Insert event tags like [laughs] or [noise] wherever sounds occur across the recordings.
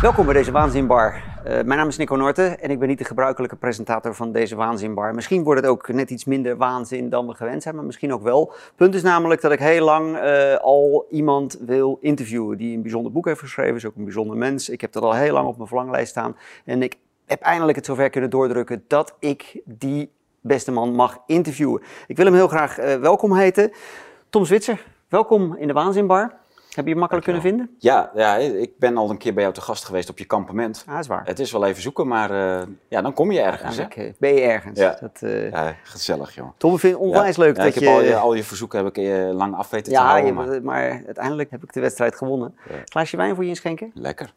Welkom bij deze Waanzinbar. Uh, mijn naam is Nico Norten en ik ben niet de gebruikelijke presentator van deze Waanzinbar. Misschien wordt het ook net iets minder waanzin dan we gewend zijn, maar misschien ook wel. Punt is namelijk dat ik heel lang uh, al iemand wil interviewen die een bijzonder boek heeft geschreven. Is ook een bijzonder mens. Ik heb dat al heel lang op mijn verlanglijst staan. En ik heb eindelijk het zover kunnen doordrukken dat ik die beste man mag interviewen. Ik wil hem heel graag uh, welkom heten. Tom Zwitser, welkom in de Waanzinbar. Heb je je makkelijk kunnen vinden? Ja, ja, ik ben al een keer bij jou te gast geweest op je kampement. Ah, is waar. Het is wel even zoeken, maar uh, ja, dan kom je ergens. Ja, hè? Ben je ergens. Ja, dat, uh... ja gezellig joh. Tom, ik vind het onwijs leuk dat ik je... heb al je, al je verzoeken heb ik uh, lang af weten te houden. Ja, maar... maar... uiteindelijk heb ik de wedstrijd gewonnen. Glaasje wijn voor je inschenken? Lekker.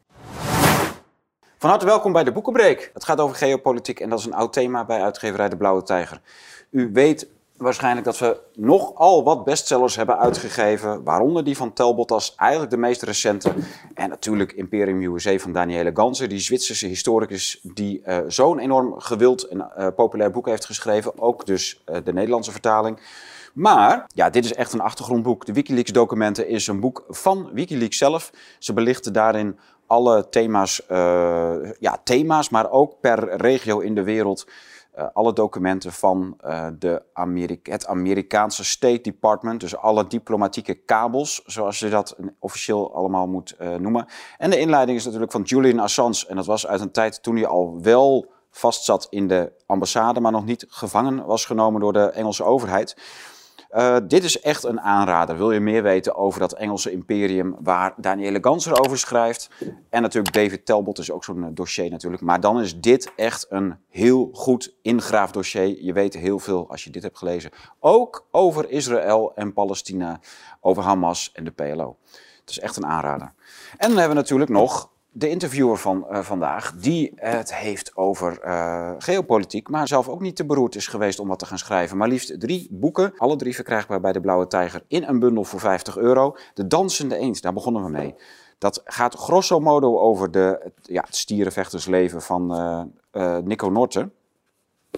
Van harte welkom bij de Boekenbreek. Het gaat over geopolitiek en dat is een oud thema bij uitgeverij De Blauwe Tijger. U weet waarschijnlijk dat we nogal wat bestsellers hebben uitgegeven. Waaronder die van Talbot als eigenlijk de meest recente. En natuurlijk Imperium USA van Daniele Ganser, die Zwitserse historicus die uh, zo'n enorm gewild en uh, populair boek heeft geschreven. Ook dus uh, de Nederlandse vertaling. Maar ja, dit is echt een achtergrondboek. De Wikileaks-documenten is een boek van Wikileaks zelf. Ze belichten daarin alle thema's, ja, thema's, maar ook per regio in de wereld. Uh, alle documenten van uh, de het Amerikaanse State Department, dus alle diplomatieke kabels, zoals je dat officieel allemaal moet uh, noemen. En de inleiding is natuurlijk van Julian Assange, en dat was uit een tijd toen hij al wel vastzat in de ambassade, maar nog niet gevangen was genomen door de Engelse overheid. Uh, dit is echt een aanrader. Wil je meer weten over dat Engelse imperium waar Daniele Ganser over schrijft? En natuurlijk David Talbot is ook zo'n dossier natuurlijk. Maar dan is dit echt een heel goed ingraafdossier. Je weet heel veel als je dit hebt gelezen. Ook over Israël en Palestina, over Hamas en de PLO. Het is echt een aanrader. En dan hebben we natuurlijk nog de interviewer van uh, vandaag, die het heeft over uh, geopolitiek, maar zelf ook niet te beroerd is geweest om wat te gaan schrijven. Maar liefst drie boeken, alle drie verkrijgbaar bij de Blauwe Tijger, in een bundel voor 50 euro. De Dansende Eend, daar begonnen we mee. Dat gaat grosso modo over de, het, ja, het stierenvechtersleven van uh, Nico Norten.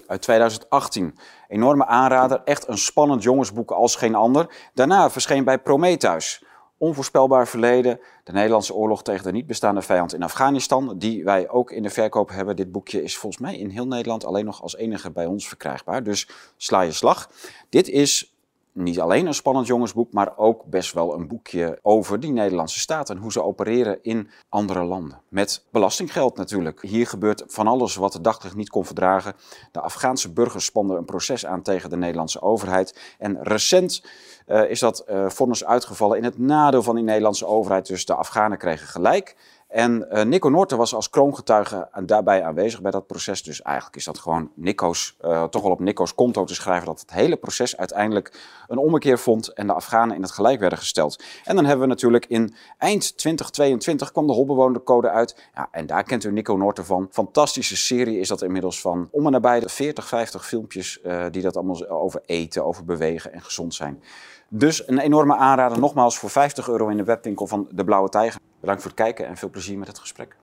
Uit 2018. Enorme aanrader, echt een spannend jongensboek als geen ander. Daarna verscheen bij Prometheus onvoorspelbaar verleden. De Nederlandse oorlog tegen de niet bestaande vijand in Afghanistan, die wij ook in de verkoop hebben. Dit boekje is volgens mij in heel Nederland alleen nog als enige bij ons verkrijgbaar. Dus sla je slag. Dit is niet alleen een spannend jongensboek, maar ook best wel een boekje over die Nederlandse staat en hoe ze opereren in andere landen. Met belastinggeld natuurlijk. Hier gebeurt van alles wat de daglicht niet kon verdragen. De Afghaanse burgers spanden een proces aan tegen de Nederlandse overheid. En recent uh, is dat uh, vonnis uitgevallen in het nadeel van die Nederlandse overheid. Dus de Afghanen kregen gelijk. En uh, Nico Noorten was als kroongetuige daarbij aanwezig bij dat proces. Dus eigenlijk is dat gewoon Nico's, uh, toch wel op Nico's konto te schrijven dat het hele proces uiteindelijk een ommekeer vond en de Afghanen in het gelijk werden gesteld. En dan hebben we natuurlijk in eind 2022 kwam de Holbewonercode uit. Ja, en daar kent u Nico Noorten van. Fantastische serie is dat inmiddels van om en nabij de 40, 50 filmpjes uh, die dat allemaal over eten, over bewegen en gezond zijn. Dus een enorme aanrader, nogmaals voor 50 euro in de webwinkel van De Blauwe Tijger. Bedankt voor het kijken en veel plezier met het gesprek.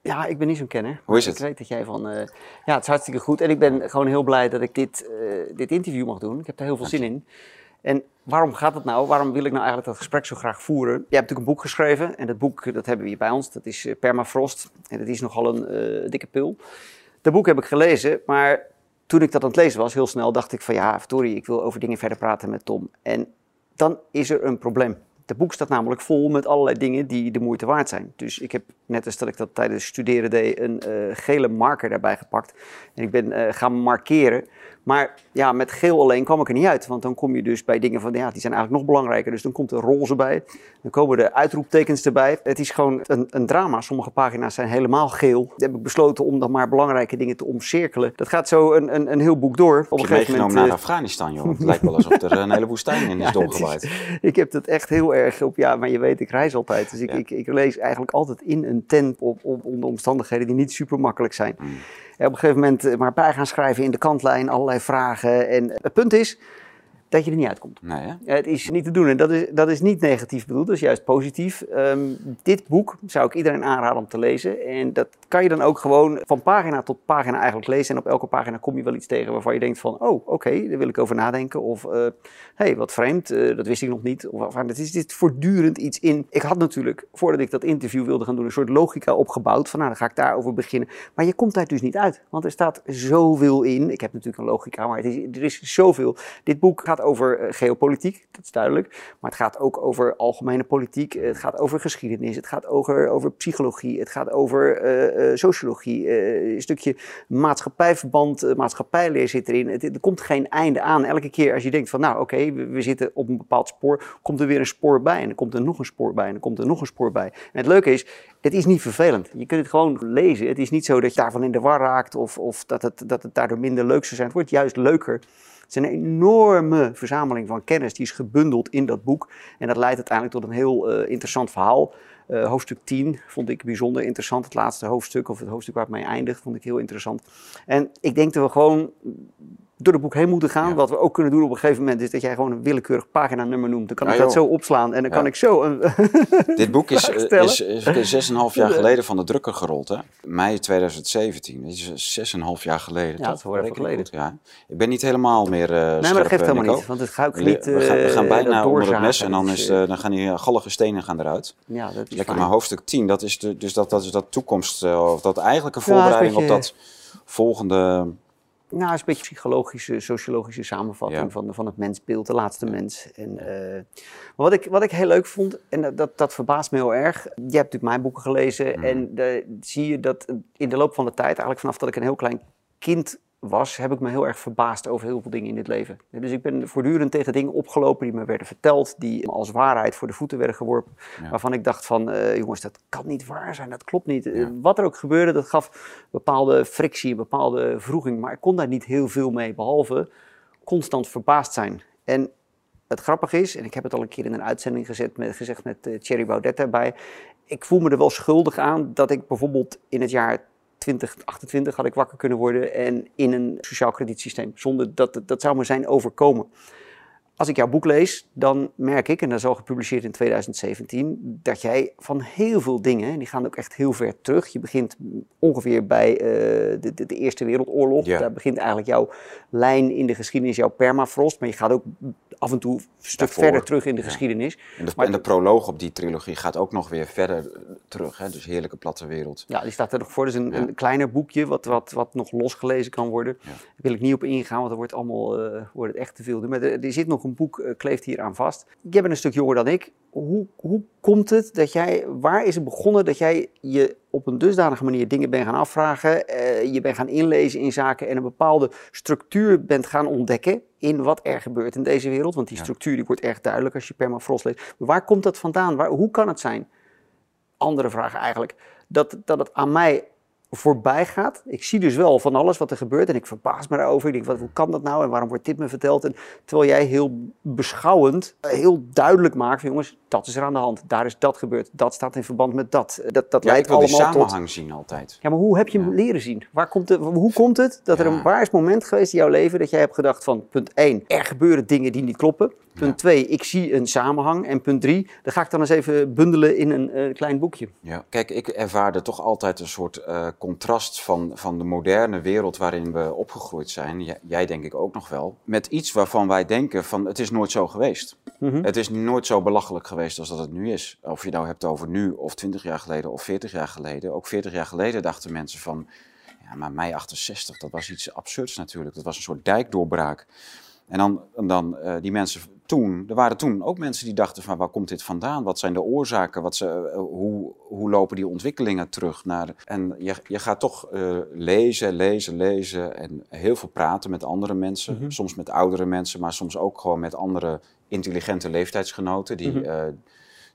Ja, ik ben niet zo'n kenner. Hoe is het? Ik weet dat jij van... Uh, ja, het is hartstikke goed. En ik ben gewoon heel blij dat ik dit, uh, dit interview mag doen. Ik heb daar heel veel zin in. En waarom gaat het nou? Waarom wil ik nou eigenlijk dat gesprek zo graag voeren? Je hebt natuurlijk een boek geschreven. En dat boek, dat hebben we hier bij ons. Dat is uh, Permafrost. En dat is nogal een dikke pil. Dat boek heb ik gelezen, maar toen ik dat aan het lezen was, heel snel dacht ik van ja, verdorie, ik wil over dingen verder praten met Tom. En dan is er een probleem. Het boek staat namelijk vol met allerlei dingen die de moeite waard zijn. Dus ik heb, net als dat ik dat tijdens studeren deed, een uh, gele marker daarbij gepakt. En ik ben uh, gaan markeren. Maar ja, met geel alleen kwam ik er niet uit. Want dan kom je dus bij dingen van, ja, die zijn eigenlijk nog belangrijker. Dus dan komt er roze bij. Dan komen de uitroeptekens erbij. Het is gewoon een, een drama. Sommige pagina's zijn helemaal geel. Dan heb ik besloten om dan maar belangrijke dingen te omcirkelen. Dat gaat zo een, een, een heel boek door. Op een gegeven moment naar uh, Afghanistan, joh. Het lijkt wel alsof er een hele woestijn in is [laughs] ja, doorgewaaid. Is, ik heb dat echt heel erg op, ja, maar je weet, ik reis altijd. Dus ik, ja. ik, ik, lees eigenlijk altijd in een tent op, op, onder omstandigheden die niet super makkelijk zijn. Mm. Op een gegeven moment maar bij gaan schrijven in de kantlijn, allerlei vragen. En het punt is, dat je er niet uitkomt. Nee? Het is niet te doen en dat is, dat is niet negatief bedoeld, dat is juist positief. Ehm, dit boek zou ik iedereen aanraden om te lezen. En dat kan je dan ook gewoon van pagina tot pagina eigenlijk lezen. En op elke pagina kom je wel iets tegen waarvan je denkt van, oh oké, daar wil ik over nadenken. Of, hé, hey, wat vreemd, uh, dat wist ik nog niet. Of, het is dit voortdurend iets in. Ik had natuurlijk, voordat ik dat interview wilde gaan doen, een soort logica opgebouwd. Van nou, dan ga ik daarover beginnen. Maar je komt daar dus niet uit, want er staat zoveel in. Ik heb natuurlijk een logica, maar het is, er is zoveel. Dit boek gaat over uh, geopolitiek, dat is duidelijk. Maar het gaat ook over algemene politiek. Het gaat over geschiedenis. Het gaat over, over psychologie. Het gaat over uh, sociologie. een stukje maatschappijverband, maatschappijleer zit erin. Het, er komt geen einde aan. Elke keer als je denkt van nou oké, we, zitten op een bepaald spoor, komt er weer een spoor bij. En dan komt er nog een spoor bij. En dan komt er nog een spoor bij. En het leuke is, het is niet vervelend. Je kunt het gewoon lezen. Het is niet zo dat je daarvan in de war raakt of, of dat, het, dat het daardoor minder leuk zou zijn. Het wordt juist leuker. Het is een enorme verzameling van kennis die is gebundeld in dat boek. En dat leidt uiteindelijk tot een heel uh, interessant verhaal. Uh, hoofdstuk 10 vond ik bijzonder interessant. Het laatste hoofdstuk, of het hoofdstuk waar het mee eindigt, vond ik heel interessant. En ik denk dat we gewoon door het boek heen moeten gaan. Ja. Wat we ook kunnen doen op een gegeven moment is dat jij gewoon een willekeurig paginanummer noemt. Dan kan Ah, ik dat zo opslaan en dan Ja. kan ik zo [laughs] een Dit boek is, eh, is, is, is zes en een half jaar geleden van de drukker gerold, hè? Mei 2017. Dat is zes en een half jaar geleden, Ja, dat Reken ik geleden. goed, ja. Ik ben niet helemaal meer eh Nee, maar dat geeft helemaal niet, want het gaat niet. we, gaan, we eh, gaan bijna onder het mes en dan, Dat is, eh, eh, dan gaan die eh, gallige stenen gaan eruit. ja, dat is Lekker, maar hoofdstuk 10, dat is, de, dus dat, dat is dat toekomst, eh, of dat eigenlijk een Ja, een voorbereiding op dat volgende... Nou, het is een beetje psychologische, sociologische samenvatting Ja. van, van het mensbeeld, de laatste mens. En, eh, maar wat ik, wat ik heel leuk vond, en dat, dat, dat verbaast me heel erg. Je hebt natuurlijk mijn boeken gelezen Mhm. en de, zie je dat in de loop van de tijd, eigenlijk vanaf dat ik een heel klein kind was, heb ik me heel erg verbaasd over heel veel dingen in dit leven. Dus ik ben voortdurend tegen dingen opgelopen die me werden verteld, die als waarheid voor de voeten werden geworpen. Ja. Waarvan ik dacht van, eh, jongens, dat kan niet waar zijn, dat klopt niet. Eh, Ja. Wat er ook gebeurde, dat gaf bepaalde frictie, een bepaalde vroeging. Maar ik kon daar niet heel veel mee, behalve constant verbaasd zijn. En het grappige is, en ik heb het al een keer in een uitzending gezet met, gezegd met eh, Thierry Baudet erbij. Ik voel me er wel schuldig aan dat ik bijvoorbeeld in het jaar 2028 had ik wakker kunnen worden en in een sociaal kredietsysteem. Zonder dat dat zou me zijn overkomen. Als ik jouw boek lees, dan merk ik, en dat is al gepubliceerd in 2017, dat jij van heel veel dingen, en die gaan ook echt heel ver terug. Je begint ongeveer bij eh, de, de, de Eerste Wereldoorlog. Ja. Daar begint eigenlijk jouw lijn in de geschiedenis, jouw permafrost. Maar je gaat ook af en toe een stuk Daarvoor. verder terug in de Ja. geschiedenis. En de, Maar- en de proloog op die trilogie gaat ook nog weer verder eh, terug, hè? dus Heerlijke Platte Wereld. Ja, die staat er nog voor. Dat is een, Ja. een kleiner boekje wat, wat, wat nog losgelezen kan worden. Ja. Daar wil ik niet op ingaan, want dan wordt, allemaal, eh, wordt het echt te veel. Maar er, er zit nog een boek, eh, kleeft hier aan vast. Jij bent een stuk jonger dan ik. Hoe, hoe komt het dat jij, waar is het begonnen dat jij je op een dusdanige manier dingen bent gaan afvragen, eh, je bent gaan inlezen in zaken en een bepaalde structuur bent gaan ontdekken in wat er gebeurt in deze wereld? Want die structuur die wordt erg duidelijk als je permafrost leest. Maar waar komt dat vandaan? Waar, hoe kan het zijn? andere vraag eigenlijk. Dat, dat het aan mij voorbij gaat. Ik zie dus wel van alles wat er gebeurt en ik verbaas me daarover. Ik denk, wat, hoe kan dat nou en waarom wordt dit me verteld? En terwijl jij heel beschouwend, eh, heel duidelijk maakt van jongens, dat is er aan de hand. Daar is dat gebeurd. Dat staat in verband met dat. Eh, Dat, dat Ja, ik leidt wil die allemaal tot... samenhang zien altijd. Ja, maar hoe heb je hem leren zien? Waar komt het, hoe komt het dat er een waar is moment geweest in jouw leven dat jij hebt gedacht van punt 1, er gebeuren dingen die niet kloppen. Punt 2, ik zie een samenhang. En punt 3, dat ga ik dan eens even bundelen in een eh, klein boekje. Ja. Kijk, ik ervaarde toch altijd een soort contrast van, van de moderne wereld waarin we opgegroeid zijn. Jij, jij denk ik ook nog wel. Met iets waarvan wij denken van het is nooit zo geweest. Mhm. Het is nooit zo belachelijk geweest als dat het nu is. Of je nou hebt over nu of 20 jaar geleden of 40 jaar geleden. Ook 40 jaar geleden dachten mensen van, ja maar mei 68, dat was iets absurds natuurlijk. Dat was een soort dijkdoorbraak. En dan, dan eh, die mensen toen, er waren toen ook mensen die dachten van waar komt dit vandaan? Wat zijn de oorzaken? Wat ze, eh, hoe, hoe lopen die ontwikkelingen terug? Naar, en je, je gaat toch eh, lezen, lezen, lezen en heel veel praten met andere mensen. Mhm. Soms met oudere mensen, maar soms ook gewoon met andere intelligente leeftijdsgenoten die, Mhm. eh,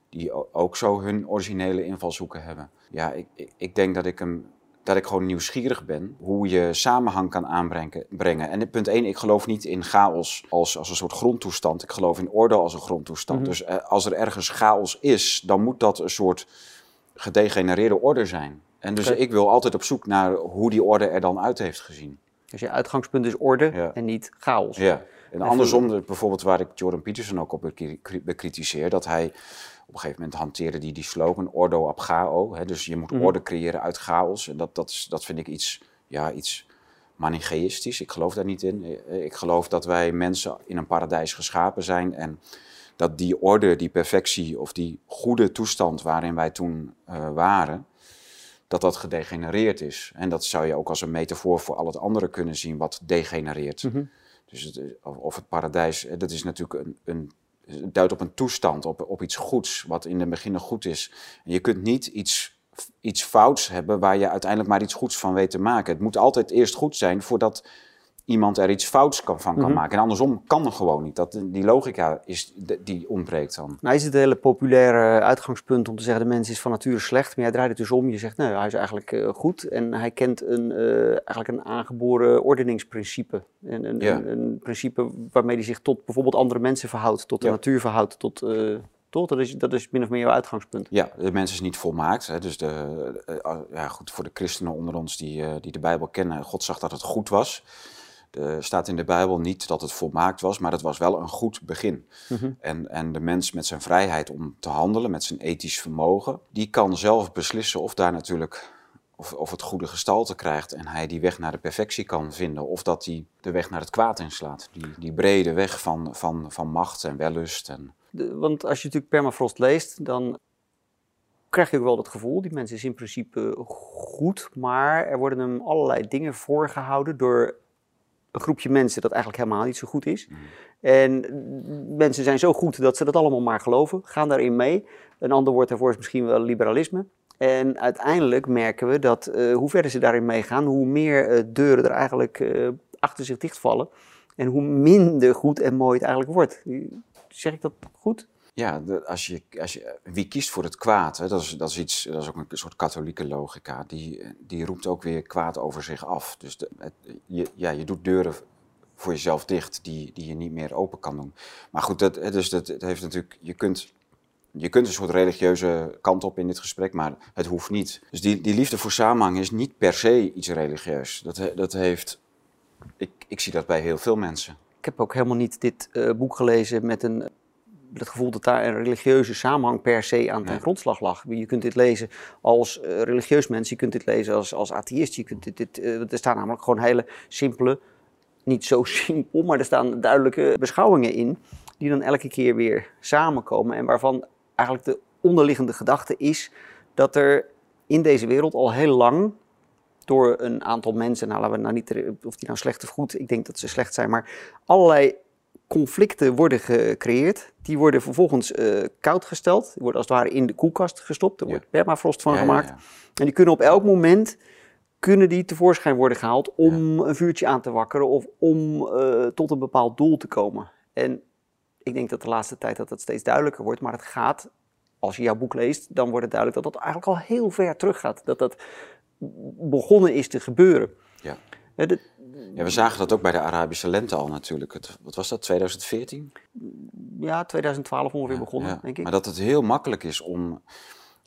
die ook zo hun originele invalshoeken hebben. Ja, ik, ik, ik denk dat ik hem dat ik gewoon nieuwsgierig ben hoe je samenhang kan aanbrengen. brengen. En punt 1, ik geloof niet in chaos als, als een soort grondtoestand. Ik geloof in orde als een grondtoestand. Mhm. Dus eh, als er ergens chaos is, dan moet dat een soort gedegenereerde orde zijn. En dus ik wil altijd op zoek naar hoe die orde er dan uit heeft gezien. Dus je uitgangspunt is orde Ja. en niet chaos. Ja, En andersom, bijvoorbeeld waar ik Jordan Peterson ook op bekritiseer, dat hij op een gegeven moment hanteerde die, die slogan ordo ab chao. Hè, dus je moet mhm. orde creëren uit chaos. En dat, dat, is, dat vind ik iets, ja, iets. Ik geloof daar niet in. Ik geloof dat wij mensen in een paradijs geschapen zijn en dat die orde, die perfectie of die goede toestand waarin wij toen uh, waren, dat dat gedegenereerd is. En dat zou je ook als een metafoor voor al het andere kunnen zien wat degenereert. Mhm. Dus het, of het paradijs, dat is natuurlijk een, een duidt op een toestand, op, op iets goeds, wat in het begin goed is. En je kunt niet iets, iets fouts hebben waar je uiteindelijk maar iets goeds van weet te maken. Het moet altijd eerst goed zijn voordat iemand er iets fouts kan, van kan mhm. maken. En andersom kan er gewoon niet. Dat, die logica is, die ontbreekt dan. Nou is het een hele populaire uitgangspunt om te zeggen... de mens is van nature slecht, maar jij draait het dus om. Je zegt, nee, hij is eigenlijk uh, goed. En hij kent een, uh, eigenlijk een aangeboren ordeningsprincipe. Een, een, een, een, principe waarmee hij zich tot bijvoorbeeld andere mensen verhoudt. Tot de natuur verhoudt, tot... Uh, toch? Dat is, dat is min of meer jouw uitgangspunt. Ja, de mens is niet volmaakt. Hè. Dus de, ja, goed, voor de christenen onder ons die, die de Bijbel kennen, God zag dat het goed was. Er staat in de Bijbel niet dat het volmaakt was, maar het was wel een goed begin. Mhm. en, en de mens met zijn vrijheid om te handelen, met zijn ethisch vermogen, die kan zelf beslissen of daar natuurlijk of, of het goede gestalte krijgt en hij die weg naar de perfectie kan vinden, of dat hij de weg naar het kwaad inslaat. Die, die brede weg van, van, van macht en wellust. En... want als je natuurlijk permafrost leest, dan krijg je ook wel dat gevoel, die mens is in principe goed, maar er worden hem allerlei dingen voorgehouden door een groepje mensen dat eigenlijk helemaal niet zo goed is. Mm. En mensen zijn zo goed dat ze dat allemaal maar geloven, gaan daarin mee. Een ander woord daarvoor is misschien wel liberalisme. En uiteindelijk merken we dat uh, hoe verder ze daarin meegaan, hoe meer uh, deuren er eigenlijk uh, achter zich dichtvallen. En hoe minder goed en mooi het eigenlijk wordt. Zeg ik dat goed? Ja, als je, als je, wie kiest voor het kwaad, hè, dat, is, dat, is iets, dat is ook een soort katholieke logica, die, die roept ook weer kwaad over zich af. Dus de, je, ja, je doet deuren voor jezelf dicht die, die je niet meer open kan doen. Maar goed, dat, dus dat, het heeft natuurlijk, je kunt, je kunt een soort religieuze kant op in dit gesprek, maar het hoeft niet. Dus die, die liefde voor samenhang is niet per se iets religieus. Dat, dat heeft, ik, ik zie dat bij heel veel mensen. Ik heb ook helemaal niet dit uh, boek gelezen met een het gevoel dat daar een religieuze samenhang per se aan ten grondslag lag. Je kunt dit lezen als uh, religieus mens, je kunt dit lezen als, als atheïst. Je kunt dit, dit uh, er staan namelijk gewoon hele simpele, niet zo [laughs] simpel, maar er staan duidelijke beschouwingen in, die dan elke keer weer samenkomen en waarvan eigenlijk de onderliggende gedachte is dat er in deze wereld al heel lang door een aantal mensen, nou laten we nou niet, of die nou slecht of goed, ik denk dat ze slecht zijn, maar allerlei conflicten worden gecreëerd. Die worden vervolgens uh, koud gesteld. Die worden als het ware in de koelkast gestopt. Er wordt permafrost van gemaakt. en die kunnen op elk moment kunnen die tevoorschijn worden gehaald om een vuurtje aan te wakkeren of om uh, tot een bepaald doel te komen. En ik denk dat de laatste tijd dat dat steeds duidelijker wordt, maar het gaat, als je jouw boek leest, dan wordt het duidelijk dat dat eigenlijk al heel ver terug gaat. Dat dat begonnen is te gebeuren. Ja. Ja, we zagen dat ook bij de Arabische lente al natuurlijk. Het, wat was dat, 2014? Ja, 2012 ongeveer begonnen, denk ik. Maar dat het heel makkelijk is om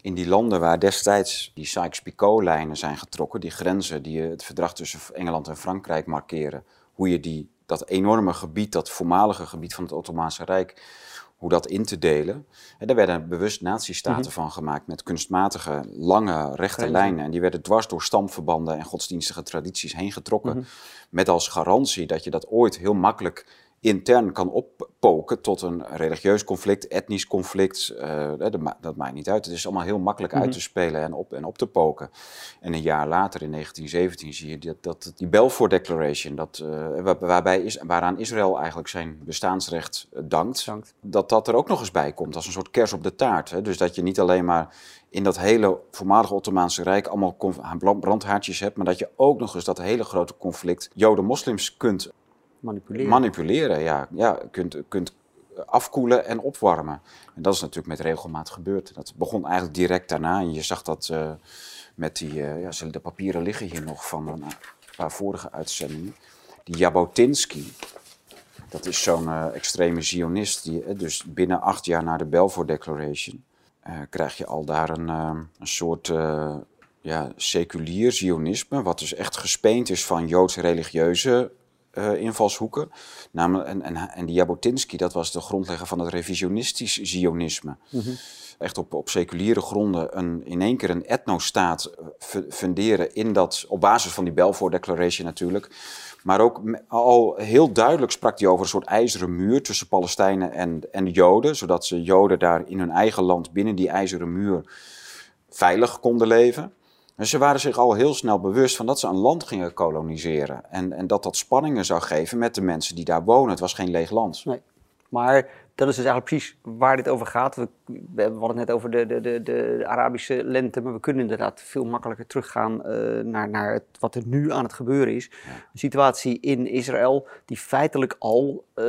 in die landen waar destijds die Sykes-Picot-lijnen zijn getrokken, die grenzen die het verdrag tussen Engeland en Frankrijk markeren, hoe je die, dat enorme gebied, dat voormalige gebied van het Ottomaanse Rijk, hoe dat in te delen. En daar werden bewust nazistaten mm van gemaakt met kunstmatige, lange, rechte lijnen. En die werden dwars door stamverbanden en godsdienstige tradities heen getrokken. Mhm. Met als garantie dat je dat ooit heel makkelijk intern kan oppoken tot een religieus conflict, etnisch conflict. Uh, dat, dat, maakt niet uit. Het is allemaal heel makkelijk uit mhm. te spelen en op, en op te poken. En een jaar later, in 1917, zie je dat, dat die Balfour Declaration, dat, uh, waarbij is, waaraan Israël eigenlijk zijn bestaansrecht dankt, dat dat er ook nog eens bij komt als een soort kers op de taart. Hè. Dus dat je niet alleen maar in dat hele voormalige Ottomaanse Rijk allemaal brandhaartjes hebt, maar dat je ook nog eens dat hele grote conflict Joden-moslims kunt Manipuleren. Manipuleren, ja. ja kunt, kunt afkoelen en opwarmen. En dat is natuurlijk met regelmaat gebeurd. Dat begon eigenlijk direct daarna. En je zag dat uh, met die, uh, ja, de papieren liggen hier nog van een paar vorige uitzendingen. Die Jabotinsky, dat is zo'n extreme zionist. Die, dus binnen acht jaar na de Balfour Declaration krijg je al daar een, een soort ja, seculier zionisme. Wat dus echt gespeend is van Joods religieuze uh, invalshoeken. Namelijk, en, en, en die Jabotinsky, dat was de grondlegger van het revisionistisch Zionisme. Mhm. Echt op, op seculiere gronden een, in één keer een etnostaat funderen in dat, op basis van die Balfour Declaration natuurlijk. Maar ook al heel duidelijk sprak hij over een soort ijzeren muur tussen Palestijnen en, en de Joden. Zodat ze Joden daar in hun eigen land binnen die ijzeren muur veilig konden leven. Dus ze waren zich al heel snel bewust van dat ze een land gingen koloniseren. En, en dat dat spanningen zou geven met de mensen die daar wonen. Het was geen leeg land. Nee. Maar dat is dus eigenlijk precies waar dit over gaat. We, we hadden het net over de, de, de, de, Arabische lente, maar we kunnen inderdaad veel makkelijker teruggaan uh, naar, naar het, wat er nu aan het gebeuren is. Een situatie in Israël die feitelijk al uh,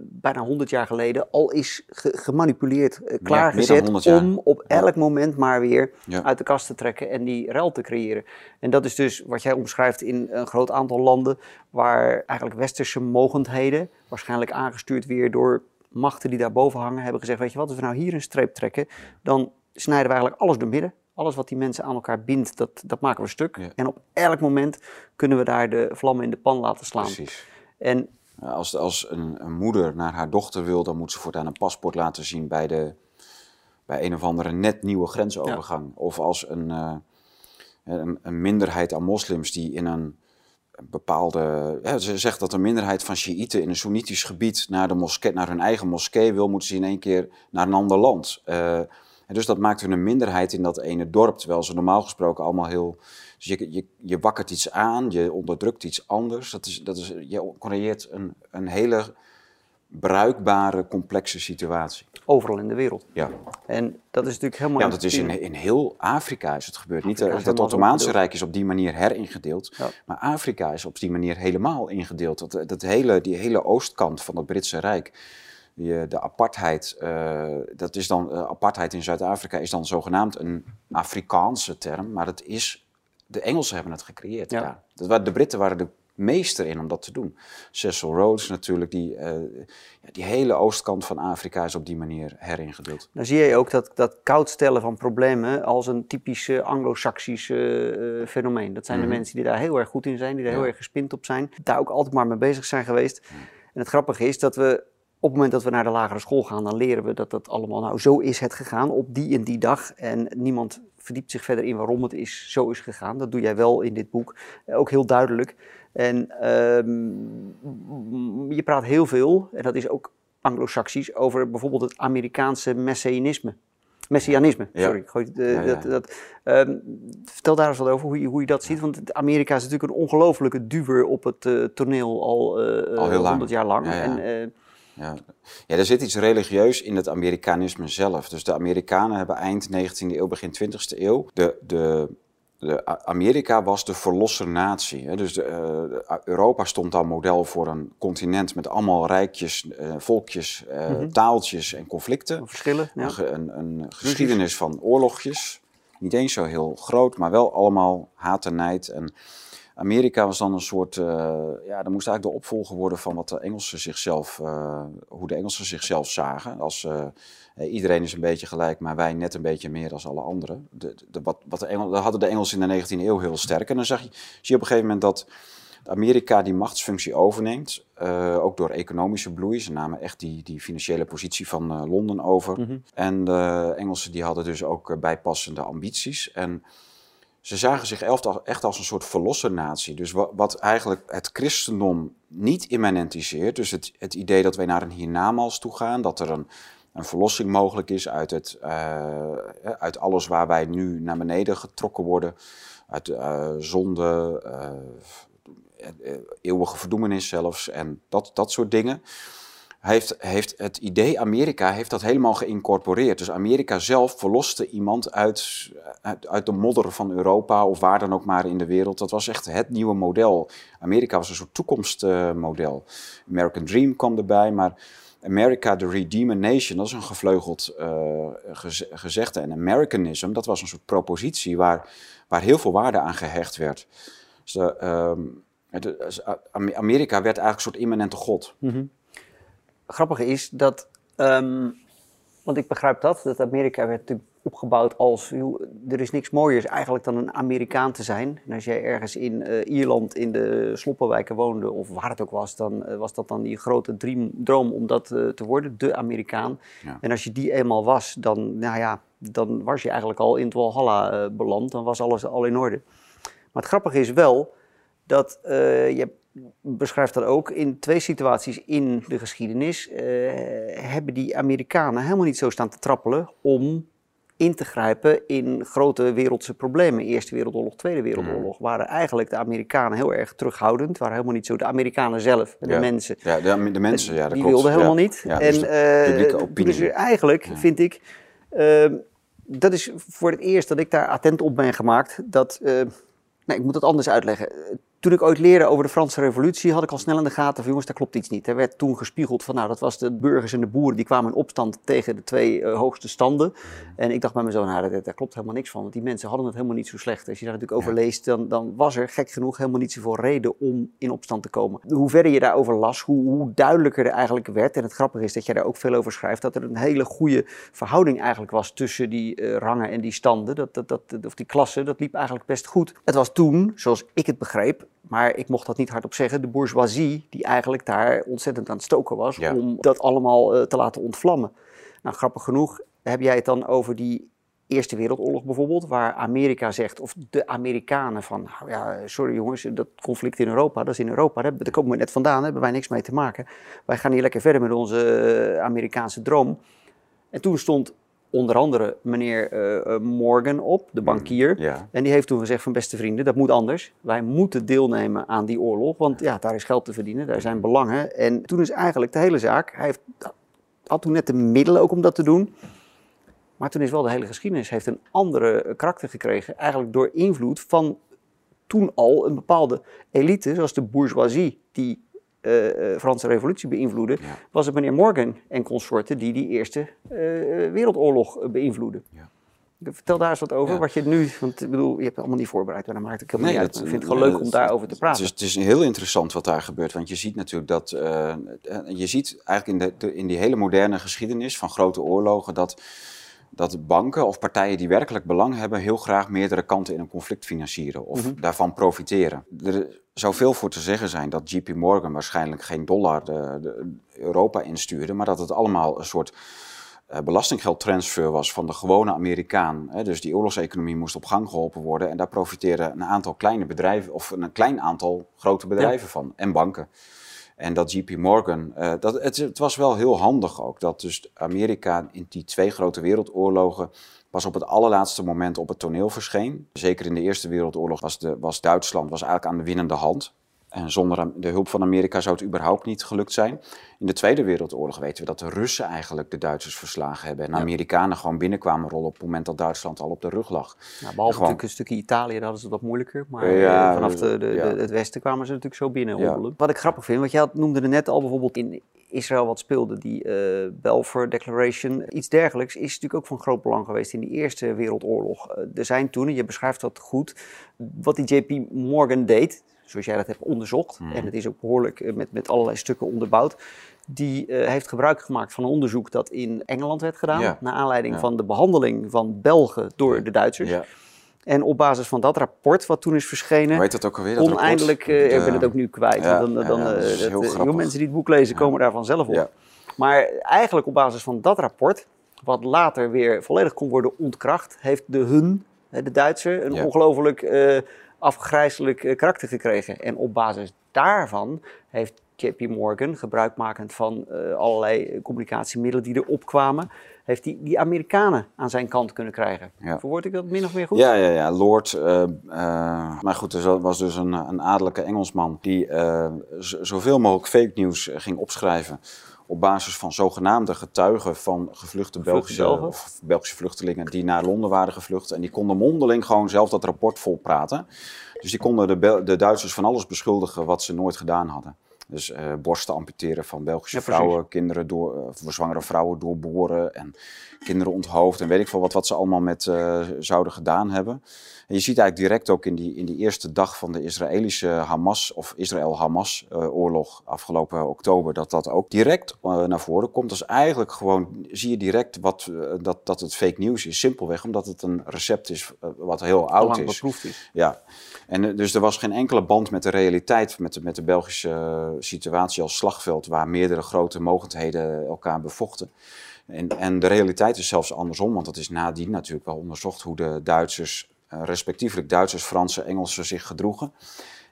bijna 100 jaar geleden al is ge gemanipuleerd, uh, klaargezet om op elk moment maar weer uit de kast te trekken en die rel te creëren. En dat is dus wat jij omschrijft in een groot aantal landen waar eigenlijk westerse mogendheden, waarschijnlijk aangestuurd weer door machten die daarboven hangen, hebben gezegd: Weet je wat, als we nou hier een streep trekken, dan snijden we eigenlijk alles door midden. Alles wat die mensen aan elkaar bindt, dat, dat maken we stuk. En op elk moment kunnen we daar de vlammen in de pan laten slaan. Precies. En, als als een, een, moeder naar haar dochter wil, dan moet ze voortaan een paspoort laten zien bij, de, bij een of andere net nieuwe grensovergang. Of als een, uh, een, een minderheid aan moslims die in een bepaalde. Ze zegt dat een minderheid van Shiiten in een Soenitisch gebied naar, de moskee, naar hun eigen moskee wil, moeten ze in één keer naar een ander land. Uh, en dus dat maakt hun een minderheid in dat ene dorp, terwijl ze normaal gesproken allemaal heel. Dus je, je, je wakkert iets aan, je onderdrukt iets anders. Dat is, dat is, je creëert een, een hele bruikbare, complexe situatie. Overal in de wereld. Ja. En dat is natuurlijk helemaal... Ja, dat is in, in heel Afrika is het gebeurd. Niet het, het Ottomaanse Rijk is op die manier heringedeeld. Maar Afrika is op die manier helemaal ingedeeld. Dat, dat hele, die hele oostkant van het Britse Rijk... Die, de apartheid, uh, dat is dan, uh, apartheid in Zuid-Afrika is dan zogenaamd een Afrikaanse term, maar het is, de Engelsen hebben het gecreëerd. Ja. ja. De Britten waren de meester in om dat te doen. Cecil Rhodes natuurlijk, die, uh, die hele oostkant van Afrika is op die manier heringedeeld. Dan zie je ook dat, dat koud stellen van problemen als een typisch anglo-saxisch uh, fenomeen. Dat zijn de mhm. mensen die daar heel erg goed in zijn, die daar heel erg gespind op zijn, daar ook altijd maar mee bezig zijn geweest. En het grappige is dat we op het moment dat we naar de lagere school gaan, dan leren we dat dat allemaal nou zo is het gegaan op die en die dag. En niemand verdiept zich verder in waarom het is, zo is gegaan. Dat doe jij wel in dit boek, ook heel duidelijk. En um, je praat heel veel, en dat is ook anglo-saxisch, over bijvoorbeeld het Amerikaanse messianisme. Messianisme, sorry. Ja. dat, dat, um, vertel daar eens wat over, hoe je, hoe je dat ziet. Want Amerika is natuurlijk een ongelofelijke duwer op het uh, toneel al, uh, al heel 100 jaar lang. En, ja. ja, er zit iets religieus in het Amerikanisme zelf. Dus de Amerikanen hebben eind 19e eeuw, begin 20e eeuw de, de de, Amerika was de verlossernatie. Hè? Dus de, uh, Europa stond dan model voor een continent met allemaal rijkjes, uh, volkjes, uh, mm -hmm. taaltjes en conflicten. Verschillen. Ja. Een, een, geschiedenis van oorlogjes. Niet eens zo heel groot, maar wel allemaal haat en nijd. En Amerika was dan een soort, ja, dat moest eigenlijk de opvolger worden van wat de Engelsen zichzelf, hoe de Engelsen zichzelf zagen. Als eh, iedereen is een beetje gelijk, maar wij net een beetje meer dan alle anderen. De, de, wat, wat de Engel, dat hadden de Engelsen in de 19e eeuw heel sterk. En dan zag je, zie je op een gegeven moment dat Amerika die machtsfunctie overneemt, uh, ook door economische bloei. Ze namen echt die, die financiële positie van uh, Londen over. Mhm. En de Engelsen die hadden dus ook bijpassende ambities. En ze zagen zich echt als een soort verlossernatie. Dus wat, wat eigenlijk het christendom niet immanentiseert. Dus het, het idee dat wij naar een hiernamaals toe gaan, dat er een een verlossing mogelijk is uit, het, uh, uit alles waar wij nu naar beneden getrokken worden. Uit uh, zonde, eeuwige verdoemenis zelfs en dat, dat soort dingen. Heeft, heeft het idee Amerika heeft dat helemaal geïncorporeerd. Dus Amerika zelf verloste iemand uit, uit, uit, de modder van Europa of waar dan ook maar in de wereld. Dat was echt het nieuwe model. Amerika was een soort toekomstmodel. American Dream kwam erbij, maar America the Redeemer Nation, dat is een gevleugeld uh, gezegde. En Americanism, dat was een soort propositie waar, waar heel veel waarde aan gehecht werd. Dus, uh, Amerika werd eigenlijk een soort immanente god. Mm Grappige is dat, um, want ik begrijp dat, dat Amerika werd natuurlijk opgebouwd als er is niks mooiers eigenlijk dan een Amerikaan te zijn. En als jij ergens in uh, Ierland in de sloppenwijken woonde of waar het ook was, dan uh, was dat dan die grote dream, droom om dat uh, te worden, de Amerikaan. Ja. En als je die eenmaal was, dan, nou ja, dan was je eigenlijk al in het Walhalla beland, dan was alles al in orde. Maar het grappige is wel dat je beschrijft dat ook in twee situaties in de geschiedenis, hebben die Amerikanen helemaal niet zo staan te trappelen om in te grijpen in grote wereldse problemen. Eerste Wereldoorlog, Tweede Wereldoorlog. Mm. Waren eigenlijk de Amerikanen heel erg terughoudend. Waren helemaal niet zo de Amerikanen zelf, de mensen. Ja, de, de mensen, ja, dat Die klopt. wilden helemaal niet. Ja, en dus uh, dus eigenlijk vind ik. Uh, dat is voor het eerst dat ik daar attent op ben gemaakt. Dat. Uh, nee, ik moet het anders uitleggen toen ik ooit leerde over de Franse revolutie, had ik al snel in de gaten van jongens, daar klopt iets niet. Er werd toen gespiegeld van nou, dat was de burgers en de boeren die kwamen in opstand tegen de twee uh, hoogste standen. En ik dacht bij mezelf, nou, daar, klopt helemaal niks van, want die mensen hadden het helemaal niet zo slecht. Als je daar natuurlijk over leest, dan, dan was er gek genoeg helemaal niet zoveel reden om in opstand te komen. Hoe verder je daarover las, hoe, hoe duidelijker er eigenlijk werd. En het grappige is dat je daar ook veel over schrijft, dat er een hele goede verhouding eigenlijk was tussen die uh, rangen en die standen. Dat, dat, dat, of die klassen, dat liep eigenlijk best goed. Het was toen, zoals ik het begreep, maar ik mocht dat niet hardop zeggen. De bourgeoisie die eigenlijk daar ontzettend aan het stoken was om dat allemaal uh, te laten ontvlammen. Nou, grappig genoeg heb jij het dan over die Eerste Wereldoorlog bijvoorbeeld, waar Amerika zegt, of de Amerikanen van, nou ja, sorry jongens, dat conflict in Europa, dat is in Europa, daar, daar komen we net vandaan, daar hebben wij niks mee te maken. Wij gaan hier lekker verder met onze Amerikaanse droom. En toen stond onder andere meneer uh, Morgan op, de bankier. Mm, ja. En die heeft toen gezegd van beste vrienden, dat moet anders. Wij moeten deelnemen aan die oorlog, want ja, daar is geld te verdienen, daar zijn belangen. En toen is eigenlijk de hele zaak, hij heeft, had toen net de middelen ook om dat te doen. Maar toen is wel de hele geschiedenis, heeft een andere karakter gekregen. Eigenlijk door invloed van toen al een bepaalde elite, zoals de bourgeoisie, die uh, Franse revolutie beïnvloeden, ja. was het meneer Morgan en consorten die die Eerste uh, Wereldoorlog beïnvloeden. Ja. Vertel daar eens wat over, ja. wat je nu, want ik bedoel, je hebt het allemaal niet voorbereid, maar dan maakt het helemaal nee, niet uit. Ik vind het gewoon leuk om daarover te praten. Het is, het is, heel interessant wat daar gebeurt, want je ziet natuurlijk dat, uh, je ziet eigenlijk in, de, in die hele moderne geschiedenis van grote oorlogen dat dat banken of partijen die werkelijk belang hebben, heel graag meerdere kanten in een conflict financieren of mm -hmm. daarvan profiteren. Er zou veel voor te zeggen zijn dat JP Morgan waarschijnlijk geen dollar de, de Europa instuurde, maar dat het allemaal een soort uh, belastinggeldtransfer was van de gewone Amerikaan. Dus die oorlogseconomie moest op gang geholpen worden en daar profiteren een aantal kleine bedrijven of een klein aantal grote bedrijven ja. van en banken. En dat JP Morgan, uh, dat, het, het, was wel heel handig ook dat dus Amerika in die twee grote wereldoorlogen pas op het allerlaatste moment op het toneel verscheen. Zeker in de Eerste Wereldoorlog was, de, was Duitsland was eigenlijk aan de winnende hand. En zonder de hulp van Amerika zou het überhaupt niet gelukt zijn. In de Tweede Wereldoorlog weten we dat de Russen eigenlijk de Duitsers verslagen hebben. En de Amerikanen gewoon binnenkwamen rollen op het moment dat Duitsland al op de rug lag. Nou, behalve gewoon... natuurlijk een stukje Italië, daar hadden ze wat moeilijker. Maar ja, vanaf de, de, ja. de, het westen kwamen ze natuurlijk zo binnen ja. Wat ik grappig vind, want jij noemde er net al bijvoorbeeld in Israël wat speelde, die uh, Balfour Declaration. Iets dergelijks is natuurlijk ook van groot belang geweest in die Eerste Wereldoorlog. Uh, er zijn toen, en je beschrijft dat goed, wat die JP Morgan deed zoals jij dat hebt onderzocht, mm. en het is ook behoorlijk met, met allerlei stukken onderbouwd, die uh, heeft gebruik gemaakt van een onderzoek dat in Engeland werd gedaan, ja. naar aanleiding ja. van de behandeling van Belgen door ja. de Duitsers. En op basis van dat rapport, wat toen is verschenen, Weet dat ook alweer, dat eindelijk, uh, ik ben het ook nu kwijt, want dan, dan uh, heel mensen die het boek lezen komen daarvan zelf op. Maar eigenlijk op basis van dat rapport, wat later weer volledig kon worden ontkracht, heeft de hun, de Duitser, een ongelooflijk afgrijzelijk uh, karakter gekregen. En op basis daarvan heeft JP Morgan, gebruikmakend van uh, allerlei communicatiemiddelen die erop kwamen, heeft die, die Amerikanen aan zijn kant kunnen krijgen. Ja. Verwoord ik dat min of meer goed? Ja, ja, ja. Lord, uh, uh, maar goed, er was dus een, een adellijke Engelsman die zoveel mogelijk fake nieuws ging opschrijven op basis van zogenaamde getuigen van gevluchte Belgische, of Belgische vluchtelingen die naar Londen waren gevlucht. En die konden mondeling gewoon zelf dat rapport volpraten. Dus die konden de, de Duitsers van alles beschuldigen wat ze nooit gedaan hadden. Dus uh, borsten amputeren van Belgische Ja, vrouwen, kinderen door, uh, voor zwangere vrouwen doorboren en kinderen onthoofd en weet ik veel wat, wat ze allemaal met uh, zouden gedaan hebben. En je ziet eigenlijk direct ook in die, in die eerste dag van de Israëlische Hamas of Israël-Hamas-oorlog afgelopen oktober, dat dat ook direct naar voren komt. Dus eigenlijk gewoon zie je direct wat, dat, dat het fake nieuws is. Simpelweg omdat het een recept is wat heel oud is. beproefd is. Ja, en uh, dus er was geen enkele band met de realiteit, met de, met de Belgische uh, situatie als slagveld, waar meerdere grote mogendheden elkaar bevochten. En, en de realiteit is zelfs andersom, want het is nadien natuurlijk wel onderzocht hoe de Duitsers, uh, respectievelijk Duitsers, Fransen, Engelsen zich gedroegen.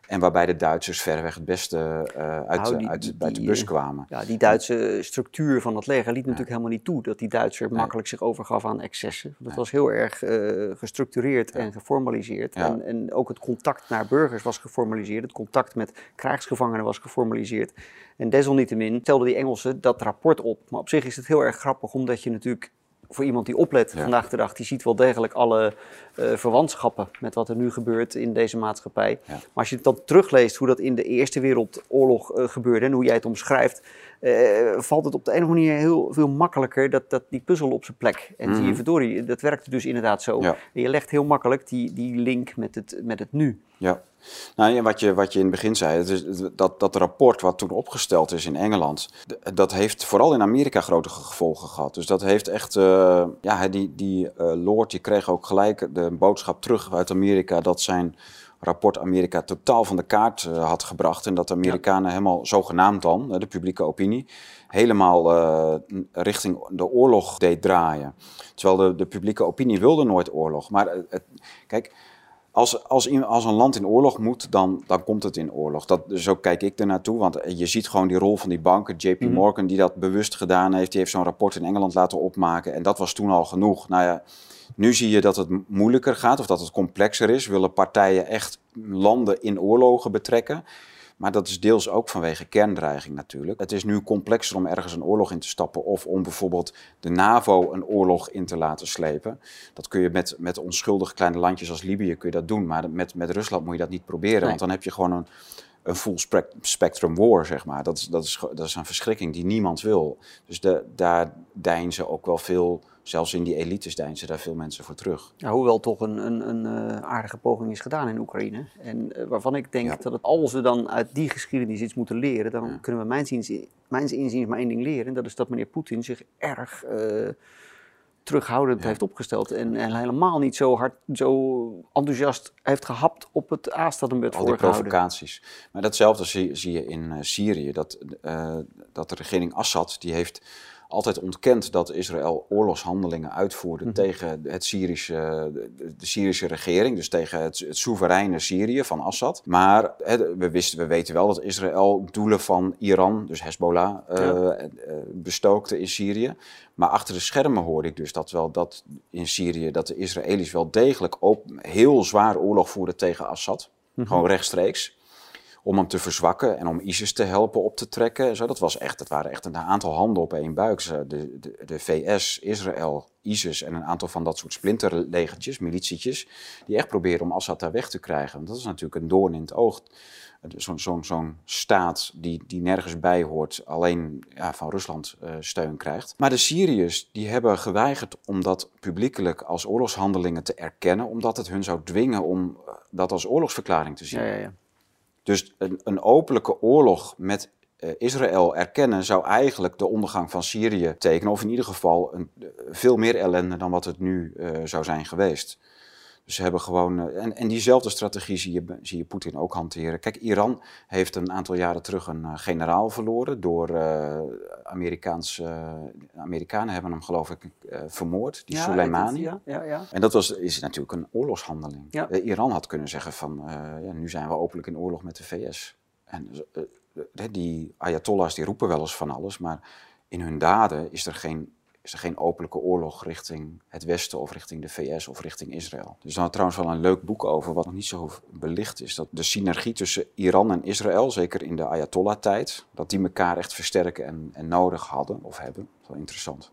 En waarbij de Duitsers verreweg het beste uh, uit, Nou, die- uit, die- uit de bus eh, kwamen. Ja, die Duitse structuur van het leger liet natuurlijk helemaal niet toe dat die Duitser Nee. makkelijk zich overgaf aan excessen. Dat Nee. was heel erg eh, gestructureerd en geformaliseerd. Ja. En, en ook het contact naar burgers was geformaliseerd. Het contact met krijgsgevangenen was geformaliseerd. En desalniettemin stelden die Engelsen dat rapport op. Maar op zich is het heel erg grappig, omdat je natuurlijk voor iemand die oplet Ja. vandaag de dag, die ziet wel degelijk alle eh, verwantschappen met wat er nu gebeurt in deze maatschappij. Ja. Maar als je het dan terugleest hoe dat in de Eerste Wereldoorlog eh, gebeurde en hoe jij het omschrijft, eh, valt het op de een of andere manier heel veel makkelijker dat, dat die puzzel op zijn plek. En zie je, Mhm. verdorie, dat werkte dus inderdaad zo. Ja. Je legt heel makkelijk die, die link met het, met het nu. Ja, nou, ja, wat, je, wat je in het begin zei, het is, dat, dat rapport wat toen opgesteld is in Engeland, dat heeft vooral in Amerika grote gevolgen gehad. Dus dat heeft echt, eh, ja, die, die eh, Lord die kreeg ook gelijk de boodschap terug uit Amerika dat zijn rapport Amerika totaal van de kaart eh, had gebracht. En dat de Amerikanen helemaal, zogenaamd dan, eh, de publieke opinie, helemaal eh, richting de oorlog deed draaien. Terwijl de, de publieke opinie wilde nooit oorlog. Maar het, kijk, als, als, als een land in oorlog moet, dan, dan komt het in oorlog. Dat, zo kijk ik er naartoe, want je ziet gewoon die rol van die banken. JP Mhm. Morgan, die dat bewust gedaan heeft, die heeft zo'n rapport in Engeland laten opmaken. En dat was toen al genoeg. Nou ja, nu zie je dat het moeilijker gaat of dat het complexer is. Willen partijen echt landen in oorlogen betrekken. Maar dat is deels ook vanwege kerndreiging natuurlijk. Het is nu complexer om ergens een oorlog in te stappen of om bijvoorbeeld de NAVO een oorlog in te laten slepen. Dat kun je met, met onschuldige kleine landjes als Libië kun je dat doen, maar met, met Rusland moet je dat niet proberen, Nee. want dan heb je gewoon een, een full spec- spectrum war, zeg maar. Dat is, dat, is, dat is een verschrikking die niemand wil. Dus de, daar deinzen ook wel veel, zelfs in die elites deinzen daar veel mensen voor terug. Ja, hoewel toch een, een, een eh, aardige poging is gedaan in Oekraïne. En eh, waarvan ik denk Ja. dat het, als we dan uit die geschiedenis iets moeten leren, dan Ja. kunnen we mijns inziens, mijns inziens maar één ding leren. En dat is dat meneer Poetin zich erg eh, terughoudend heeft opgesteld. En, en helemaal niet zo hard, zo enthousiast heeft gehapt op het aas dat hem werd Al die provocaties. Maar datzelfde zie, zie je in Syrië. Dat, dat de regering Assad, die heeft altijd ontkend dat Israël oorlogshandelingen uitvoerde Mhm. tegen het Syrische, de, Syrische regering, dus tegen het, het soevereine Syrië van Assad. Maar we, wisten, we weten wel dat Israël doelen van Iran, dus Hezbollah, eh, Ja. eh, bestookte in Syrië. Maar achter de schermen hoorde ik dus dat wel dat in Syrië dat de Israëli's wel degelijk op, heel zwaar oorlog voerden tegen Assad. Mhm. Gewoon rechtstreeks. Om hem te verzwakken en om ISIS te helpen op te trekken. en Zo, dat, was echt, dat waren echt een aantal handen op één buik. De, de, de VS, Israël, ISIS en een aantal van dat soort splinterlegertjes, militietjes. Die echt proberen om Assad daar weg te krijgen. Want dat is natuurlijk een doorn in het oog. Zo'n staat die, die nergens bij hoort, alleen ja, van Rusland eh, steun krijgt. Maar de Syriërs die hebben geweigerd om dat publiekelijk als oorlogshandelingen te erkennen, omdat het hun zou dwingen om eh, dat als oorlogsverklaring te zien. Ja, ja. Dus een, een openlijke oorlog met eh, Israël erkennen zou eigenlijk de ondergang van Syrië tekenen. Of in ieder geval een, eh, veel meer ellende dan wat het nu eh, zou zijn geweest. Ze hebben gewoon. eh, en, en diezelfde strategie zie je, zie je Poetin ook hanteren. Kijk, Iran heeft een aantal jaren terug een eh, generaal verloren. Door Amerikaans. eh, Amerikanen hebben hem, geloof ik, vermoord. Die Ja, Soleimani. Ja, ja, ja. En dat was, is natuurlijk een oorlogshandeling. Ja. Iran had kunnen zeggen van, ja, nu zijn we openlijk in oorlog met de VS. En die Ayatollahs die roepen wel eens van alles, maar in hun daden is er geen, is er geen openlijke oorlog richting het Westen of richting de VS of richting Israël. Dus daar trouwens wel een leuk boek over, wat nog niet zo belicht is. Dat de synergie tussen Iran en Israël, zeker in de Ayatollah-tijd, dat die elkaar echt versterken en, en nodig hadden of hebben. Wel interessant.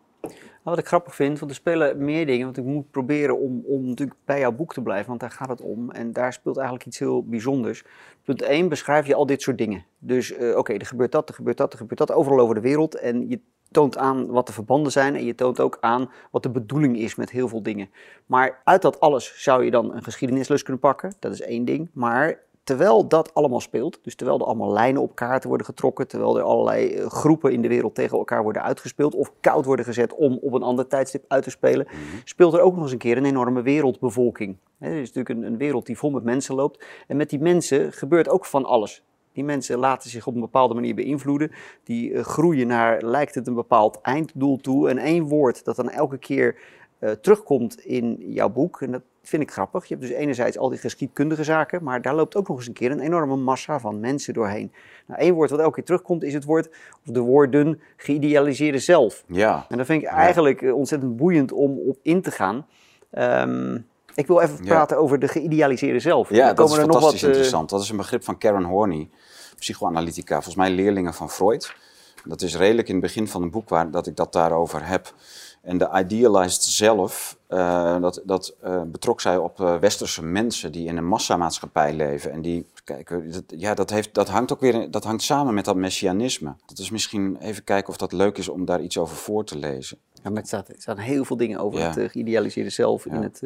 wat ik grappig vind, want er spelen meer dingen. Want ik moet proberen om, om natuurlijk bij jouw boek te blijven, want daar gaat het om. En daar speelt eigenlijk iets heel bijzonders. Punt 1 beschrijf je al dit soort dingen. Dus uh, oké, er gebeurt dat, er gebeurt dat, er gebeurt dat, overal over de wereld. En je toont aan wat de verbanden zijn en je toont ook aan wat de bedoeling is met heel veel dingen. Maar uit dat alles zou je dan een geschiedenislus kunnen pakken, dat is één ding. Maar terwijl dat allemaal speelt, dus terwijl er allemaal lijnen op kaarten worden getrokken, terwijl er allerlei eh, groepen in de wereld tegen elkaar worden uitgespeeld of koud worden gezet om op een ander tijdstip uit te spelen, mhm. speelt er ook nog eens een keer een enorme wereldbevolking. Er is natuurlijk een, een wereld die vol met mensen loopt en met die mensen gebeurt ook van alles. Die mensen laten zich op een bepaalde manier beïnvloeden. Die uh, groeien naar, lijkt het, een bepaald einddoel toe. En één woord dat dan elke keer uh, terugkomt in jouw boek, en dat vind ik grappig. Je hebt dus enerzijds al die geschiedkundige zaken, maar daar loopt ook nog eens een keer een enorme massa van mensen doorheen. Nou, één woord wat elke keer terugkomt is het woord, of de woorden geïdealiseerde zelf. Ja. En dat vind ik eigenlijk eh, ontzettend boeiend om op in te gaan. Um, ik wil even praten over de geïdealiseerde zelf. Ja, dat is fantastisch wat, uh... interessant. Dat is een begrip van Karen Horney, psychoanalytica, volgens mij leerlingen van Freud. Dat is redelijk in het begin van een boek waar dat ik dat daarover heb. En de idealized zelf, uh, dat, dat uh, betrok zij op uh, westerse mensen die in een massamaatschappij leven. En die, kijk, dat, ja, dat, heeft, dat hangt ook weer dat hangt samen met dat messianisme. Dat is misschien even kijken of dat leuk is om daar iets over voor te lezen. Ja, maar er staan heel veel dingen over het geïdealiseerde zelf in het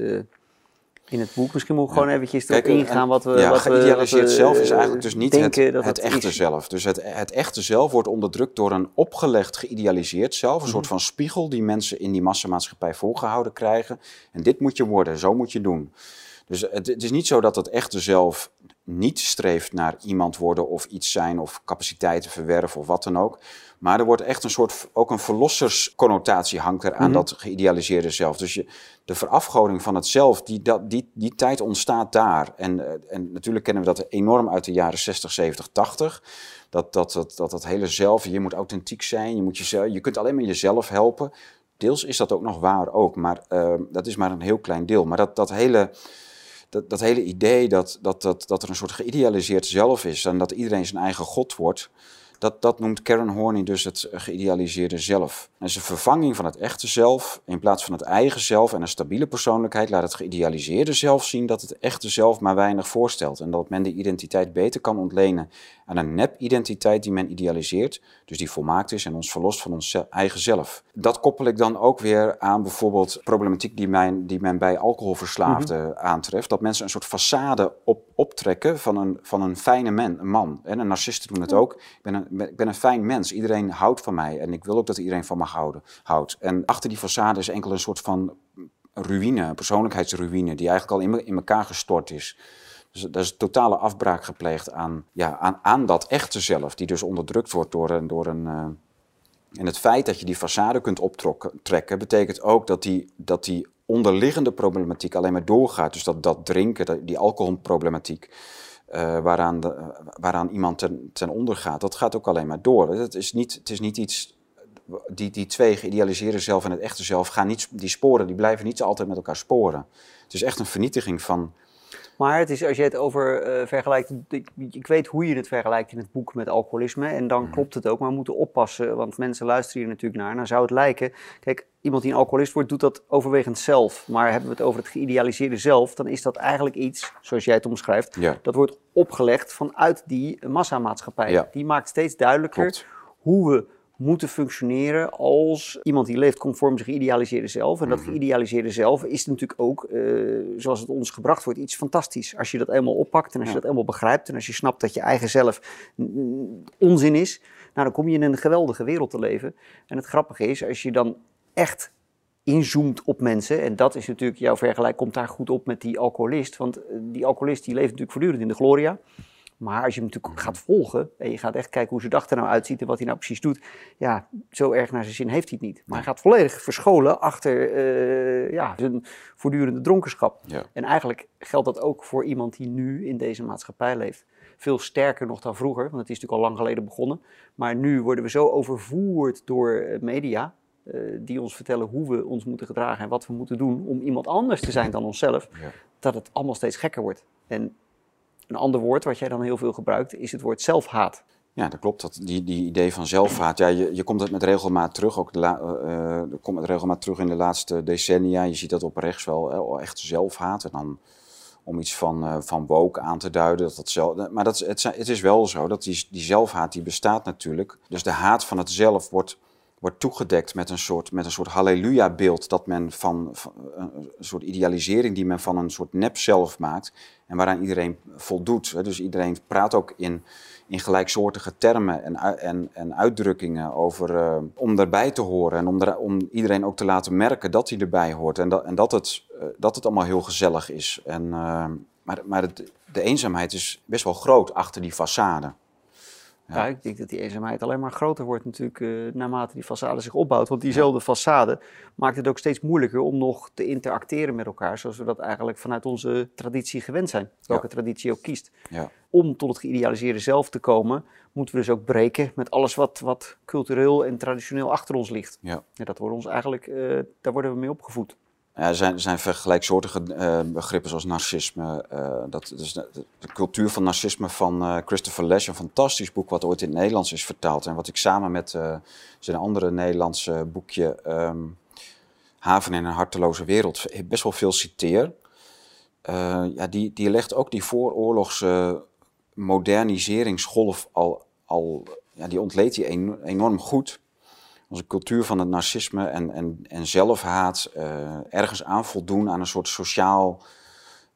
in het boek. Misschien moet ik gewoon eventjes erop ingaan wat we. Ja, wat geïdealiseerd zelf is eigenlijk dus niet het, het, echte zelf. Dus het, het echte zelf wordt onderdrukt door een opgelegd geïdealiseerd zelf. Een mhm. soort van spiegel die mensen in die massamaatschappij voorgehouden krijgen. En dit moet je worden, zo moet je doen. Dus het, het is niet zo dat het echte zelf niet streeft naar iemand worden of iets zijn of capaciteiten verwerven of wat dan ook. Maar er wordt echt een soort, ook een verlossersconnotatie hangt er aan mhm. dat geïdealiseerde zelf. Dus je, de verafgoding van het zelf, die, dat, die, die tijd ontstaat daar. En, eh, en natuurlijk kennen we dat enorm uit de jaren 60, 70, 80. Dat dat, dat, dat, dat hele zelf, je moet authentiek zijn, je, moet jezelf, je kunt alleen maar jezelf helpen. Deels is dat ook nog waar ook, maar uh, dat is maar een heel klein deel. Maar dat, dat hele dat, dat hele idee dat, dat, dat, dat er een soort geïdealiseerd zelf is en dat iedereen zijn eigen god wordt, dat, dat noemt Karen Horney dus het geïdealiseerde zelf. En zijn vervanging van het echte zelf in plaats van het eigen zelf en een stabiele persoonlijkheid laat het geïdealiseerde zelf zien dat het echte zelf maar weinig voorstelt en dat men de identiteit beter kan ontlenen aan een nep-identiteit die men idealiseert, dus die volmaakt is en ons verlost van ons eigen zelf. Dat koppel ik dan ook weer aan bijvoorbeeld problematiek die men, die men bij alcoholverslaafden mhm. aantreft, dat mensen een soort façade op, optrekken van een, van een fijne man. Een man. En narcisten doen het ook. Ik ben, een, ik ben een fijn mens. Iedereen houdt van mij en ik wil ook dat iedereen van me houdt. En achter die façade is enkel een soort van ruïne, een persoonlijkheidsruïne, die eigenlijk al in, in elkaar gestort is. Dus er is totale afbraak gepleegd aan, ja, aan, aan dat echte zelf, die dus onderdrukt wordt door een. Door een uh, en het feit dat je die façade kunt optrekken, betekent ook dat die, dat die onderliggende problematiek alleen maar doorgaat. Dus dat, dat drinken, die alcoholproblematiek, uh, waaraan, waaraan iemand ten, ten onder gaat, dat gaat ook alleen maar door. Het is niet, het is niet iets. Die, die twee geïdealiseerde zelf en het echte zelf gaan niet, die sporen, die blijven niet altijd met elkaar sporen. Het is echt een vernietiging van, maar het is, als je het over uh, vergelijkt, ik, ik, weet hoe je het vergelijkt in het boek met alcoholisme en dan mhm. klopt het ook, maar we moeten oppassen, want mensen luisteren hier natuurlijk naar. Nou zou het lijken, kijk, iemand die een alcoholist wordt, doet dat overwegend zelf. Maar hebben we het over het geïdealiseerde zelf, dan is dat eigenlijk iets, zoals jij het omschrijft, dat wordt opgelegd vanuit die massamaatschappij. Die maakt steeds duidelijker hoe we moeten functioneren als iemand die leeft conform zijn geïdealiseerde zelf. En dat mhm. geïdealiseerde zelf is natuurlijk ook, uh, zoals het ons gebracht wordt, iets fantastisch. Als je dat eenmaal oppakt en als je dat eenmaal begrijpt en als je snapt dat je eigen zelf onzin is, nou, dan kom je in een geweldige wereld te leven. En het grappige is, als je dan echt inzoomt op mensen, en dat is natuurlijk, jouw vergelijk komt daar goed op met die alcoholist, want eh, die alcoholist die leeft natuurlijk voortdurend in de gloria. Maar als je hem natuurlijk gaat volgen en je gaat echt kijken hoe zijn dag er nou uitziet en wat hij nou precies doet, ja, zo erg naar zijn zin heeft hij het niet. Maar hij gaat volledig verscholen achter uh, ja, zijn voortdurende dronkenschap. En eigenlijk geldt dat ook voor iemand die nu in deze maatschappij leeft. Veel sterker nog dan vroeger, want het is natuurlijk al lang geleden begonnen. Maar nu worden we zo overvoerd door eh, media, uh, die ons vertellen hoe we ons moeten gedragen en wat we moeten doen om iemand anders te zijn dan onszelf, ja. dat het allemaal steeds gekker wordt. En een ander woord wat jij dan heel veel gebruikt is het woord zelfhaat. Ja, dat klopt. Dat, die, die idee van zelfhaat, ja, je, je komt het met regelmaat terug. Ook de la, uh, komt het regelmaat terug in de laatste decennia. Je ziet dat op rechts wel echt zelfhaat. En dan om iets van, uh, van woke aan te duiden. Dat dat zelf, maar dat, het, het is wel zo dat die, die zelfhaat die bestaat natuurlijk. Dus de haat van het zelf wordt, wordt toegedekt met een soort, met een soort halleluja-beeld dat men van, een soort idealisering die men van een soort nep zelf maakt en waaraan iedereen voldoet. Dus iedereen praat ook in, in gelijksoortige termen en, en, en uitdrukkingen over, uh, om erbij te horen en om, om iedereen ook te laten merken dat hij erbij hoort en dat, en dat, het, uh, dat het allemaal heel gezellig is. En, uh, maar maar de eenzaamheid is best wel groot achter die façade. Ja. ik denk dat die eenzaamheid alleen maar groter wordt natuurlijk uh, naarmate die façade zich opbouwt. Want diezelfde façade maakt het ook steeds moeilijker om nog te interacteren met elkaar, zoals we dat eigenlijk vanuit onze traditie gewend zijn. Welke ja. traditie ook kiest. Ja. Om tot het geïdealiseerde zelf te komen, moeten we dus ook breken met alles wat, wat cultureel en traditioneel achter ons ligt. Ja. En dat wordt ons eigenlijk, uh, daar worden we mee opgevoed. Er zijn, er zijn vergelijksoortige uh, begrippen zoals narcisme. Uh, dat, dus de, cultuur van narcisme van uh, Christopher Lash, een fantastisch boek wat ooit in het Nederlands is vertaald. En wat ik samen met zijn andere Nederlandse boekje um, Haven in een harteloze wereld best wel veel citeer. ja, die, die legt ook die vooroorlogse moderniseringsgolf al, al ja, die ontleedt en, enorm goed onze cultuur van het narcisme en, en, en zelfhaat, uh, ergens aan voldoen aan een soort sociaal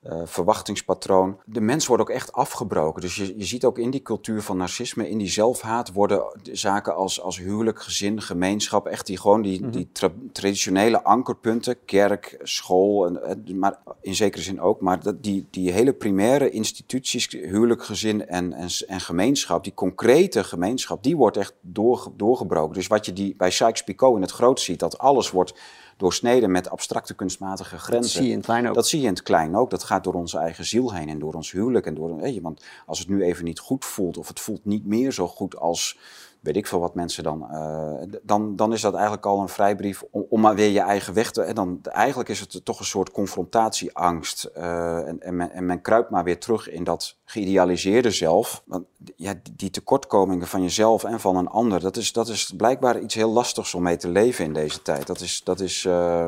uh, verwachtingspatroon. De mens wordt ook echt afgebroken. Dus je, je ziet ook in die cultuur van narcisme, in die zelfhaat, worden zaken als, als huwelijk, gezin, gemeenschap, echt die gewoon die, mm -hmm. die tra traditionele ankerpunten, kerk, school, en, maar in zekere zin ook, maar dat, die, die hele primaire instituties, huwelijk, gezin en, en, en gemeenschap, die concrete gemeenschap, die wordt echt door, doorgebroken. Dus wat je die, bij Sykes-Picot in het groot ziet, dat alles wordt doorsneden met abstracte kunstmatige grenzen. Dat zie je in het klein ook. Dat zie je in het klein ook. Dat gaat door onze eigen ziel heen en door ons huwelijk. En door, weet je, want als het nu even niet goed voelt of het voelt niet meer zo goed als weet ik veel wat mensen dan, uh, dan, dan is dat eigenlijk al een vrijbrief om, om maar weer je eigen weg te... En dan, eigenlijk is het toch een soort confrontatieangst. Uh, en, en, men, en men kruipt maar weer terug in dat geïdealiseerde zelf. Want ja, die tekortkomingen van jezelf en van een ander, dat is, dat is blijkbaar iets heel lastigs om mee te leven in deze tijd. Dat is... Dat is uh,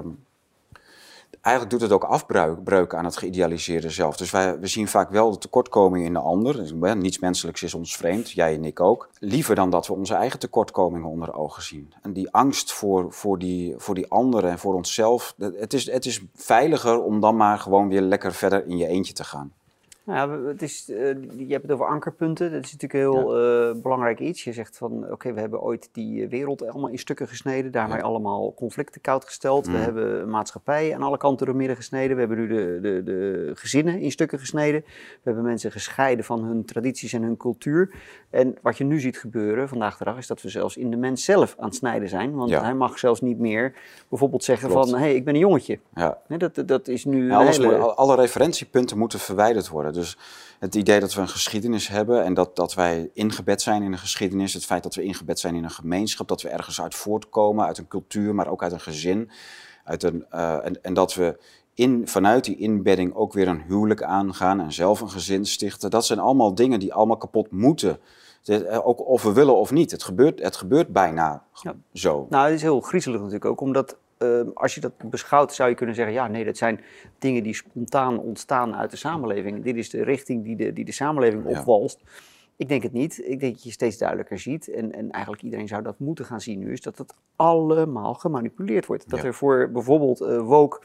eigenlijk doet het ook afbreuk aan het geïdealiseerde zelf. Dus wij, we zien vaak wel de tekortkomingen in de ander. Dus, niets menselijks is ons vreemd, jij en ik ook. Liever dan dat we onze eigen tekortkomingen onder ogen zien. En die angst voor, voor, die, voor die anderen en voor onszelf. Het is, het is veiliger om dan maar gewoon weer lekker verder in je eentje te gaan. Nou ja, het is, uh, je hebt het over ankerpunten. Dat is natuurlijk een heel ja. uh, belangrijk iets. Je zegt van, oké, okay, we hebben ooit die wereld allemaal in stukken gesneden. Daarmee ja. allemaal conflicten koud gesteld. Mm. We hebben een maatschappij aan alle kanten door midden gesneden. We hebben nu de, de, de gezinnen in stukken gesneden. We hebben mensen gescheiden van hun tradities en hun cultuur. En wat je nu ziet gebeuren vandaag de dag is dat we zelfs in de mens zelf aan het snijden zijn. Want ja. hij mag zelfs niet meer bijvoorbeeld zeggen Klopt. van, hé, hey, ik ben een jongetje. Ja. Nee, dat, dat is nu hele... moet, alle referentiepunten moeten verwijderd worden. Dus het idee dat we een geschiedenis hebben en dat, dat wij ingebed zijn in een geschiedenis, het feit dat we ingebed zijn in een gemeenschap, dat we ergens uit voortkomen, uit een cultuur, maar ook uit een gezin. Uit een, uh, en, en dat we in, vanuit die inbedding ook weer een huwelijk aangaan en zelf een gezin stichten. Dat zijn allemaal dingen die allemaal kapot moeten. Ook of we willen of niet. Het gebeurt, het gebeurt bijna ja. zo. Nou, het is heel griezelig natuurlijk ook, omdat uh, als je dat beschouwt, zou je kunnen zeggen: ja, nee, dat zijn dingen die spontaan ontstaan uit de samenleving. Dit is de richting die de, die de samenleving opwalst. Ja. Ik denk het niet. Ik denk dat je steeds duidelijker ziet, en, en eigenlijk iedereen zou dat moeten gaan zien nu, is dat het allemaal gemanipuleerd wordt. Dat ja. er voor bijvoorbeeld uh, woke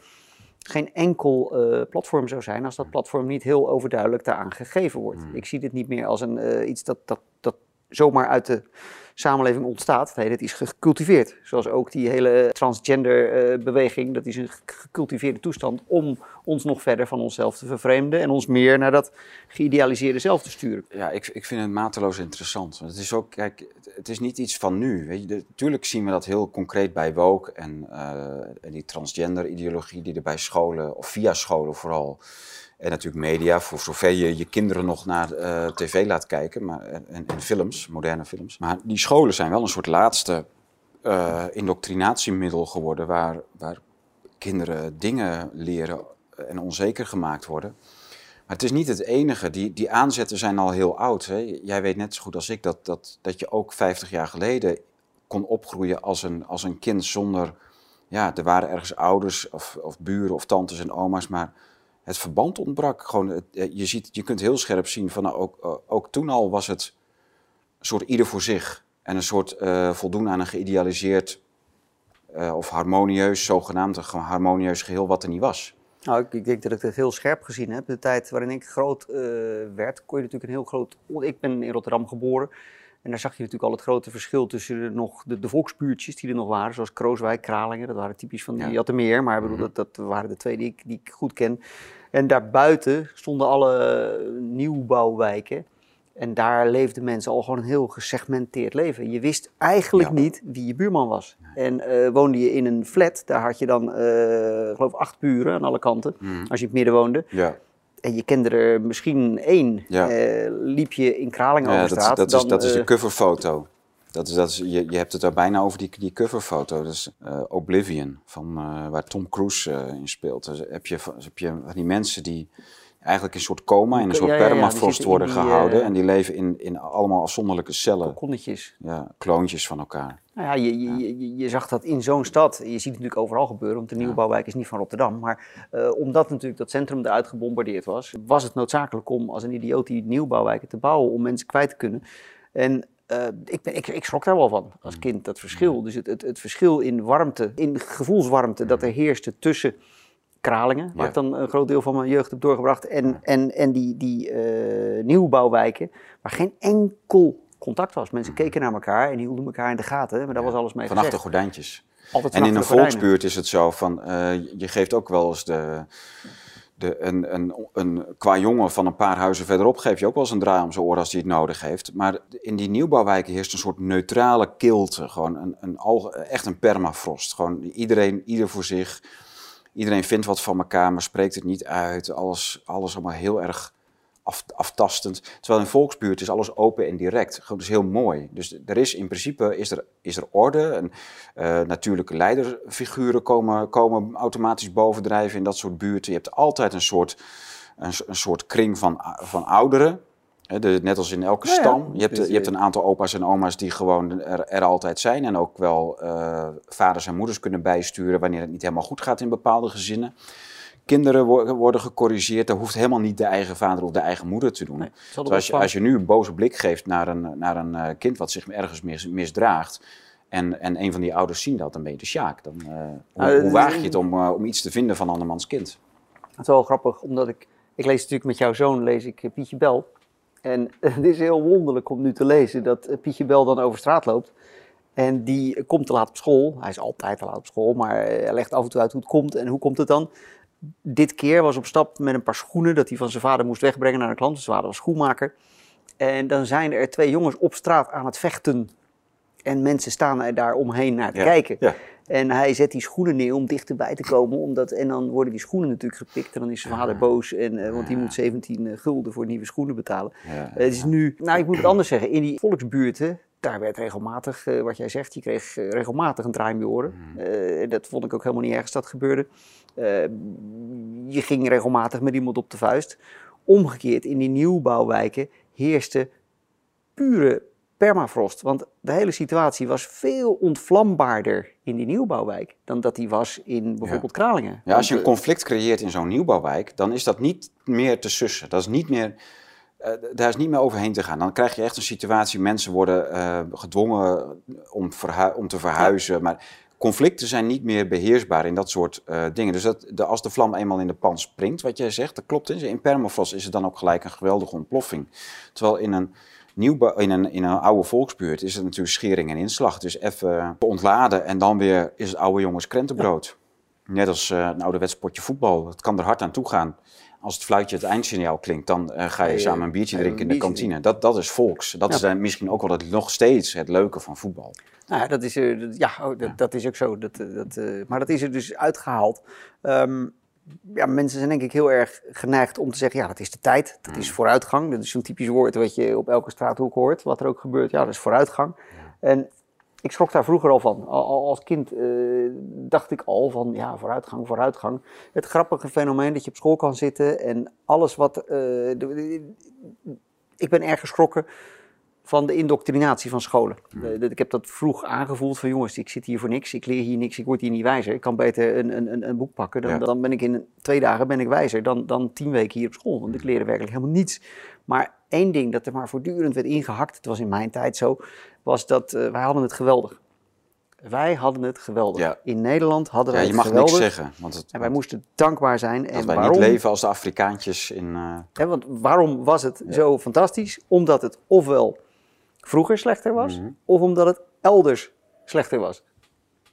geen enkel uh, platform zou zijn als dat platform niet heel overduidelijk daaraan gegeven wordt. Mm. Ik zie dit niet meer als een, uh, iets dat, dat, dat zomaar uit de samenleving ontstaat. Nee, dat is gecultiveerd. Zoals ook die hele transgender uh, beweging, dat is een gecultiveerde toestand om ons nog verder van onszelf te vervreemden en ons meer naar dat geïdealiseerde zelf te sturen. Ja, ik, ik vind het mateloos interessant. Het is ook, kijk, het is niet iets van nu. Weet je, natuurlijk zien we dat heel concreet bij woke en, uh, en die transgender ideologie die er bij scholen, of via scholen vooral, en natuurlijk media, voor zover je je kinderen nog naar uh, tv laat kijken maar, en, en, films, moderne films. Maar die scholen zijn wel een soort laatste uh, indoctrinatiemiddel geworden waar, waar kinderen dingen leren en onzeker gemaakt worden. Maar het is niet het enige. Die, die aanzetten zijn al heel oud. Hè? Jij weet net zo goed als ik dat, dat, dat je ook 50 jaar geleden kon opgroeien als een, als een kind zonder. Ja, er waren ergens ouders of, of buren of tantes en oma's, maar het verband ontbrak. Gewoon, je, ziet, je kunt heel scherp zien van nou, ook, ook toen al was het een soort ieder voor zich. En een soort eh, voldoen aan een geïdealiseerd eh, of harmonieus, zogenaamd een harmonieus geheel wat er niet was. Nou, ik, ik denk dat ik het heel scherp gezien heb. De tijd waarin ik groot eh, werd, kon je natuurlijk een heel groot... Ik ben in Rotterdam geboren. En daar zag je natuurlijk al het grote verschil tussen de, nog, de, de volksbuurtjes die er nog waren. Zoals Krooswijk, Kralingen. Dat waren typisch van die Ja. Er meer, maar bedoel, Mhm. dat, dat waren de twee die ik, die ik goed ken. En daarbuiten stonden alle nieuwbouwwijken. En daar leefden mensen al gewoon een heel gesegmenteerd leven. Je wist eigenlijk Ja. niet wie je buurman was. En eh, woonde je in een flat, daar had je dan, eh geloof ik, acht buren aan alle kanten. Mhm. Als je in het midden woonde. Ja. En je kende er misschien één. Ja. Eh, liep je in Kralingen over dat, is- straat. dat, is, dan, dat is de eh, coverfoto. Dat is, dat is, je, je hebt het daar bijna over die, die coverfoto. Dat is eh, Oblivion, van, waar Tom Cruise in speelt. Dus heb je, heb je van die mensen die eigenlijk in een soort coma, in een soort permafrost worden die, gehouden. eh, En die leven in, in allemaal afzonderlijke cellen. kokonnetjes. Ja, kloontjes van elkaar. Nou ja, je, je, je, je zag dat in zo'n stad. Je ziet het natuurlijk overal gebeuren, want de nieuwbouwwijk is niet van Rotterdam. Maar eh, omdat natuurlijk dat centrum eruit gebombardeerd was, was het noodzakelijk om als een idioot die nieuwbouwwijken te bouwen om mensen kwijt te kunnen. En eh, ik, ben, ik, ik schrok daar wel van als kind, dat verschil. Dus het, het, het verschil in warmte, in gevoelswarmte dat er heerste tussen Kralingen, waar Ja. ik dan een groot deel van mijn jeugd heb doorgebracht, en, en, en die, die eh, nieuwbouwwijken, waar geen enkel contact was. Mensen keken naar elkaar en die hielden elkaar in de gaten, maar daar was alles mee Vanaf de gordijntjes. Altijd En in een volksbuurt is het zo van, eh, je geeft ook wel eens de, de, een, een, een, qua jongen van een paar huizen verderop geef je ook wel eens een draai om zijn oor als hij het nodig heeft. Maar in die nieuwbouwwijken heerst een soort neutrale kilte, gewoon een, een, echt een permafrost. Gewoon iedereen, ieder voor zich, iedereen vindt wat van elkaar, maar spreekt het niet uit. Alles, alles allemaal heel erg af, aftastend. Terwijl in volksbuurt is alles open en direct. Dat is heel mooi. Dus er is in principe is er, is er orde. En, eh, natuurlijke leiderfiguren komen, komen automatisch bovendrijven in dat soort buurten. Je hebt altijd een soort, een, een soort kring van, van ouderen. Hè, de, net als in elke ja. stam. Je hebt, Dus, je hebt een aantal opa's en oma's die gewoon er, er altijd zijn. En ook wel eh, vaders en moeders kunnen bijsturen wanneer het niet helemaal goed gaat in bepaalde gezinnen. Kinderen wo- worden gecorrigeerd. Dat hoeft helemaal niet de eigen vader of de eigen moeder te doen. Nee, Terwijl als, je, als je nu een boze blik geeft naar een, naar een eh, kind wat zich ergens mis, misdraagt. En, en een van die ouders zien dat, dan ben je de sjaak. Dan, eh, hoe, Nou, hoe waag je het om, om iets te vinden van andermans kind? Het is wel grappig, omdat ik... Ik lees natuurlijk met jouw zoon, lees ik Pietje Bel. En [laughs] het is heel wonderlijk om nu te lezen dat eh, Pietje Bel dan over straat loopt. En die komt te laat op school. Hij is altijd te laat op school, maar eh, hij legt af en toe uit hoe het komt. En hoe komt het dan? Dit keer was op stap met een paar schoenen dat hij van zijn vader moest wegbrengen naar een klant. Zijn vader was schoenmaker. En dan zijn er twee jongens op straat aan het vechten. En mensen staan er daar omheen naar te Ja, kijken. ja. En hij zet die schoenen neer om dichterbij te komen. Omdat, en dan worden die schoenen natuurlijk gepikt. En dan is zijn vader boos. En, eh, want die moet 17 gulden voor nieuwe schoenen betalen. Ja, Eh, het is nu, nou ik moet het anders zeggen. In die volksbuurten, daar werd regelmatig, eh, wat jij zegt, je kreeg eh, regelmatig een draai in je oren. Eh, dat vond ik ook helemaal niet erg als dat gebeurde. Eh, je ging regelmatig met iemand op de vuist. Omgekeerd, in die nieuwbouwwijken heerste pure permafrost. Want de hele situatie was veel ontvlambaarder in die nieuwbouwwijk dan dat die was in bijvoorbeeld Kralingen. Ja, als je een eh, conflict creëert in zo'n nieuwbouwwijk, dan is dat niet meer te sussen. Dat is niet meer, eh, daar is niet meer overheen te gaan. Dan krijg je echt een situatie, mensen worden eh, gedwongen om, om te verhuizen. Maar conflicten zijn niet meer beheersbaar in dat soort dingen. Dus dat, de, als de vlam eenmaal in de pan springt, wat jij zegt, dat klopt. Hè? In permafrost is het dan ook gelijk een geweldige ontploffing. Terwijl in een nieuwbouw, in een, in een oude volksbuurt is het natuurlijk schering en inslag. Dus even ontladen en dan weer is het oude jongens krentenbrood. Net als eh, een ouderwets potje voetbal. Het kan er hard aan toe gaan. Als het fluitje het eindsignaal klinkt, dan eh, ga je samen een biertje drinken in de kantine. Dat, dat is volks. Dat Ja. is dan misschien ook wel het, nog steeds het leuke van voetbal. Nou ja, dat is, dat- ja, oh, dat, dat is ook zo. Dat, eh, dat, eh, maar dat is er dus uitgehaald. Ehm, ja, mensen zijn denk ik heel erg geneigd om te zeggen, ja, dat is de tijd. Dat is vooruitgang. Dat is zo'n typisch woord wat je op elke straathoek hoort. Wat er ook gebeurt, ja, dat is vooruitgang. En ik schrok daar vroeger al van. Al, als kind eh, dacht ik al van, ja, vooruitgang, vooruitgang. Het grappige fenomeen dat je op school kan zitten en alles wat... eh, ik ben erg geschrokken van de indoctrinatie van scholen. Ik heb dat vroeg aangevoeld van jongens, ik zit hier voor niks, ik leer hier niks, ik word hier niet wijzer. Ik kan beter een, een, een- boek pakken, dan, Ja. dan ben ik in twee dagen ben ik wijzer dan, dan tien weken hier op school. Want ik leerde werkelijk helemaal niets. Maar één ding dat er maar voortdurend werd ingehakt, het was in mijn tijd zo, was dat eh, wij hadden het geweldig. Wij hadden het geweldig. Ja. In Nederland hadden Ja, wij je het mag geweldig. niks zeggen. Want het, En wij moesten dankbaar zijn. dat en wij waarom? niet leven als de Afrikaantjes in... eh, Hè, want waarom was het zo fantastisch? Omdat het ofwel vroeger slechter was, Mhm. of omdat het elders slechter was.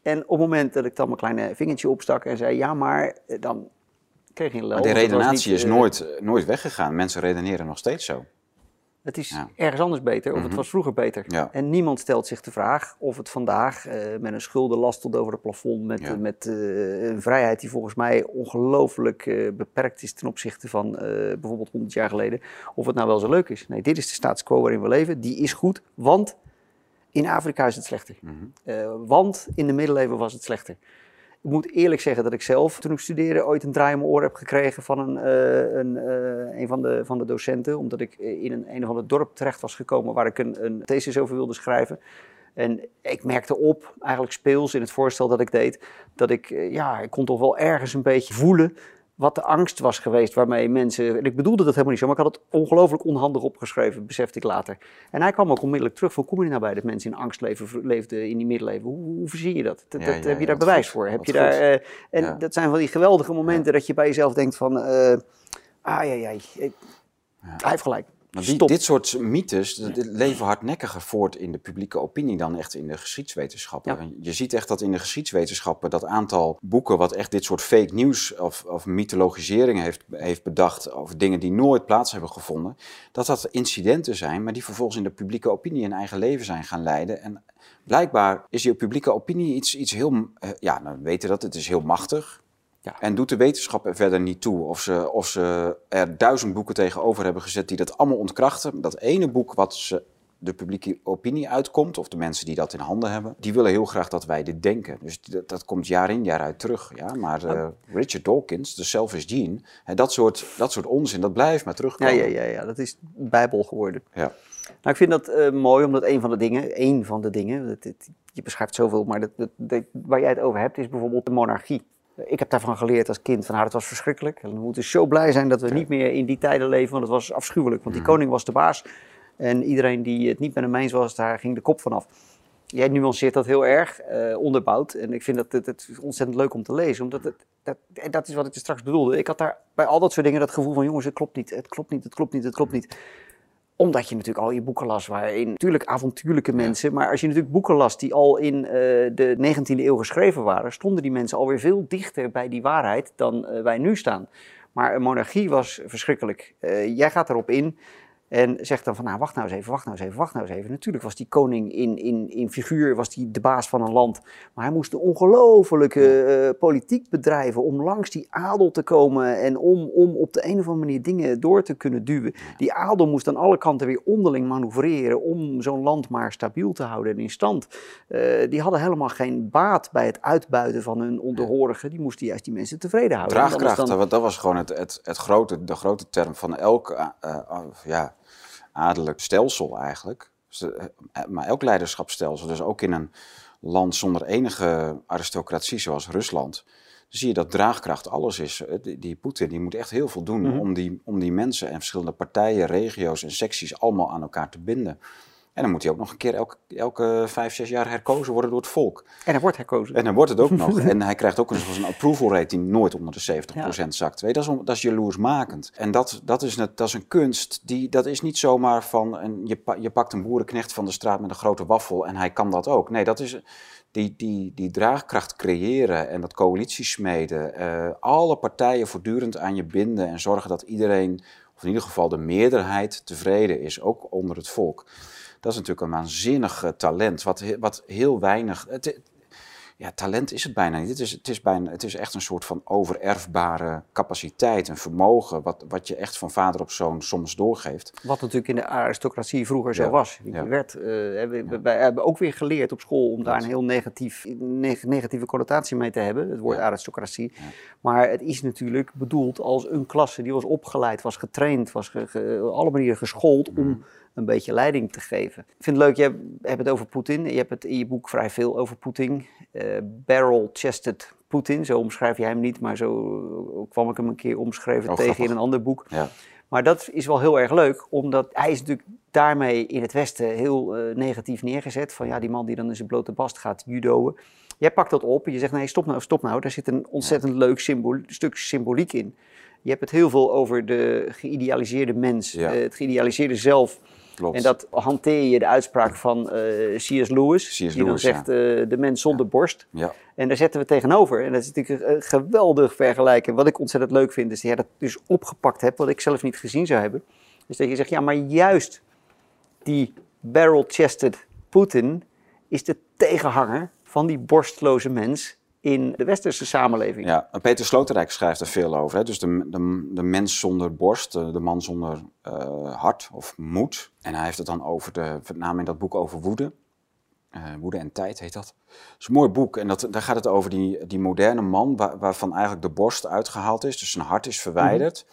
En op het moment dat ik dan mijn kleine vingertje opstak en zei ja, maar eh, dan kreeg je een lel. maar die redenatie niet, is eh, nooit, eh, nooit weggegaan. Mensen redeneren nog steeds zo. Het is Ja. ergens anders beter, of het Mhm. was vroeger beter. Ja. En niemand stelt zich de vraag of het vandaag eh, met een schuldenlast tot over het plafond, met, Ja. met eh, een vrijheid die volgens mij ongelooflijk eh, beperkt is ten opzichte van bijvoorbeeld 100 jaar geleden, of het nou wel zo leuk is. Nee, dit is de status quo waarin we leven. Die is goed, want in Afrika is het slechter. Mhm. Want in de middeleeuwen was het slechter. Ik moet eerlijk zeggen dat ik zelf, toen ik studeerde, ooit een draai om mijn oor heb gekregen van een, eh, een, eh, een van, de, van de docenten. Omdat ik eh, in een, een of ander dorp terecht was gekomen waar ik een, een thesis over wilde schrijven. En ik merkte op, eigenlijk speels in het voorstel dat ik deed, dat ik, ja, ik kon toch wel ergens een beetje voelen wat de angst was geweest waarmee mensen... En ik bedoelde dat helemaal niet zo, maar ik had het ongelooflijk onhandig opgeschreven, besefte ik later. En hij kwam ook onmiddellijk terug van, kom je nou bij dat mensen in angst leven, leefden in die middeleeuwen? Hoe, hoe verzie je dat? dat, Ja, dat- ja, heb je daar bewijs goed. voor? Heb je daar, eh, en dat zijn van die geweldige momenten dat je bij jezelf denkt van... eh ah, ja, ja, hij heeft gelijk. Maar die, dit soort mythes dat- leven hardnekkiger voort in de publieke opinie dan echt in de geschiedswetenschappen. Ja. Je ziet echt dat in de geschiedswetenschappen dat aantal boeken wat echt dit soort fake nieuws of, of mythologiseringen heeft, heeft bedacht over dingen die nooit plaats hebben gevonden, dat dat incidenten zijn, maar die vervolgens in de publieke opinie een eigen leven zijn gaan leiden. En blijkbaar is die publieke opinie iets, iets heel, eh, ja, nou we weten dat, het is heel machtig. Ja. En doet de wetenschap er verder niet toe of ze, of ze er duizend boeken tegenover hebben gezet die dat allemaal ontkrachten. Dat ene boek wat ze de publieke opinie uitkomt, of de mensen die dat in handen hebben, die willen heel graag dat wij dit denken. Dus dat, dat komt jaar in jaar uit terug. Ja? Maar eh, Richard Dawkins, de Selfish Gene, hè, dat, soort, dat soort onzin, dat blijft maar Ja, terugkomen. ja, ja, ja, dat is bijbel geworden. Ja. Nou, ik vind dat eh, mooi, omdat een van de dingen, één van de dingen, het- het- je beschrijft zoveel, maar dat, dat, dat- waar jij het over hebt, is bijvoorbeeld de monarchie. Ik heb daarvan geleerd als kind, van nou, dat was verschrikkelijk. En we moeten zo blij zijn dat we niet meer in die tijden leven, want het was afschuwelijk. Want die koning was de baas en iedereen die het niet met hem eens was, daar ging de kop vanaf. Jij nuanceert dat heel erg, eh, onderbouwd. En ik vind dat het, het ontzettend leuk om te lezen, omdat het, dat, dat is wat ik straks bedoelde. Ik had daar bij al dat soort dingen dat gevoel van, jongens, het klopt niet, het klopt niet, het klopt niet, het klopt niet omdat je natuurlijk al je boeken las waarin natuurlijk avontuurlijke mensen, maar als je natuurlijk boeken las die al in eh, de 19e eeuw geschreven waren, stonden die mensen alweer veel dichter bij die waarheid dan eh, wij nu staan. Maar een monarchie was verschrikkelijk. Eh, jij gaat erop in en zegt dan van, nou wacht nou eens even, wacht nou eens even, wacht nou eens even. Natuurlijk was die koning in, in, in figuur, was die de baas van een land, maar hij moest een ongelofelijke eh, politiek bedrijven om langs die adel te komen en om, om op de een of andere manier dingen door te kunnen duwen. Die adel moest aan alle kanten weer onderling manoeuvreren om zo'n land maar stabiel te houden en in stand. Eh, die hadden helemaal geen baat bij het uitbuiten van hun onderhorigen. Die moesten juist die mensen tevreden houden. Want Draagkracht, dan- dat, dat was gewoon het, het, het grote, de grote term van elk eh, ja, adellijk stelsel eigenlijk. Dus, eh, Maar elk leiderschapsstelsel, dus ook in een land zonder enige aristocratie zoals Rusland, zie je dat draagkracht alles is. Eh, Die, die Poetin die moet echt heel veel doen Mhm. om, die, om die mensen en verschillende partijen, regio's en secties allemaal aan elkaar te binden. En dan moet hij ook nog een keer elke, elke vijf, zes jaar herkozen worden door het volk. En er wordt herkozen. En dan wordt het ook [laughs] nog. En hij krijgt ook eens een approval rate die nooit onder de 70% zakt. Weet, dat, is, dat is jaloersmakend. En dat, dat, is, net, dat is een kunst. Die, dat is niet zomaar van een, je, je pakt een boerenknecht van de straat met een grote waffel en hij kan dat ook. Nee, dat is die, die, die draagkracht creëren en dat coalitiesmeden. eh alle partijen voortdurend aan je binden en zorgen dat iedereen, of in ieder geval de meerderheid, tevreden is. Ook onder het volk. Dat is natuurlijk een waanzinnig eh, talent, wat, wat heel weinig. Het, ja, talent is het bijna niet. Het is, het is, bijna, het is echt een soort van overerfbare capaciteit, een vermogen, wat, wat je echt van vader op zoon soms doorgeeft. Wat natuurlijk in de aristocratie vroeger zo Ja, was. Je ja. werd, eh, we- wij hebben ook weer geleerd op school om daar een heel negatief, neg- negatieve connotatie mee te hebben, het woord aristocratie. Maar het is natuurlijk bedoeld als een klasse die was opgeleid, was getraind, was ge- ge- op alle manieren geschoold om een beetje leiding te geven. Ik vind het leuk, je hebt, het over Poetin. Je hebt het in je boek vrij veel over Poetin. Eh, Barrel-chested Poetin, zo omschrijf je hem niet, maar zo kwam ik hem een keer omschreven Oh, tegen grappig. in een ander boek. Ja, Maar dat is wel heel erg leuk, omdat hij is natuurlijk daarmee in het Westen heel eh, negatief neergezet. Van ja, die man die dan in zijn blote bast gaat judoën. Jij pakt dat op en je zegt nee, stop nou, stop nou. Daar zit een ontzettend leuk symbool, stuk symboliek in. Je hebt het heel veel over de geïdealiseerde mens, Ja. eh, het geïdealiseerde zelf. Klopt. En dat hanteer je de uitspraak van eh C.S. Lewis. C.S. die dan Lewis, zegt, eh, de mens zonder borst. ja. En daar zetten we tegenover. En dat is natuurlijk een, een geweldig vergelijken. Wat ik ontzettend leuk vind, is dat jij dat dus opgepakt hebt, wat ik zelf niet gezien zou hebben. Is dat je zegt, ja, maar juist die barrel-chested Putin is de tegenhanger van die borstloze mens in de westerse samenleving. Ja, Peter Sloterdijk schrijft er veel over. Hè? Dus de, de, de mens zonder borst, de, de man zonder eh, hart of moed. En hij heeft het dan over, de, met name in dat boek over woede. Eh, woede en tijd heet dat. Het is een mooi boek en dat, daar gaat het over die, die moderne man waar- waarvan eigenlijk de borst uitgehaald is. Dus zijn hart is verwijderd.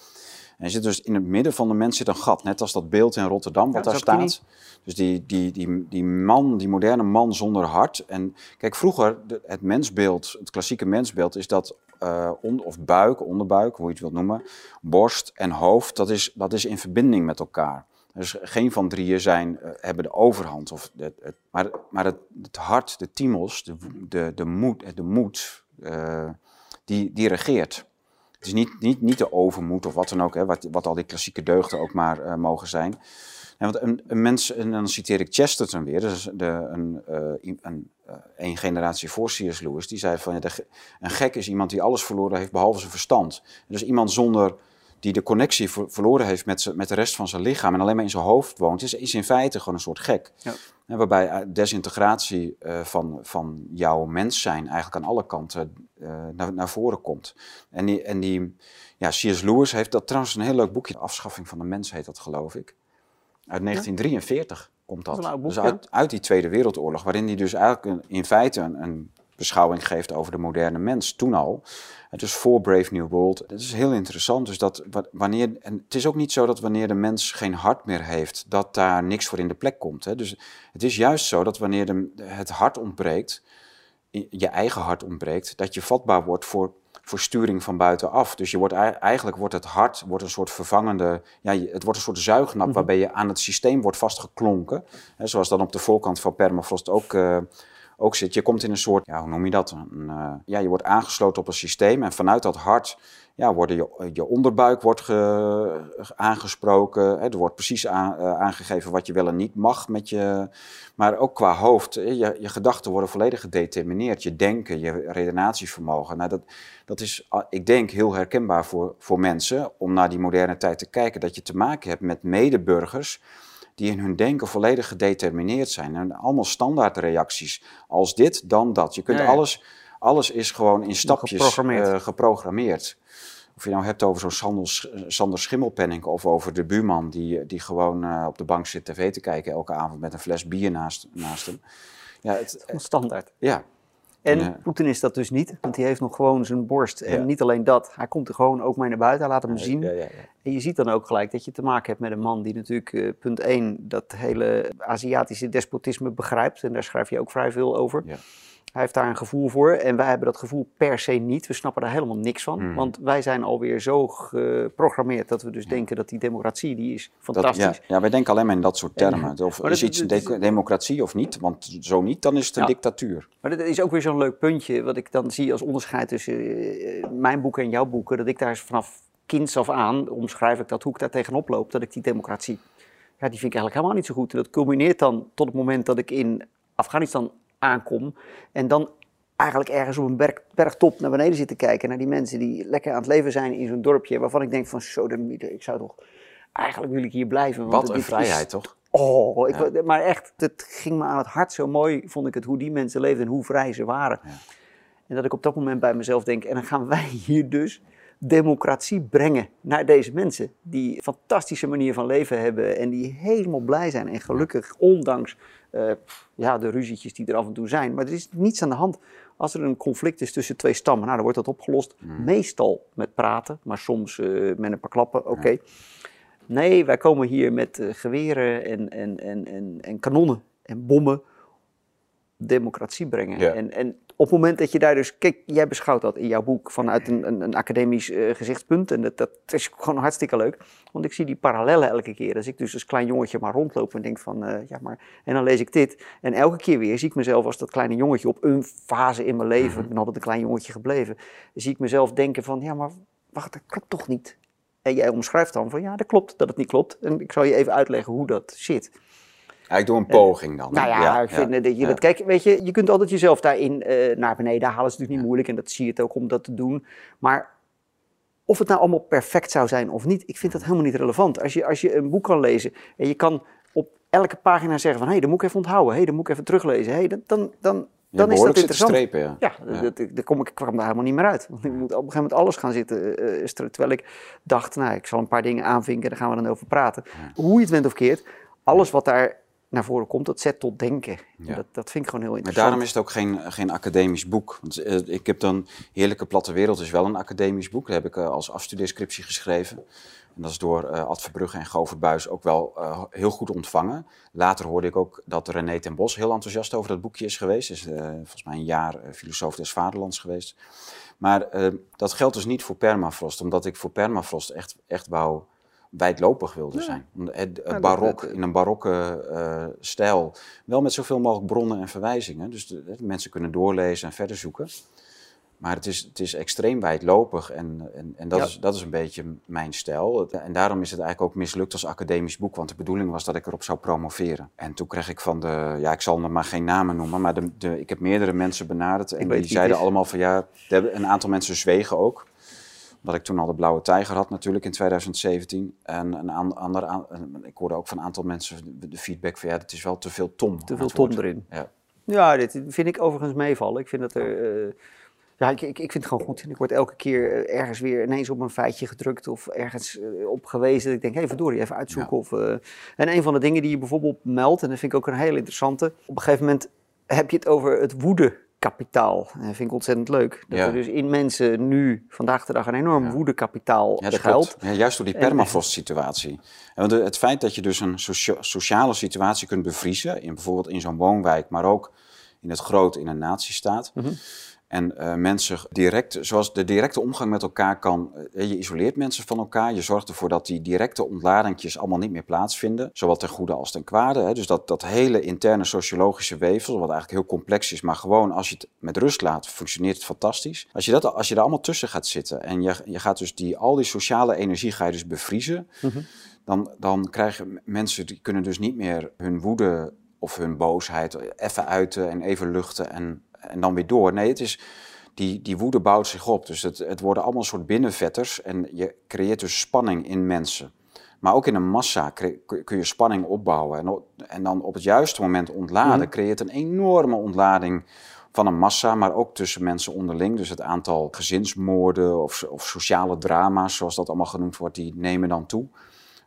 En zit dus in het midden van de mens zit een gat, net als dat beeld in Rotterdam wat Ja, daar staat. Dus die, die, die, die man, die moderne man zonder hart. En kijk, vroeger, de- het mensbeeld, het klassieke mensbeeld, is dat, eh, on, of buik, onderbuik, hoe je het wilt noemen, borst en hoofd, dat is, dat is in verbinding met elkaar. Dus geen van drieën zijn, eh, hebben de overhand. Of het, het, maar maar het, het hart, de timos, de, de, de moed, de moed eh, die, die regeert. Is niet, niet, niet de overmoed of wat dan ook, hè, wat, wat al die klassieke deugden ook maar eh, mogen zijn. Want een, een mens, en dan citeer ik Chesterton weer, dus de, een, i- een, eh, een generatie voor C.S. Lewis, die zei van de een gek is iemand die alles verloren heeft behalve zijn verstand. Dus iemand zonder die de connectie ver- verloren heeft met, met de rest van zijn lichaam en alleen maar in zijn hoofd woont, is, is in feite gewoon een soort gek. Ja. En waarbij eh, desintegratie eh, van, van jouw mens zijn eigenlijk aan alle kanten eh, naar, naar voren komt. En die, en die ja, C.S. Lewis heeft dat trouwens een heel leuk boekje, Afschaffing van de Mens heet dat geloof ik. Uit 1943 komt dat. Boek, dus uit, uit die Tweede Wereldoorlog, waarin hij dus eigenlijk een- in feite een, een beschouwing geeft over de moderne mens, toen al. Het is voor Brave New World. Het is heel interessant. Dus dat wa- wanneer, en het is ook niet zo dat wanneer de mens geen hart meer heeft, dat daar niks voor in de plek komt. Hè. Dus het is juist zo dat wanneer de, het hart ontbreekt, je eigen hart ontbreekt, dat je vatbaar wordt voor, voor sturing van buitenaf. Dus je wordt, ei- eigenlijk wordt het hart wordt een soort vervangende, ja, het wordt een soort zuignap waarbij je aan het systeem wordt vastgeklonken. Hè, zoals dan op de voorkant van permafrost ook, eh, ook zit. Je komt in een soort, ja, hoe noem je dat? Eh, ja, je wordt aangesloten op een systeem en vanuit dat hart ja, worden je, je onderbuik wordt ge- aangesproken. Er wordt precies eh, aangegeven wat je wel en niet mag met je. Maar ook qua hoofd. hè, Je, je gedachten worden volledig gedetermineerd. Je denken, je redenatievermogen. Nou, dat, dat is, ah, ik denk, heel herkenbaar voor, voor mensen om naar die moderne tijd te kijken. Dat je te maken hebt met medeburgers die in hun denken volledig gedetermineerd zijn. En allemaal standaardreacties. Als dit, dan dat. Je kunt Ja, ja. alles, alles is gewoon in stapjes Geprogrammeerd. eh, geprogrammeerd. Of je nou hebt over zo'n Sander, Sander Schimmelpenning of over de buurman die, die gewoon eh, op de bank zit tv te kijken elke avond met een fles bier naast, naast hem. Ja, het, standaard. ja, En Ja. Poetin is dat dus niet, want die heeft nog gewoon zijn borst. En niet alleen dat, hij komt er gewoon ook mee naar buiten, hij laat hem zien. ja. En je ziet dan ook gelijk dat je te maken hebt met een man die natuurlijk, eh, punt 1, dat hele Aziatische despotisme begrijpt. En daar schrijf je ook vrij veel over. Hij heeft daar een gevoel voor en wij hebben dat gevoel per se niet. We snappen daar helemaal niks van. Mhm. Want wij zijn alweer zo geprogrammeerd dat we dus denken dat die democratie, die is Dat, fantastisch. ja, ja, wij denken alleen maar in dat soort termen. Of is dat- iets een dat- de- democratie of niet? Want zo niet, dan is het een Ja. dictatuur. Maar dat is ook weer zo'n leuk puntje, wat ik dan zie als onderscheid tussen eh, mijn boeken en jouw boeken. Dat ik daar vanaf kinds af aan, omschrijf ik dat, hoe ik daar tegenop loop, dat ik die democratie, ja, die vind ik eigenlijk helemaal niet zo goed. En dat culmineert dan tot het moment dat ik in Afghanistan aankom en dan eigenlijk ergens op een berg, bergtop naar beneden zit te kijken naar die mensen die lekker aan het leven zijn in zo'n dorpje, waarvan ik denk van, zo, de- ik zou toch, eigenlijk wil ik hier blijven. want Wat een is vrijheid, toch? Oh, ik, maar echt, het ging me aan het hart. Zo mooi vond ik het hoe die mensen leefden en hoe vrij ze waren. Ja. En dat ik op dat moment bij mezelf denk, en dan gaan wij hier dus democratie brengen naar deze mensen. Die een fantastische manier van leven hebben en die helemaal blij zijn en gelukkig, ondanks uh, ja, de ruzietjes die er af en toe zijn. Maar er is niets aan de hand. Als er een conflict is tussen twee stammen, nou, dan wordt dat opgelost. Hmm. Meestal met praten, maar soms uh, met een paar klappen, oké. Nee, wij komen hier met uh, geweren en, en, en, en, en kanonnen en bommen democratie brengen. En, en op het moment dat je daar dus, kijk, jij beschouwt dat in jouw boek vanuit een, een, een academisch uh, gezichtspunt. En dat, dat is gewoon hartstikke leuk. Want ik zie die parallellen elke keer. Als ik dus als klein jongetje maar rondloop en denk van, uh, ja maar, en dan lees ik dit. En elke keer weer zie ik mezelf als dat kleine jongetje op een fase in mijn leven. Mhm. Ik ben altijd een klein jongetje gebleven. Zie ik mezelf denken van, ja maar wacht, dat klopt toch niet? En jij omschrijft dan van, ja dat klopt, dat het niet klopt. En ik zal je even uitleggen hoe dat zit. Ik doe een poging dan. Nou ja, ik vind dat je dat... Kijk, weet je, je kunt altijd jezelf daarin uh, naar beneden halen. Dat is natuurlijk niet moeilijk en dat zie je het ook om dat te doen. Maar of het nou allemaal perfect zou zijn of niet, ik vind dat helemaal niet relevant. Als je, als je een boek kan lezen en je kan op elke pagina zeggen van... hé, hey, dat moet ik even onthouden. Hé, hey, dat moet ik even teruglezen. Hey, dan, dan, dan, dan is dat interessant. Strepen, ja. Ja, daar kom ik, kwam daar helemaal niet meer uit. Want ik moet op een gegeven moment alles gaan zitten. Uh, terwijl ik dacht, nou, ik zal een paar dingen aanvinken, daar gaan we dan over praten. Hoe je het went of keert, alles wat daar naar voren komt, dat zet tot denken. Dat, dat vind ik gewoon heel interessant. Maar daarom is het ook geen, geen academisch boek. Want uh, ik heb dan Heerlijke Platte Wereld is wel een academisch boek. Dat heb ik uh, als afstudeerscriptie geschreven. En dat is door uh, Ad Verbrugge en Govert Buis ook wel heel goed ontvangen. Later hoorde ik ook dat René ten Bos heel enthousiast over dat boekje is geweest. Is volgens mij een jaar filosoof des vaderlands geweest. Maar dat geldt dus niet voor permafrost. Omdat ik voor permafrost echt, echt wou wijdlopig wilde zijn. Het, het barok, in een barokke uh, stijl. Wel met zoveel mogelijk bronnen en verwijzingen. Dus de, mensen kunnen doorlezen en verder zoeken. Maar het is, het is extreem wijdlopig en, en, en dat, is, dat is een beetje mijn stijl. En daarom is het eigenlijk ook mislukt als academisch boek, want de bedoeling was dat ik erop zou promoveren. En toen kreeg ik van de, ja, ik zal nog maar geen namen noemen, maar de, de, ik heb meerdere mensen benaderd en die zeiden allemaal van ja, een aantal mensen zwegen ook omdat ik toen al de Blauwe Tijger had natuurlijk in 2017. En een ander, ik hoorde ook van een aantal mensen de feedback van ja, het is wel te veel tom. Te veel tom erin. Ja. ja, dit vind ik overigens meevallen. Ik vind dat er... Uh, ja, ik, ik, ik, vind het gewoon goed. Ik word elke keer eh, ergens weer ineens op een feitje gedrukt of ergens uh, op gewezen. ik denk, hé, hey, verdorie, even uitzoeken. Of, uh, en een van de dingen die je bijvoorbeeld meldt, en dat vind ik ook een hele interessante. Op een gegeven moment heb je het over het woede kapitaal. Dat vind ik ontzettend leuk. Dat er dus in mensen nu, vandaag de dag, een enorm ja. woedekapitaal ja, schuilt. Ja, juist door die permafrost-situatie. Want het feit dat je dus een sociale situatie kunt bevriezen, in, bijvoorbeeld in zo'n woonwijk, maar ook in het groot in een natiestaat... Mm en uh, mensen direct, zoals de directe omgang met elkaar kan, uh, je isoleert mensen van elkaar. Je zorgt ervoor dat die directe ontladingjes allemaal niet meer plaatsvinden. Zowel ten goede als ten kwade. Hè. Dus dat, dat hele interne sociologische weefsel, wat eigenlijk heel complex is, maar gewoon als je het met rust laat, functioneert het fantastisch. Als je, dat, als je er allemaal tussen gaat zitten en je, je gaat dus die, al die sociale energie ga je dus bevriezen, mhm. dan, dan krijgen mensen, die kunnen dus niet meer hun woede of hun boosheid even uiten en even luchten en en dan weer door. Nee, het is, die, die woede bouwt zich op. Dus het, het worden allemaal soort binnenvetters en je creëert dus spanning in mensen. Maar ook in een massa kun je spanning opbouwen. En, en dan op het juiste moment ontladen mhm. creëert een enorme ontlading van een massa, maar ook tussen mensen onderling. Dus het aantal gezinsmoorden of, of sociale drama's, zoals dat allemaal genoemd wordt, die nemen dan toe.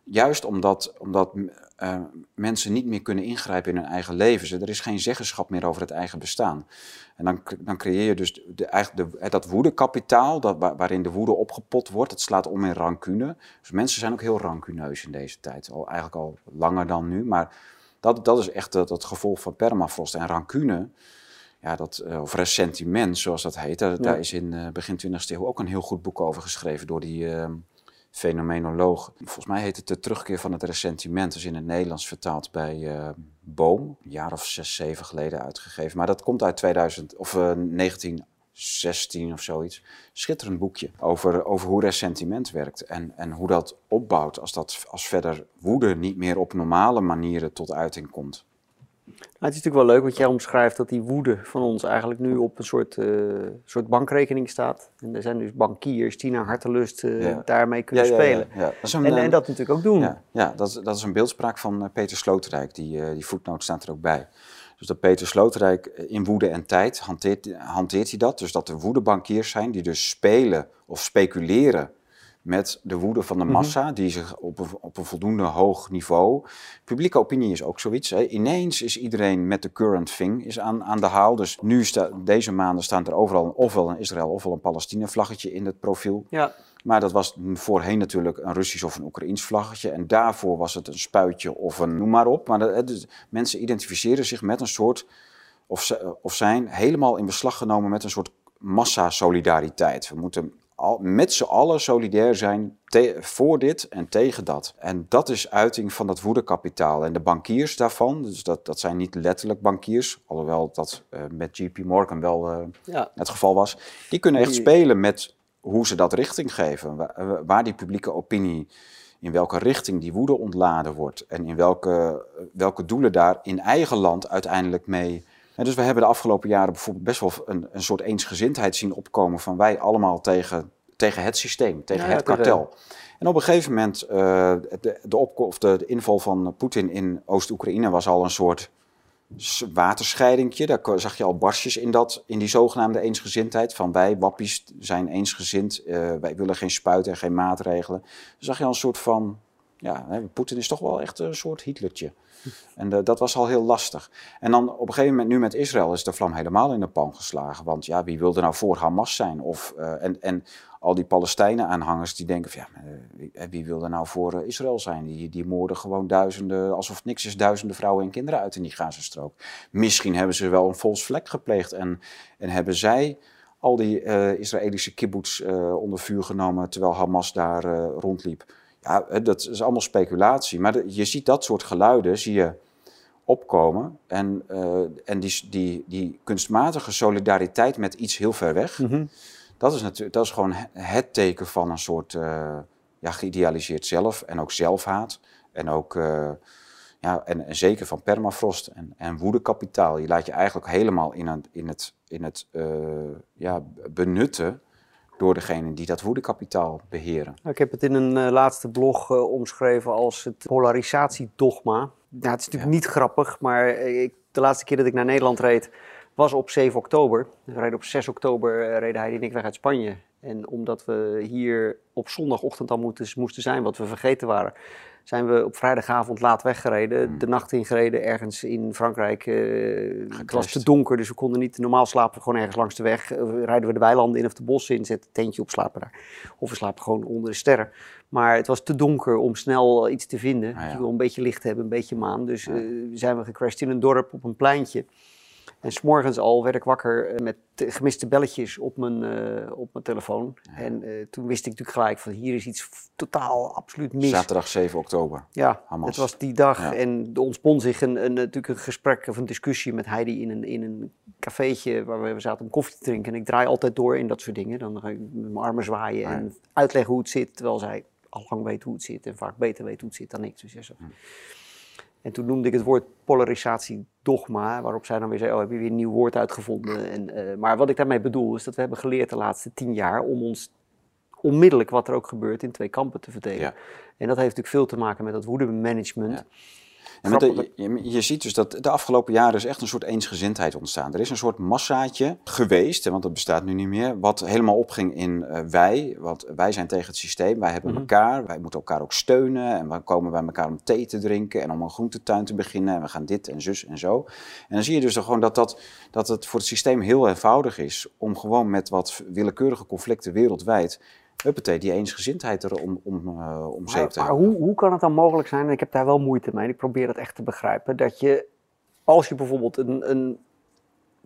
Juist omdat, omdat uh, mensen niet meer kunnen ingrijpen in hun eigen leven. Er is geen zeggenschap meer over het eigen bestaan. En dan, dan creëer je dus de, de, dat woedekapitaal, dat, waarin de woede opgepot wordt, het slaat om in rancune. Dus mensen zijn ook heel rancuneus in deze tijd. Al, eigenlijk al langer dan nu. Maar dat, dat is echt het, het gevolg van permafrost. En rancune, ja, dat, eh, of ressentiment zoals dat heet, daar, is in uh, begin 20e eeuw ook een heel goed boek over geschreven door die ehm, fenomenoloog. Volgens mij heet het de terugkeer van het ressentiment, dus in het Nederlands vertaald bij uh, Boom, een jaar of zes, zeven geleden uitgegeven. Maar dat komt uit 2000 of uh, eh, 1916 of zoiets. Schitterend boekje over, over hoe ressentiment werkt en, en hoe dat opbouwt als, dat, als verder woede niet meer op normale manieren tot uiting komt. Nou, het is natuurlijk wel leuk wat jij omschrijft dat die woede van ons eigenlijk nu op een soort, eh, soort bankrekening staat. En er zijn dus bankiers die naar hartelust Ja. daarmee kunnen Ja, ja, spelen. Dat een, En, eh, en dat natuurlijk ook doen. Ja, dat, is- dat is een beeldspraak van Peter Sloterdijk. Die, die voetnoot staat er ook bij. Dus dat Peter Sloterdijk eh, in woede en tijd hanteert, hanteert hij dat. Dus dat er woedebankiers zijn die dus spelen of speculeren met de woede van de Mhm. massa, die zich op een, op een voldoende hoog niveau. Publieke opinie is ook zoiets. Hè. Ineens is iedereen met de current thing is aan, aan de haal. Dus nu, sta, deze maanden staan er overal ofwel een Israël ofwel een Palestina vlaggetje in het profiel. Ja. Maar dat was voorheen natuurlijk een Russisch of een Oekraïns vlaggetje. En daarvoor was het een spuitje of een noem maar op. Maar dat, is- mensen identificeren zich met een soort, of, of zijn helemaal in beslag genomen met een soort massa-solidariteit. We moeten al, met z'n allen solidair zijn voor dit en tegen dat. En dat is uiting van dat woedekapitaal. En de bankiers daarvan, dus dat, dat zijn niet letterlijk bankiers, alhoewel dat eh, met JP Morgan wel eh, Ja. het geval was, die kunnen echt Die- spelen met hoe ze dat richting geven. Wa- Waar die publieke opinie, in welke richting die woede ontladen wordt. En in welke, welke doelen daar in eigen land uiteindelijk mee. En dus we hebben de afgelopen jaren bijvoorbeeld best wel een, een soort eensgezindheid zien opkomen van wij allemaal tegen, tegen het systeem, tegen Ja, ja, het kartel. En op een gegeven moment, eh, de, de, of de, de inval van Poetin in Oost-Oekraïne was al een soort waterscheidingje. Daar zag je al barstjes in, dat, in die zogenaamde eensgezindheid. Van wij, wappies, zijn eensgezind. eh, wij willen geen spuiten en geen maatregelen. Dan zag je al een soort van... Ja, Poetin is toch wel echt een soort Hitlertje. En eh, dat was al heel lastig. En dan op een gegeven moment, nu met Israël, is de vlam helemaal in de pan geslagen. Want ja, wie wilde nou voor Hamas zijn? Of, eh, en, en al die Palestijnen-aanhangers die denken van ja, eh, wie, wie wil er nou voor Israël zijn? Die, die moorden gewoon duizenden, alsof het niks is, duizenden vrouwen en kinderen uit in die Gazastrook. Misschien hebben ze wel een vols vlek gepleegd en, en hebben zij al die Israëlische kibbutz onder vuur genomen terwijl Hamas daar rondliep. Ja, dat is allemaal speculatie. Maar je ziet dat soort geluiden, zie je opkomen. En, eh, en die, die, die kunstmatige solidariteit met iets heel ver weg, Mhm. dat is, natuurlijk, dat is gewoon he- het teken van een soort eh, ja, geïdealiseerd zelf en ook zelfhaat. En ook, eh, ja, en, en zeker van permafrost en, en woedekapitaal. Je laat je eigenlijk helemaal in, een, in het, in het ja, benutten door degenen die dat woedekapitaal beheren. Nou, ik heb het in een eh, laatste blog eh, omschreven als het polarisatiedogma. Nou, het is natuurlijk niet grappig, maar eh, ik, de laatste keer dat ik naar Nederland reed was op 7 oktober. We reden op 6 oktober reden hij en ik weg uit Spanje. En omdat we hier op zondagochtend al moeten, moesten zijn, wat we vergeten waren, zijn we op vrijdagavond laat weggereden. De nacht ingereden ergens in Frankrijk. eh, het was te donker, dus we konden niet normaal slapen. Gewoon ergens langs de weg. Eh, rijden we de weilanden in of de bossen in, zetten een tentje op, slapen daar. Of we slapen gewoon onder de sterren. Maar het was te donker om snel iets te vinden. Ah, ja. Je wil een beetje licht hebben, een beetje maan. Dus eh, zijn we gecrashed in een dorp op een pleintje. En s'morgens al werd ik wakker eh, met gemiste belletjes op mijn, eh, op mijn telefoon. En eh, toen wist ik natuurlijk gelijk van hier is iets totaal absoluut mis. Zaterdag 7 oktober. Ja, Hamas. het was die dag Ja. en er ontspon zich een, een, natuurlijk een gesprek of een discussie met Heidi in een, in een cafeetje waar we, zaten om koffie te drinken. En ik draai altijd door in dat soort dingen. Dan ga ik met mijn armen zwaaien ja. en uitleggen hoe het zit, terwijl zij al lang weet hoe het zit en vaak beter weet hoe het zit dan ik. Dus ja, zo. Hm. En toen noemde ik het woord polarisatiedogma, waarop zij dan weer zei, oh heb je weer een nieuw woord uitgevonden. En, eh, maar wat ik daarmee bedoel is dat we hebben geleerd de laatste tien jaar om ons onmiddellijk wat er ook gebeurt in twee kampen te verdelen. Ja. En dat heeft natuurlijk veel te maken met dat woedemanagement. Ja. De- je, je- ziet dus dat de afgelopen jaren is echt een soort eensgezindheid ontstaan. Er is een soort massaatje geweest, want dat bestaat nu niet meer, wat helemaal opging in eh, wij. Want wij zijn tegen het systeem, wij hebben Mhm. elkaar, wij moeten elkaar ook steunen. En we komen bij elkaar om thee te drinken en om een groentetuin te beginnen. En we gaan dit en zus en zo. En dan zie je dus gewoon dat, dat, dat het voor het systeem heel eenvoudig is om gewoon met wat willekeurige conflicten wereldwijd, huppatee, die eensgezindheid er om, om, eh, om zeep Maar, te maar hoe, hoe kan het dan mogelijk zijn, en ik heb daar wel moeite mee, en ik probeer dat echt te begrijpen, dat je, als je bijvoorbeeld een, een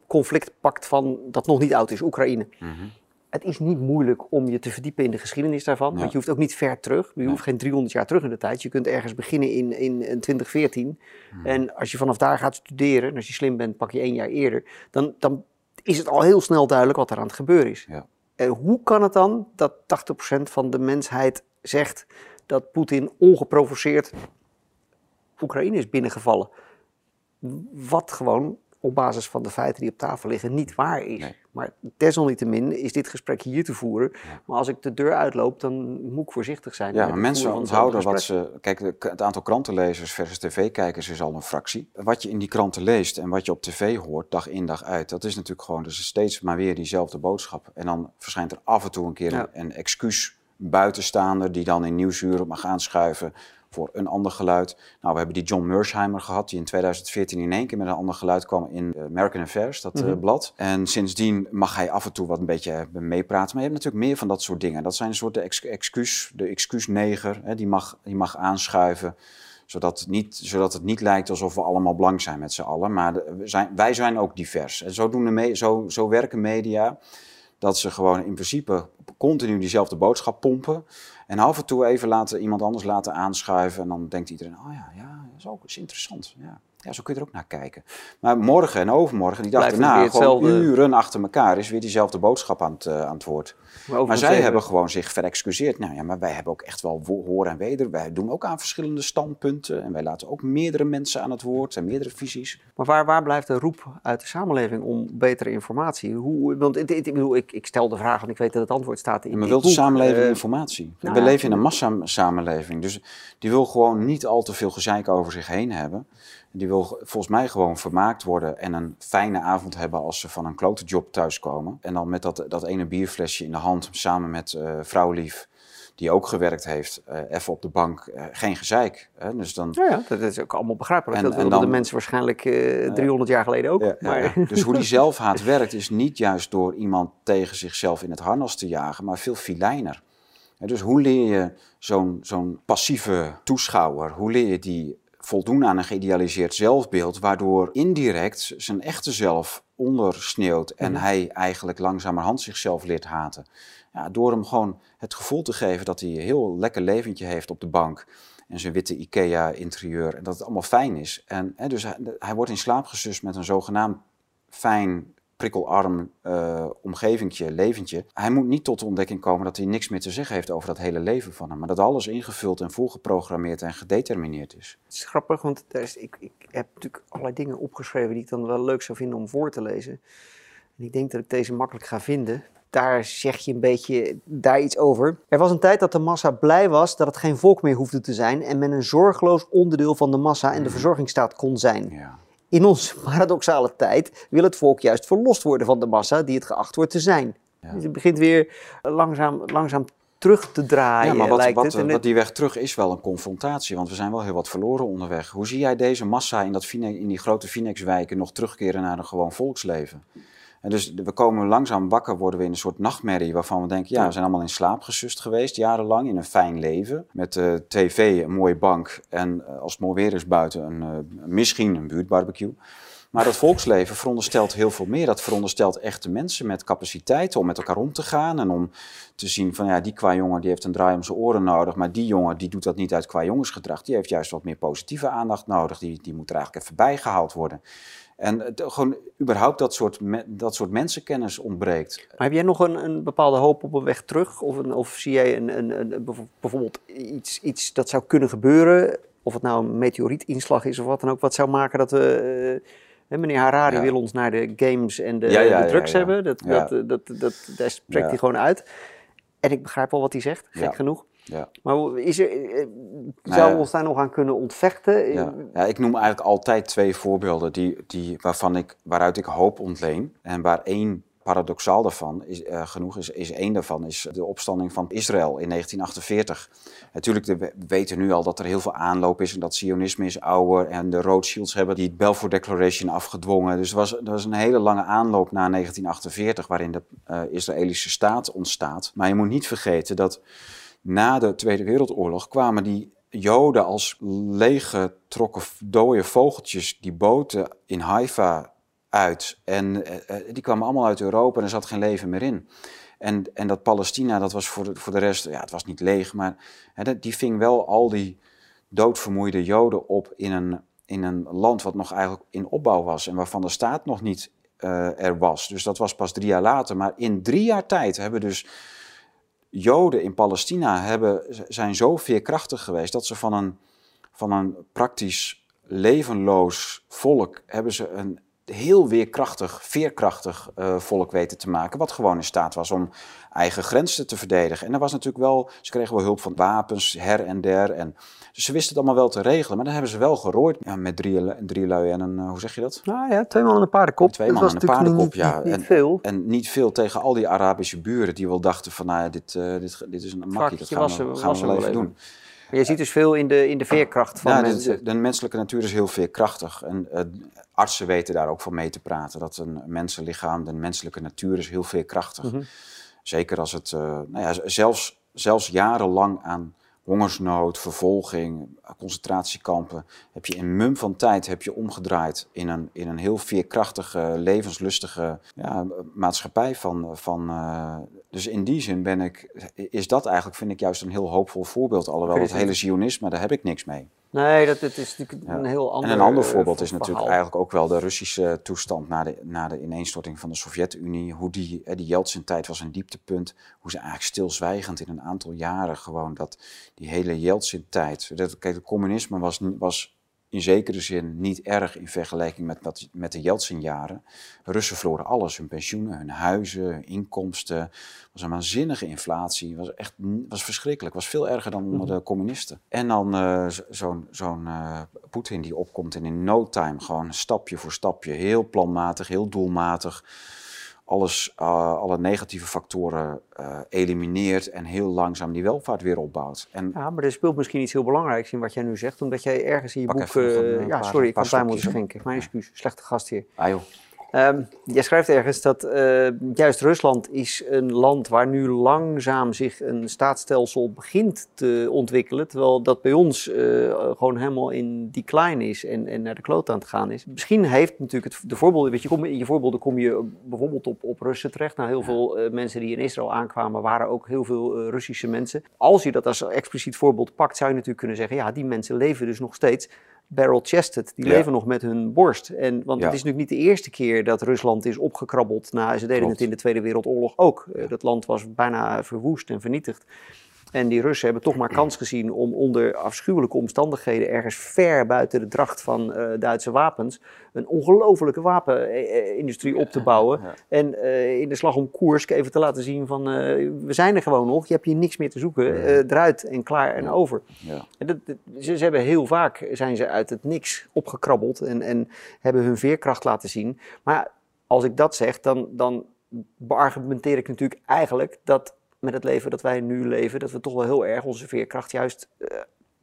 conflict pakt van, dat nog niet oud is, Oekraïne. Mhm. Het is niet moeilijk om je te verdiepen in de geschiedenis daarvan, Ja. want je hoeft ook niet ver terug. Je hoeft geen 300 jaar terug in de tijd. Je kunt ergens beginnen in, in, in 2014. Mhm. En als je vanaf daar gaat studeren, en als je slim bent, pak je één jaar eerder, dan, dan is het al heel snel duidelijk wat er aan het gebeuren is. Ja. Hoe kan het dan dat 80% van de mensheid zegt dat Poetin ongeprovoceerd Oekraïne is binnengevallen? wat gewoon op basis van de feiten die op tafel liggen niet waar is. Maar desalniettemin is dit gesprek hier te voeren. Maar als ik de deur uitloop, dan moet ik voorzichtig zijn. Ja, maar mensen onthouden wat ze... Kijk, het aantal krantenlezers versus tv-kijkers is al een fractie. Wat je in die kranten leest en wat je op tv hoort, dag in dag uit, dat is natuurlijk gewoon dus steeds maar weer diezelfde boodschap. En dan verschijnt er af en toe een keer een, een excuus buitenstaander die dan in Nieuwsuur mag aanschuiven voor een ander geluid. Nou, we hebben die John Mersheimer gehad, die in 2014 in één keer met een ander geluid kwam in eh, American Affairs, dat mm blad. En sindsdien mag hij af en toe wat een beetje eh, meepraten. Maar je hebt natuurlijk meer van dat soort dingen. Dat zijn een soort de excuus, de excuusneger, hè, die, mag, die mag aanschuiven zodat het, niet, zodat het niet lijkt alsof we allemaal blank zijn met z'n allen. Maar zijn, wij zijn ook divers. En zo, doen de zo, zo werken media dat ze gewoon in principe continu diezelfde boodschap pompen. En af en toe even laten, iemand anders laten aanschuiven. En dan denkt iedereen, oh ja, ja dat is ook is interessant. Ja. Ja, zo kun je er ook naar kijken. Maar morgen en overmorgen, die dag daarna, gewoon uren achter elkaar, is weer diezelfde boodschap aan het, uh, aan het woord. Maar, zij hebben gewoon zich verexcuseerd. Nou ja, maar wij hebben ook echt wel hoor en weder. Wij doen ook aan verschillende standpunten. En wij laten ook meerdere mensen aan het woord en meerdere visies. Maar waar, waar blijft de roep uit de samenleving om betere informatie? Hoe, want ik, ik, ik, ik stel de vraag, want ik weet dat het antwoord staat in Maar wil de samenleving uh, informatie? Nou, We leven in een massa-samenleving. Dus die wil gewoon niet al te veel gezeik over zich heen hebben. Die wil volgens mij gewoon vermaakt worden en een fijne avond hebben als ze van een klote job thuiskomen. En dan met dat, dat ene bierflesje in de hand samen met uh, vrouwlief die ook gewerkt heeft, uh, even op de bank, uh, geen gezeik. Hè? Dus dan... ja, ja, dat is ook allemaal begrijpelijk. En, dat wilden de mensen waarschijnlijk uh, 300 jaar geleden ook. Ja, maar... Dus hoe die zelfhaat [laughs] werkt is niet juist door iemand tegen zichzelf in het harnas te jagen, maar veel filijner. Dus hoe leer je zo'n zo'n passieve toeschouwer, hoe leer je die voldoen aan een geïdealiseerd zelfbeeld, waardoor indirect zijn echte zelf ondersneeuwt en mhm. hij eigenlijk langzamerhand zichzelf leert haten. Ja, door hem gewoon het gevoel te geven dat hij een heel lekker leventje heeft op de bank en zijn witte IKEA-interieur en dat het allemaal fijn is. En hè, dus hij, hij wordt in slaap gesust met een zogenaamd fijn prikkelarm uh, omgevingje, leventje. Hij moet niet tot de ontdekking komen dat hij niks meer te zeggen heeft over dat hele leven van hem. Maar dat alles ingevuld en voorgeprogrammeerd en gedetermineerd is. Het is grappig, want is, ik, ik heb natuurlijk allerlei dingen opgeschreven die ik dan wel leuk zou vinden om voor te lezen. En ik denk dat ik deze makkelijk ga vinden. Daar zeg je een beetje daar iets over. Er was een tijd dat de massa blij was dat het geen volk meer hoefde te zijn en men een zorgeloos onderdeel van de massa en de verzorgingsstaat kon zijn. Ja. In onze paradoxale tijd wil het volk juist verlost worden van de massa die het geacht wordt te zijn. Dus het begint weer langzaam, langzaam terug te draaien. Ja, maar wat, wat, wat, die weg terug is wel een confrontatie, want we zijn wel heel wat verloren onderweg. Hoe zie jij deze massa in, dat, in die grote Phoenixwijken nog terugkeren naar een gewoon volksleven? En dus we komen langzaam wakker, worden we in een soort nachtmerrie waarvan we denken, ja, we zijn allemaal in slaap gesust geweest, jarenlang, in een fijn leven. Met uh, tv, een mooie bank en uh, als het mooi weer is buiten, een, uh, misschien een buurtbarbecue. Maar dat volksleven veronderstelt heel veel meer. Dat veronderstelt echte mensen met capaciteiten om met elkaar om te gaan. En om te zien van ja, die qua jongen die heeft een draai om zijn oren nodig. Maar die jongen die doet dat niet uit qua jongensgedrag. Die heeft juist wat meer positieve aandacht nodig. Die, die moet er eigenlijk even bijgehaald worden. En het, gewoon überhaupt dat soort, dat soort mensenkennis ontbreekt. Maar heb jij nog een, een bepaalde hoop op een weg terug? Of, een, of zie jij een, een, een, bijvoorbeeld iets, iets dat zou kunnen gebeuren? Of het nou een meteorietinslag is of wat dan ook, wat zou maken dat we. Uh, meneer Harari wil ons naar de games en de, de drugs hebben. Dat, dat, dat, dat, daar spreekt hij gewoon uit. En ik begrijp wel wat hij zegt, gek genoeg. Ja. Maar is er, eh, eh, nou zou ons daar nog aan kunnen ontvechten? Ja. ja. ik noem eigenlijk altijd twee voorbeelden die, die, waarvan ik, waaruit ik hoop ontleen. En waar één paradoxaal daarvan is, uh, genoeg is, is één daarvan, is de opstanding van Israël in 1948. Natuurlijk, we weten nu al dat er heel veel aanloop is en dat Zionisme is ouder en de Rothschilds hebben die Balfour Declaration afgedwongen. Dus er was, er was een hele lange aanloop na 1948 waarin de uh, Israëlische staat ontstaat. Maar je moet niet vergeten dat na de Tweede Wereldoorlog kwamen die Joden als leeggetrokken dode vogeltjes die boten in Haifa uit. En eh, eh, die kwamen allemaal uit Europa en er zat geen leven meer in. En, en dat Palestina, dat was voor de, voor de rest, ja, het was niet leeg, maar hè, die ving wel al die doodvermoeide Joden op in een, in een land wat nog eigenlijk in opbouw was en waarvan de staat nog niet uh, er was. Dus dat was pas drie jaar later. Maar in drie jaar tijd hebben dus Joden in Palestina hebben, zijn zo veerkrachtig geweest dat ze van een, van een praktisch levenloos volk hebben ze een heel weerkrachtig, veerkrachtig uh, volk weten te maken. Wat gewoon in staat was om eigen grenzen te verdedigen. En er was natuurlijk wel, ze kregen wel hulp van wapens, her en der. En, dus ze wisten het allemaal wel te regelen. Maar dan hebben ze wel gerooid ja, met drie, drie lui en een, uh, hoe zeg je dat? Nou ja, twee man en een paardenkop. Twee man en een paardenkop, ja. Niet, niet en, veel. En niet veel tegen al die Arabische buren die wel dachten van, nou ja, dit, uh, dit, dit is een makkie, dat gaan we, gaan we wel even doen. Maar je ziet dus veel in de, in de veerkracht van ja, mensen. De, de, menselijke natuur is heel veerkrachtig. En uh, artsen weten daar ook van mee te praten. Dat een mensenlichaam, de menselijke natuur is heel veerkrachtig. Mm -hmm. Zeker als het, uh, nou ja, zelfs, zelfs jarenlang aan hongersnood, vervolging, concentratiekampen, heb je in mum van tijd heb je omgedraaid in een, in een heel veerkrachtige, levenslustige ja, maatschappij van, van uh, dus in die zin ben ik, is dat eigenlijk, vind ik juist een heel hoopvol voorbeeld. Alhoewel het hele zionisme, daar heb ik niks mee. Nee, dat, dat is natuurlijk ja. een heel ander En een ander uh, voorbeeld is verhaal. natuurlijk eigenlijk ook wel de Russische toestand na de, na de ineenstorting van de Sovjet-Unie. Hoe die, die Yeltsin-tijd was een dieptepunt. Hoe ze eigenlijk stilzwijgend in een aantal jaren gewoon dat, die hele Yeltsin-tijd. Dat, kijk, het communisme was, was in zekere zin niet erg in vergelijking met, met, met de Yeltsin-jaren. Russen verloren alles, hun pensioenen, hun huizen, hun inkomsten. Het was een waanzinnige inflatie, was echt was verschrikkelijk. was veel erger dan onder de communisten. En dan uh, zo'n zo'n uh, Poetin die opkomt en in no time gewoon stapje voor stapje, heel planmatig, heel doelmatig alles, uh, alle negatieve factoren uh, elimineert en heel langzaam die welvaart weer opbouwt. En ja, maar er speelt misschien iets heel belangrijks in wat jij nu zegt, omdat jij ergens in je boek... Een, ja, paar, sorry, ik had tijd moeten schenken. Mijn excuus, slechte gast hier. Ah joh. Um, jij schrijft ergens dat uh, juist Rusland is een land waar nu langzaam zich een staatsstelsel begint te ontwikkelen, terwijl dat bij ons uh, gewoon helemaal in decline is en, en naar de kloot aan het gaan is. Misschien heeft natuurlijk het, de voorbeelden, weet je, kom, in je voorbeelden kom je bijvoorbeeld op, op Russen terecht. Nou, heel veel uh, mensen die in Israël aankwamen waren ook heel veel Russische mensen. Als je dat als expliciet voorbeeld pakt, zou je natuurlijk kunnen zeggen, ja, die mensen leven dus nog steeds barrel-chested. Die ja. leven nog met hun borst. En, want ja. het is natuurlijk niet de eerste keer dat Rusland is opgekrabbeld. Na, ze deden Klopt. het in de Tweede Wereldoorlog ook. Ja. Dat land was bijna verwoest en vernietigd. En die Russen hebben toch maar kans gezien om onder afschuwelijke omstandigheden ergens ver buiten de dracht van uh, Duitse wapens een ongelofelijke wapenindustrie op te bouwen. Ja, ja. En uh, in de slag om Koersk even te laten zien van uh, we zijn er gewoon nog, je hebt hier niks meer te zoeken, eruit en klaar en over. En dat, dat, ze, ze, hebben heel vaak zijn ze uit het niks opgekrabbeld en, en hebben hun veerkracht laten zien. Maar als ik dat zeg, dan, dan beargumenteer ik natuurlijk eigenlijk dat met het leven dat wij nu leven, dat we toch wel heel erg onze veerkracht juist uh,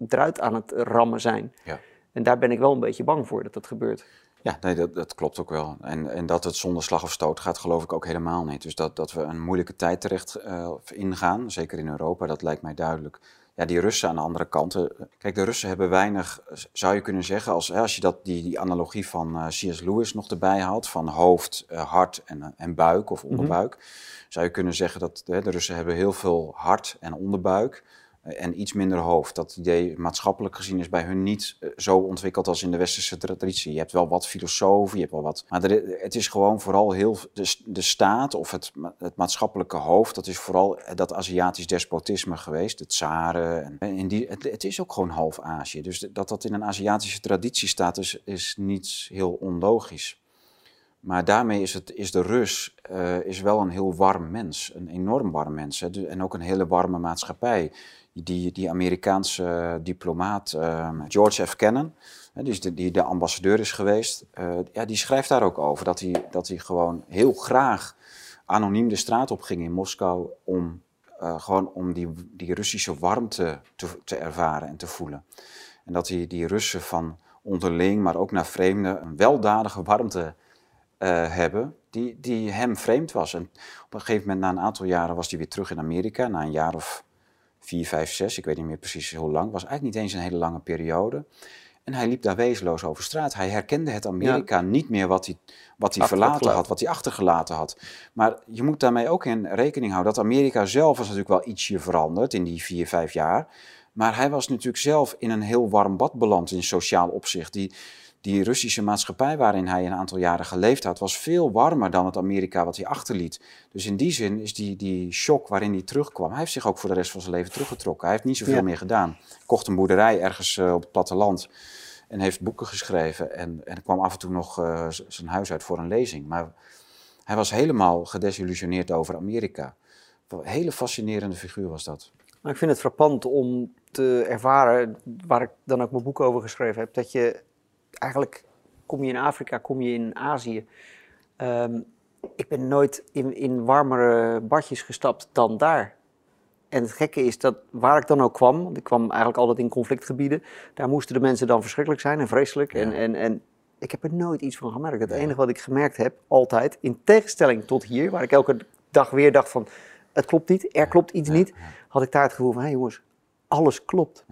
eruit aan het rammen zijn. Ja. En daar ben ik wel een beetje bang voor dat dat gebeurt. Ja, nee, dat, dat klopt ook wel. En, en dat het zonder slag of stoot gaat, geloof ik ook helemaal niet. Dus dat, dat we een moeilijke tijd terecht uh, ingaan, zeker in Europa, dat lijkt mij duidelijk. Ja, die Russen aan de andere kant. Kijk, de Russen hebben weinig, zou je kunnen zeggen, als, als je dat, die, die analogie van uh, C.S. Lewis nog erbij haalt, van hoofd, hart en, en buik of onderbuik. Mm -hmm zou je kunnen zeggen dat de, de Russen hebben heel veel hart en onderbuik en iets minder hoofd. Dat idee maatschappelijk gezien is bij hun niet zo ontwikkeld als in de westerse traditie. Je hebt wel wat filosofen, je hebt wel wat... Maar er, het is gewoon vooral heel... De, staat of het, het maatschappelijke hoofd, dat is vooral dat Aziatisch despotisme geweest. De tsaren. En, en die, het, is ook gewoon half Azië. Dus dat dat in een Aziatische traditie staat, is, is niet heel onlogisch. Maar daarmee is, het, is de Rus is wel een heel warm mens, een enorm warm mens. En ook een hele warme maatschappij. Die, die Amerikaanse diplomaat uh, George F. Kennan, die, de, die de ambassadeur is geweest, uh, ja, die schrijft daar ook over dat hij, dat hij gewoon heel graag anoniem de straat op ging in Moskou om, gewoon om die, die Russische warmte te, te ervaren en te voelen. En dat hij die Russen van onderling, maar ook naar vreemden, een weldadige warmte hebben die, die hem vreemd was. En op een gegeven moment, na een aantal jaren, was hij weer terug in Amerika. Na een jaar of vier, vijf, zes, ik weet niet meer precies hoe lang. was eigenlijk niet eens een hele lange periode. En hij liep daar wezenloos over straat. Hij herkende het Amerika ja. niet meer wat hij, wat hij verlaten had, wat hij achtergelaten had. Maar je moet daarmee ook in rekening houden dat Amerika zelf was natuurlijk wel ietsje veranderd in die vier, vijf jaar. Maar hij was natuurlijk zelf in een heel warm bad beland in sociaal opzicht. Die, die Russische maatschappij waarin hij een aantal jaren geleefd had, was veel warmer dan het Amerika wat hij achterliet. Dus in die zin is die, die shock waarin hij terugkwam, hij heeft zich ook voor de rest van zijn leven teruggetrokken. Hij heeft niet zoveel ja. meer gedaan. Kocht een boerderij ergens uh, op het platteland. En heeft boeken geschreven en, en kwam af en toe nog uh, zijn huis uit voor een lezing. Maar hij was helemaal gedesillusioneerd over Amerika. Een hele fascinerende figuur was dat. Maar ik vind het frappant om te ervaren, waar ik dan ook mijn boek over geschreven heb, dat je eigenlijk kom je in Afrika, kom je in Azië. Um, ik ben nooit in, in warmere badjes gestapt dan daar. En het gekke is dat waar ik dan ook kwam, want ik kwam eigenlijk altijd in conflictgebieden, daar moesten de mensen dan verschrikkelijk zijn en vreselijk. En, en, en ik heb er nooit iets van gemerkt. Het enige wat ik gemerkt heb, altijd, in tegenstelling tot hier, waar ik elke dag weer dacht van, het klopt niet, er klopt iets niet, had ik daar het gevoel van, hé hey jongens, alles klopt.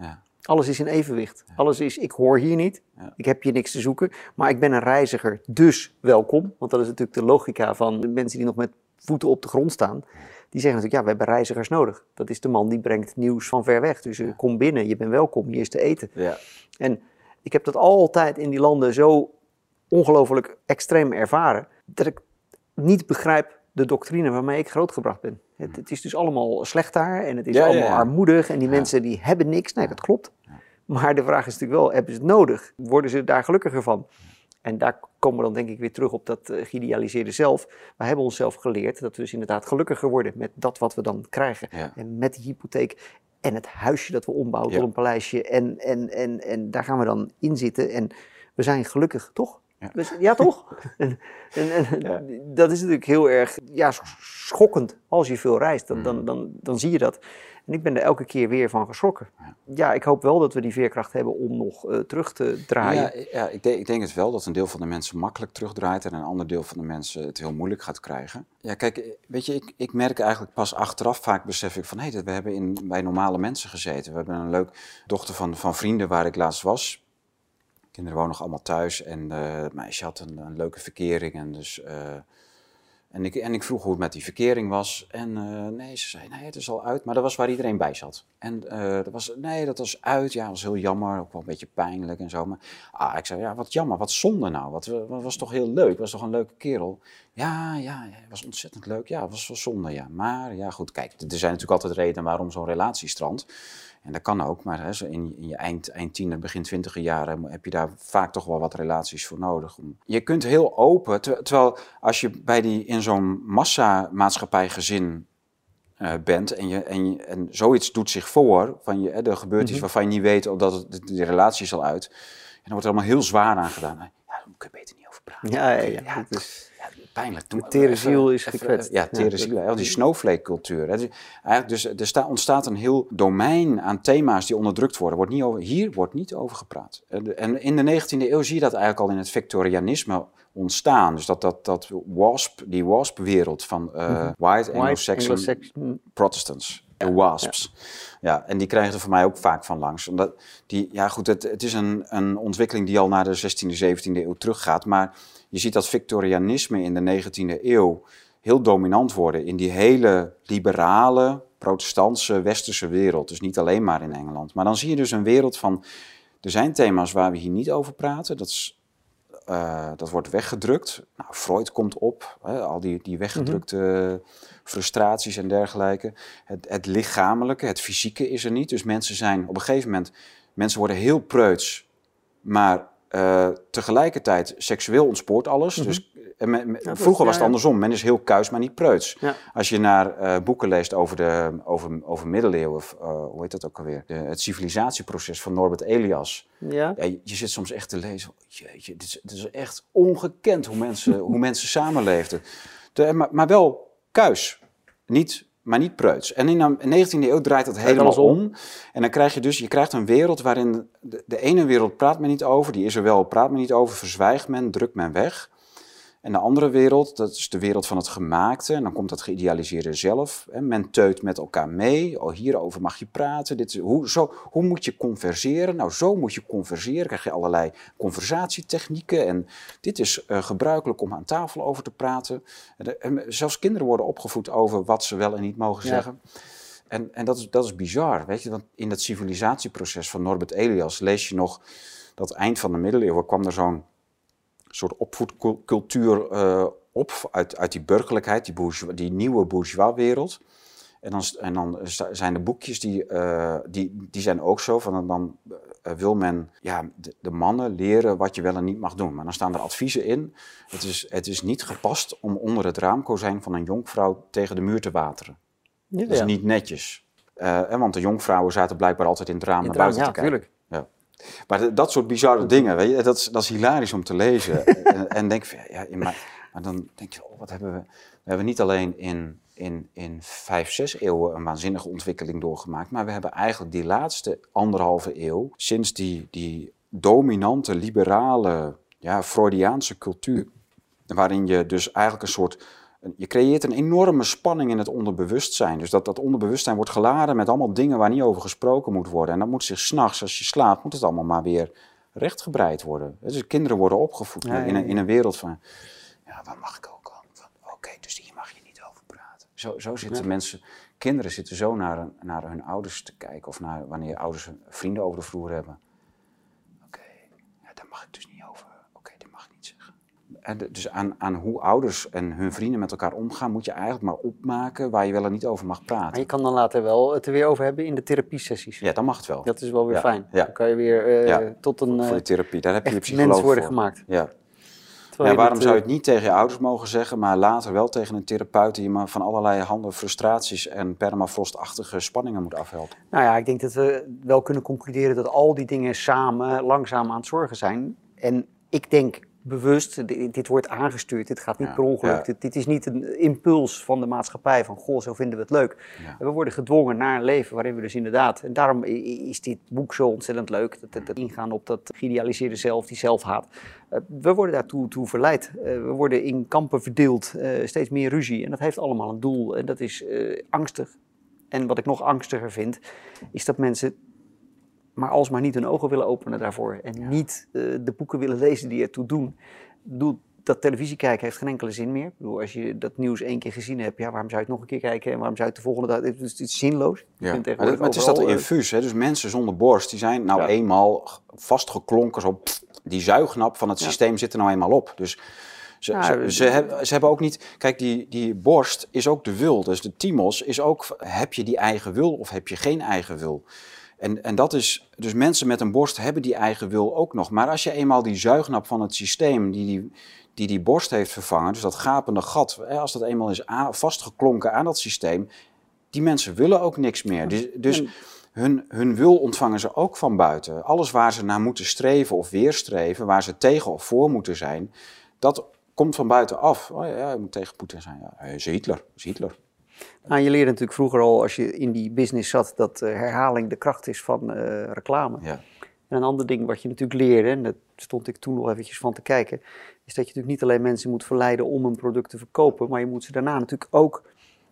Alles is in evenwicht. Alles is, ik hoor hier niet, ik heb hier niks te zoeken, maar ik ben een reiziger, dus welkom. Want dat is natuurlijk de logica van de mensen die nog met voeten op de grond staan. Die zeggen natuurlijk, ja, we hebben reizigers nodig. Dat is de man die brengt nieuws van ver weg. Dus uh, kom binnen, je bent welkom, hier is te eten. Ja. En ik heb dat altijd in die landen zo ongelooflijk extreem ervaren, dat ik niet begrijp de doctrine waarmee ik grootgebracht ben. Het, het is dus allemaal slecht daar en het is allemaal armoedig en die mensen die hebben niks. Nee, dat klopt. Maar de vraag is natuurlijk wel, hebben ze het nodig? Worden ze daar gelukkiger van? En daar komen we dan denk ik weer terug op dat uh, geïdealiseerde zelf. We hebben onszelf geleerd dat we dus inderdaad gelukkiger worden met dat wat we dan krijgen. En met die hypotheek en het huisje dat we ombouwen tot een paleisje. En, en, en, en daar gaan we dan in zitten en we zijn gelukkig, toch? Ja, dus, ja toch? [laughs] en, en, en dat is natuurlijk heel erg ja, schokkend als je veel reist. Dan, dan, mm. dan, dan zie je dat. En ik ben er elke keer weer van geschrokken. Ja, ik hoop wel dat we die veerkracht hebben om nog uh, terug te draaien. Ja, ja ik, denk, ik, denk het wel dat een deel van de mensen makkelijk terugdraait en een ander deel van de mensen het heel moeilijk gaat krijgen. Ja, kijk, weet je, ik, ik merk eigenlijk pas achteraf vaak besef ik van hé, hey, we hebben in, bij normale mensen gezeten. We hebben een leuk dochter van, van vrienden waar ik laatst was kinderen wonen nog allemaal thuis en uh, het meisje had een, een, leuke verkering. En, dus, uh, en, ik, en ik vroeg hoe het met die verkering was. En uh, nee, ze zei, nee, het is al uit. Maar dat was waar iedereen bij zat. En dat was, nee, dat was uit. Ja, dat was heel jammer. Ook wel een beetje pijnlijk en zo. Maar ah, ik zei, ja, wat jammer. Wat zonde nou. Wat, was toch heel leuk. Was toch een leuke kerel. Ja, ja, het was ontzettend leuk. Ja, was wel zonde, ja. Maar ja, goed, kijk. Er zijn natuurlijk altijd redenen waarom zo'n relatie strandt. En dat kan ook, maar hè, in, in, je eind, eind tiener, begin twintiger jaren heb je daar vaak toch wel wat relaties voor nodig. Je kunt heel open, terwijl als je bij die, in zo'n massamaatschappijgezin uh, bent en, je, en, en zoiets doet zich voor, van je, er gebeurt iets mhm. waarvan je niet weet dat het, de relatie is al uit. En dan wordt er allemaal heel zwaar aan gedaan. Ja, daar kun je beter niet over praten. Ja, ja, ja. ja, pijnlijk. De tere ziel is gekwetst. Ja, tere ziel. die snowflake-cultuur. Eigenlijk dus, er sta, ontstaat een heel domein aan thema's die onderdrukt worden. Wordt niet over, hier wordt niet over gepraat. En in de 19e eeuw zie je dat eigenlijk al in het Victorianisme ontstaan. Dus dat, dat, dat wasp, die wasp-wereld van uh, white, Anglo-Saxon Protestants. De wasps. Ja. en die krijgen er voor mij ook vaak van langs. Omdat die, ja goed, het, het is een, een ontwikkeling die al naar de 16e, 17e eeuw teruggaat. Maar je ziet dat Victorianisme in de 19e eeuw heel dominant worden in die hele liberale, protestantse, westerse wereld. Dus niet alleen maar in Engeland. Maar dan zie je dus een wereld van. Er zijn thema's waar we hier niet over praten. Dat, is, uh, dat wordt weggedrukt. Nou, Freud komt op, hè, al die, die weggedrukte frustraties en dergelijke. Het, het lichamelijke, het fysieke is er niet. Dus mensen zijn op een gegeven moment. Mensen worden heel preuts, maar uh, tegelijkertijd, seksueel ontspoort alles. Mhm. dus, eh, vroeger was het andersom. Men is heel kuis, maar niet preuts. Als je naar uh, boeken leest over, de, over, over middeleeuwen, uh, hoe heet dat ook alweer? De, het civilisatieproces van Norbert Elias. Ja. je, je zit soms echt te lezen. Jeetje, dit is, dit is echt ongekend hoe mensen, hoe [laughs] mensen samenleefden. De, maar, maar wel kuis. Niet maar niet preuts. En in de 19e eeuw draait dat helemaal om. En dan krijg je dus, je krijgt een wereld waarin de, de, ene wereld praat men niet over, die is er wel, praat men niet over, verzwijgt men, drukt men weg. En de andere wereld, dat is de wereld van het gemaakte. En dan komt dat geïdealiseerde zelf. Hè. Men teut met elkaar mee. Oh, hierover mag je praten. Dit is, hoe, zo, hoe moet je converseren? Nou, zo moet je converseren. krijg je allerlei conversatietechnieken. En dit is uh, gebruikelijk om aan tafel over te praten. En, zelfs kinderen worden opgevoed over wat ze wel en niet mogen zeggen. En, en dat, is, dat is bizar, weet je. Want in dat civilisatieproces van Norbert Elias lees je nog... dat eind van de middeleeuwen kwam er zo'n soort opvoedcultuur uh, op uit, uit die burgerlijkheid, die, bourgeois, die nieuwe bourgeois-wereld. En dan, en dan zijn de boekjes die, uh, die, die zijn ook zo van dan eh, wil men ja, de, de, mannen leren wat je wel en niet mag doen. Maar dan staan er adviezen in. Het is, het is niet gepast om onder het raamkozijn van een jonkvrouw tegen de muur te wateren. Ja, dat is niet netjes. Uh, want de jonkvrouwen zaten blijkbaar altijd in het raam naar buiten te kijken. Tuurlijk. Maar dat soort bizarre dingen, weet je, dat, is, dat is hilarisch om te lezen. [laughs] en, en denk van, ja, maar, maar dan denk je, oh, wat hebben we... We hebben niet alleen in in, in vijf, zes eeuwen een waanzinnige ontwikkeling doorgemaakt. Maar we hebben eigenlijk die laatste anderhalve eeuw, sinds die, die dominante, liberale, ja, Freudiaanse cultuur, waarin je dus eigenlijk een soort je creëert een enorme spanning in het onderbewustzijn. Dus dat, dat onderbewustzijn wordt geladen met allemaal dingen waar niet over gesproken moet worden. En dan moet zich s'nachts, als je slaapt, moet het allemaal maar weer rechtgebreid worden. Dus kinderen worden opgevoed In, een, in een wereld van, ja, waar mag ik ook Oké, dus hier mag je zo, zo zitten mensen, kinderen zitten zo naar, naar hun ouders te kijken. Of naar wanneer ouders vrienden over de vloer hebben. Oké, ja, daar mag ik dus niet over. Oké, dat mag ik niet zeggen. En dus aan, aan hoe ouders en hun vrienden met elkaar omgaan, moet je eigenlijk maar opmaken waar je wel en niet over mag praten. Maar je kan dan later wel het er weer over hebben in de therapiesessies. Ja, dan mag het wel. Dat is wel weer fijn. Ja. Dan kan je weer uh, tot een. Voor de therapie, daar heb je je psycholoog mens worden gemaakt. Ja. Ja, waarom zou je het niet tegen je ouders mogen zeggen, maar later wel tegen een therapeut die je maar van allerlei handen frustraties en permafrostachtige spanningen moet afhelpen? Nou ja, ik denk dat we wel kunnen concluderen dat al die dingen samen langzaam aan het zorgen zijn. En ik denk bewust, dit wordt aangestuurd, dit gaat niet per ongeluk. Dit, is niet een impuls van de maatschappij van, goh, zo vinden we het leuk. We worden gedwongen naar een leven waarin we dus inderdaad, en daarom is dit boek zo ontzettend leuk, dat, dat, ingaan op dat geïdealiseerde zelf, die zelfhaat. Uh, we worden daartoe toe verleid. Uh, we worden in kampen verdeeld, uh, steeds meer ruzie. En dat heeft allemaal een doel en dat is angstig. En wat ik nog angstiger vind, is dat mensen maar alsmaar niet hun ogen willen openen daarvoor. En niet uh, de boeken willen lezen die ertoe doen. Doe, dat televisie kijken heeft geen enkele zin meer. Ik bedoel, als je dat nieuws één keer gezien hebt, ja, waarom zou je het nog een keer kijken? En waarom zou je het de volgende dag... Het is, het is zinloos. Ja. Maar, het, maar het is dat uh, infuus. Hè? Dus mensen zonder borst, die zijn nou eenmaal vastgeklonken. Zo, pff, die zuignap van het systeem zit er nou eenmaal op. Dus... Ze, ze, ze, hebben, ze, hebben, ook niet. Kijk, die, die borst is ook de wil. Dus de timos is ook. Heb je die eigen wil of heb je geen eigen wil? En, en dat is, dus mensen met een borst hebben die eigen wil ook nog. Maar als je eenmaal die zuignap van het systeem, die die, die, die borst heeft vervangen, dus dat gapende gat, als dat eenmaal is vastgeklonken aan dat systeem, die mensen willen ook niks meer. Dus, dus hun, hun wil ontvangen ze ook van buiten. Alles waar ze naar moeten streven of weerstreven, waar ze tegen of voor moeten zijn, dat komt van buitenaf. Oh ja, je moet tegen Poetin zijn. Ja, is Hitler, is Hitler. Nou, je leerde natuurlijk vroeger al, als je in die business zat, dat uh, herhaling de kracht is van uh, reclame. Ja. En een ander ding wat je natuurlijk leerde, en daar stond ik toen nog eventjes van te kijken, is dat je natuurlijk niet alleen mensen moet verleiden om een product te verkopen, maar je moet ze daarna natuurlijk ook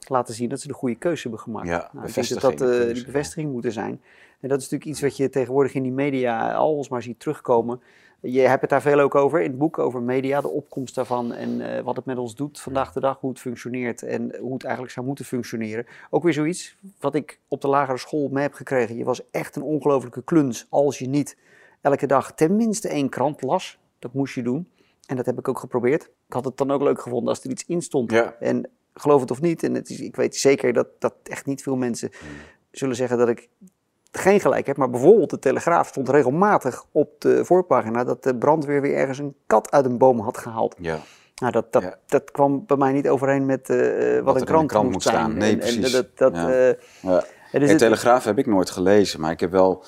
laten zien dat ze de goede keuze hebben gemaakt. Ja, nou, dat dat uh, die bevestiging moeten zijn. En dat is natuurlijk iets wat je tegenwoordig in die media alsmaar ziet terugkomen. Je hebt het daar veel ook over in het boek, over media, de opkomst daarvan en uh, wat het met ons doet vandaag de dag, hoe het functioneert en hoe het eigenlijk zou moeten functioneren. Ook weer zoiets wat ik op de lagere school mee heb gekregen. Je was echt een ongelofelijke kluns als je niet elke dag tenminste één krant las. Dat moest je doen. En dat heb ik ook geprobeerd. Ik had het dan ook leuk gevonden als er iets in stond. Ja. En geloof het of niet, en het is, ik weet zeker dat, dat echt niet veel mensen hmm. zullen zeggen dat ik geen gelijk heb. Maar bijvoorbeeld de Telegraaf stond regelmatig op de voorpagina dat de brandweer weer ergens een kat uit een boom had gehaald. Ja. Nou, dat, dat, dat kwam bij mij niet overeen met uh, wat, een krant, krant moet staan. Nee, precies. En, dat, dat, ja. Uh, ja. Dus de Telegraaf heb ik nooit gelezen, maar ik heb wel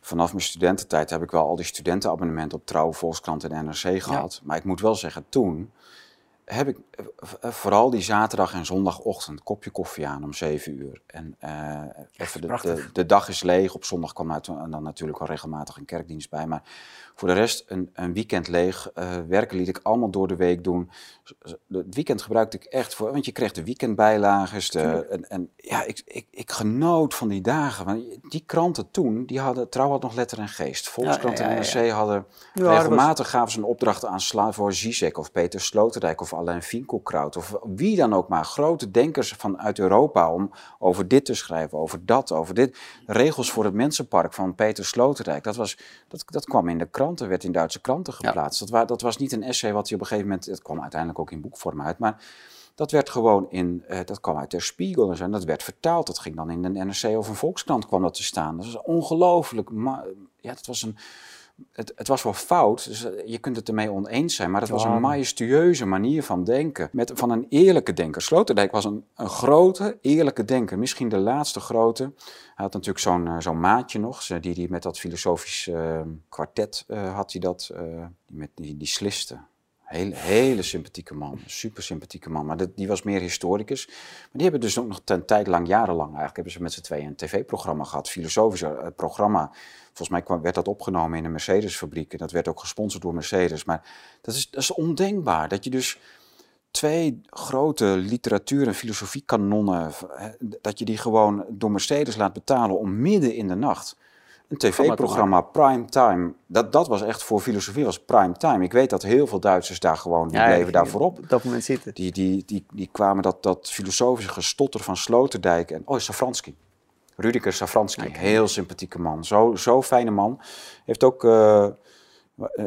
vanaf mijn studententijd heb ik wel al die studentenabonnementen op Trouw, Volkskrant en NRC gehad. Maar ik moet wel zeggen, toen heb ik eh, eh, vooral die zaterdag en zondagochtend kopje koffie aan om 7 uur. En uh, even de, de, de, dag is leeg. Op zondag kwam en dan natuurlijk wel regelmatig een kerkdienst bij. Maar voor de rest een, een weekend leeg. Uh, werken liet ik allemaal door de week doen. Het weekend gebruikte ik echt voor, want je kreeg de weekendbijlages. De, en, en, ja, ik, ik, ik genoot van die dagen. Want die kranten toen, die hadden, Trouw had nog letter en geest. Volkskrant en NRC hadden, regelmatig gaven ze een opdracht aan Sla voor Zizek of Peter Sloterdijk of Alain Of wie dan ook maar, grote denkers vanuit Europa om over dit te schrijven, over dat, over dit. Regels voor het Mensenpark van Peter Sloterdijk. Dat, was, dat, dat kwam in de krant kranten, werd in Duitse kranten geplaatst. Dat, dat, was niet een essay wat hij op een gegeven moment, het kwam uiteindelijk ook in boekvorm uit, maar Dat werd gewoon in, uh, dat kwam uit Der Spiegel en zo, en dat werd vertaald. Dat ging dan in een NRC of een Volkskrant kwam dat te staan. Dat was ongelooflijk, ja, dat was een het, het, was wel fout, dus eh, je kunt het ermee oneens zijn, maar het was een majestueuze manier van denken. Met, van een eerlijke denker. Sloterdijk was een, een grote, eerlijke denker. Misschien de laatste grote. Hij had natuurlijk zo'n uh, zo'n maatje nog, die, die met dat filosofisch uh, kwartet uh, had hij dat, met die, die sliste. Hele, hele sympathieke man, super sympathieke man. Maar die was meer historicus. Maar die hebben dus ook nog een tijd lang, jarenlang eigenlijk, hebben ze met z'n tweeën een tv-programma gehad. Filosofisch uh, programma. Volgens mij kwam, werd dat opgenomen in een Mercedes-fabriek. En dat werd ook gesponsord door Mercedes. Maar dat is, dat is ondenkbaar. Dat je dus twee grote literatuur- en filosofiekanonnen, dat je die gewoon door Mercedes laat betalen om midden in de nacht een tv-programma, prime time. Dat, dat was echt voor filosofie, was prime time. Ik weet dat heel veel Duitsers daar gewoon, die bleven daar voorop. Op dat moment zitten. Die, die, die, die kwamen dat, dat filosofische gestotter van Sloterdijk en, oh, Safransky. Rudiker Safransky, heel sympathieke man. Zo, zo fijne man. Heeft ook... Uh,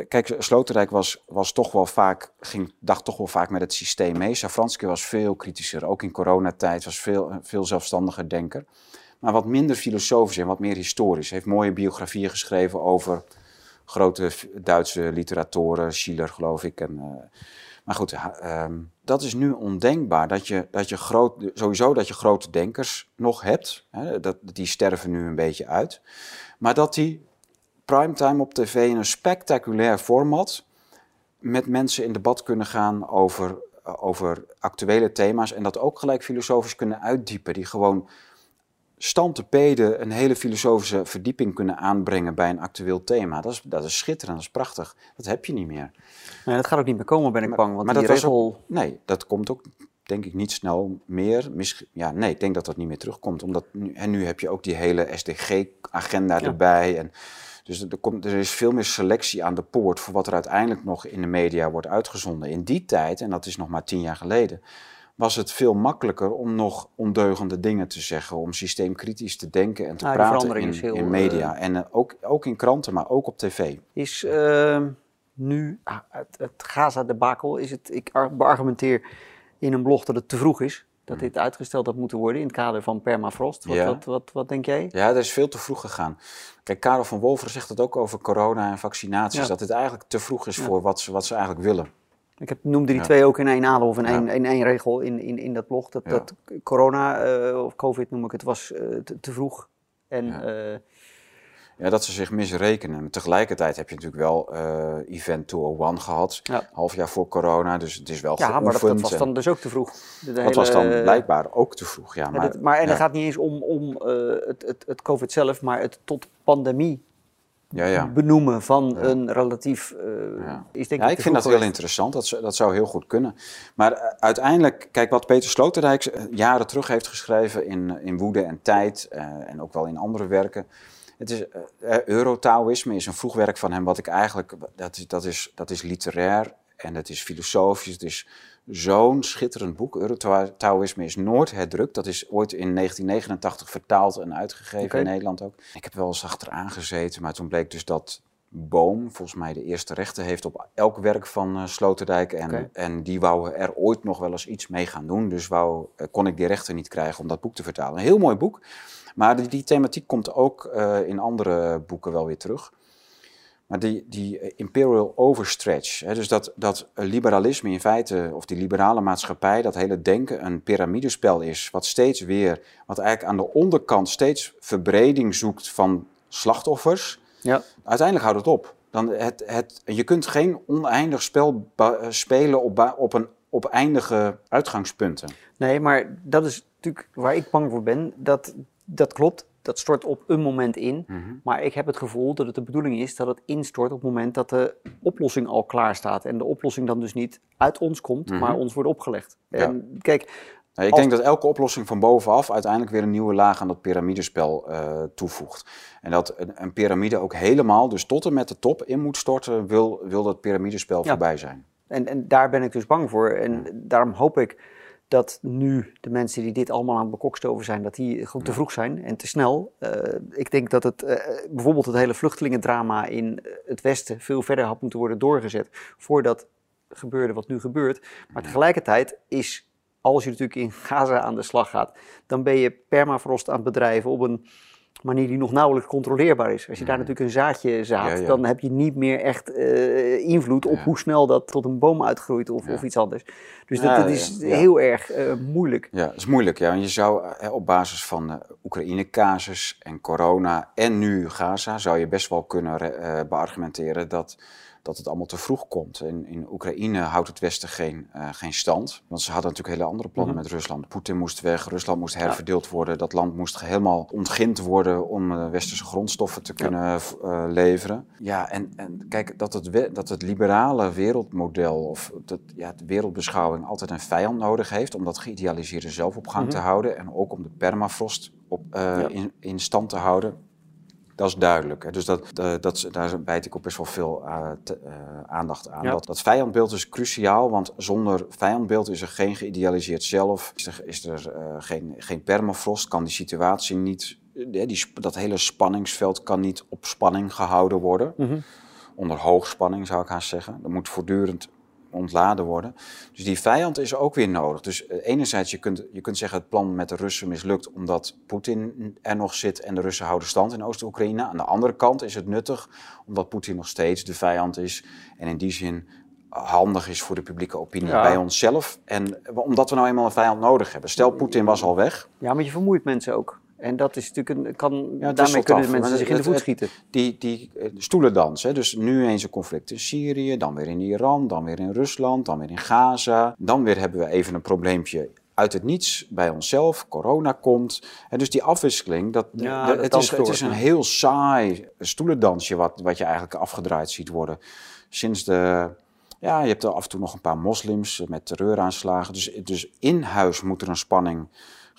Kijk, Sloterdijk was, was toch wel vaak, ging, dacht toch wel vaak met het systeem mee. Safransky was veel kritischer, ook in coronatijd, was veel, veel zelfstandiger denker maar wat minder filosofisch en wat meer historisch. Hij heeft mooie biografieën geschreven over grote Duitse literatoren, Schiller geloof ik. En, uh, maar goed, uh, dat is nu ondenkbaar. Dat je, dat je groot, sowieso dat je grote denkers nog hebt. Hè, dat, die sterven nu een beetje uit. Maar dat die primetime op tv in een spectaculair format met mensen in debat kunnen gaan over, over actuele thema's. En dat ook gelijk filosofisch kunnen uitdiepen. Die gewoon stantepeden een hele filosofische verdieping kunnen aanbrengen bij een actueel thema. Dat is, dat is schitterend, dat is prachtig. Dat heb je niet meer. Nee, dat gaat ook niet meer komen, ben ik bang. Want maar die dat regel... nee, dat komt ook denk ik niet snel meer. ja, nee, ik denk dat dat niet meer terugkomt. Omdat nu, en nu heb je ook die hele SDG-agenda erbij. En, dus er, komt, er is veel meer selectie aan de poort voor wat er uiteindelijk nog in de media wordt uitgezonden. In die tijd, en dat is nog maar tien jaar geleden was het veel makkelijker om nog ondeugende dingen te zeggen, om systeemkritisch te denken en te praten in, in, media. Eh, en uh, ook, ook in kranten, maar ook op tv. Is uh, nu ah, het, het Gaza-debakel, is het, ik beargumenteer in een blog dat het te vroeg is. Dat hmm. dit uitgesteld had moeten worden in het kader van permafrost. Wat, wat, wat, wat, denk jij? Ja, dat is veel te vroeg gegaan. Kijk, Karel van Wolver zegt het ook over corona en vaccinaties. Dat het eigenlijk te vroeg is voor wat ze, wat ze eigenlijk willen. Ik heb, noemde die twee ook in één adem of in één, in één regel in, in, in dat blog. Dat, dat corona, uh, of covid noem ik het, was uh, te, te, vroeg. En, ja. Uh, ja. dat ze zich misrekenen. Tegelijkertijd heb je natuurlijk wel Event 201 gehad, half jaar voor corona, dus het is wel Ja, maar dat, dat, was dan dus ook te vroeg. dat was dan blijkbaar ook te vroeg, ja. Maar, maar en het gaat niet eens om, om het, het, het covid zelf, maar het tot pandemie ja, ja. benoemen van een relatief. Uh, ja. is denk ja, ik vind dat heel interessant. Dat, dat zou heel goed kunnen. Maar uh, uiteindelijk, kijk wat Peter Sloterdijk eh, jaren terug heeft geschreven in, in Woede en Tijd uh, en ook wel in andere werken. Het is, Eurotaoïsme is een vroeg werk van hem, wat ik eigenlijk. Dat is, dat is, dat is literair en het is filosofisch. Het is zo'n schitterend boek. Eurotaoïsme is nooit herdrukt. Dat is ooit in 1989 vertaald en uitgegeven in Nederland ook. Ik heb wel eens achteraan gezeten, maar toen bleek dus dat Boom volgens mij de eerste rechten heeft op elk werk van uh, Sloterdijk. En, en die wou er ooit nog wel eens iets mee gaan doen. Dus wou, uh, kon ik die rechten niet krijgen om dat boek te vertalen. Een heel mooi boek. Maar die, die thematiek komt ook uh, in andere boeken wel weer terug. Maar die, die eh, imperial overstretch, hè, dus dat, dat liberalisme in feite, of die liberale maatschappij, dat hele denken een piramidespel is, wat steeds weer, wat eigenlijk aan de onderkant steeds verbreding zoekt van slachtoffers. Ja. Uiteindelijk houdt het op. Dan het, het, je kunt geen oneindig spel eh, spelen op, op, een, op eindige uitgangspunten. Nee, maar dat is natuurlijk waar ik bang voor ben. Dat, dat klopt dat stort op een moment in. Mhm. Maar ik heb het gevoel dat het de bedoeling is dat het instort op het moment dat de oplossing al klaar staat. En de oplossing dan dus niet uit ons komt, maar mhm. ons wordt opgelegd. En kijk. ik denk dat elke oplossing van bovenaf uiteindelijk weer een nieuwe laag aan dat piramidespel uh, toevoegt. En dat een, een, piramide ook helemaal, dus tot en met de top in moet storten, wil, wil dat piramidespel voorbij zijn. En, en daar ben ik dus bang voor. En daarom hoop ik dat nu de mensen die dit allemaal aan het bekokstoven zijn, dat die gewoon te vroeg zijn en te snel. Uh, ik denk dat het uh, bijvoorbeeld het hele vluchtelingendrama in het Westen veel verder had moeten worden doorgezet voordat gebeurde wat nu gebeurt. Maar tegelijkertijd is als je natuurlijk in Gaza aan de slag gaat, dan ben je permafrost aan het bedrijven op een manier die nog nauwelijks controleerbaar is. Als je daar natuurlijk een zaadje zaad, dan heb je niet meer echt uh, invloed op hoe snel dat tot een boom uitgroeit of, of iets anders. Dus dat, dat is heel erg uh, moeilijk. Ja, dat is moeilijk. Ja. Want je zou uh, op basis van de Oekraïne-casus en corona en nu Gaza, zou je best wel kunnen beargumenteren dat dat het allemaal te vroeg komt. In, in Oekraïne houdt het Westen geen, uh, geen stand. Want ze hadden natuurlijk hele andere plannen mhm. met Rusland. Poetin moest weg, Rusland moest herverdeeld worden. Dat land moest helemaal ontgind worden om uh, westerse grondstoffen te kunnen uh, leveren. Ja, en, en kijk, dat het, dat het liberale wereldmodel of dat, ja, de wereldbeschouwing altijd een vijand nodig heeft om dat geïdealiseerde zelf op gang mm -hmm. te houden. En ook om de permafrost op, ja. in, in stand te houden. Dat is duidelijk. Dus dat, uh, dat, daar bijt ik op best wel veel te, uh, aandacht aan. Dat, dat vijandbeeld is cruciaal, want zonder vijandbeeld is er geen geïdealiseerd zelf. Is er, is er geen, geen permafrost, kan die situatie niet... Die, dat hele spanningsveld kan niet op spanning gehouden worden. Mm -hmm. Onder hoogspanning zou ik haast zeggen. Er moet voortdurend ontladen worden. Dus die vijand is ook weer nodig. Dus uh, enerzijds, je kunt, je kunt zeggen het plan met de Russen mislukt omdat Poetin er nog zit en de Russen houden stand in Oost-Oekraïne. Aan de andere kant is het nuttig omdat Poetin nog steeds de vijand is en in die zin handig is voor de publieke opinie ja. bij onszelf. En omdat we nou eenmaal een vijand nodig hebben. Stel, Poetin was al weg. Ja, maar je vermoeit mensen ook. En dat is natuurlijk een, kan, ja, daarmee kunnen af. mensen zich in de voet schieten. Die, die eh, stoelendans, hè? dus nu eens een conflict in Syrië, dan weer in Iran, dan weer in Rusland, dan weer in Gaza. Dan weer hebben we even een probleempje uit het niets bij onszelf, corona komt. En dus die afwisseling, dat, ja, de, het, is, het is een heel saai stoelendansje wat, wat je eigenlijk afgedraaid ziet worden. Sinds de, ja, je hebt er af en toe nog een paar moslims met terreuraanslagen. Dus, dus in huis moet er een spanning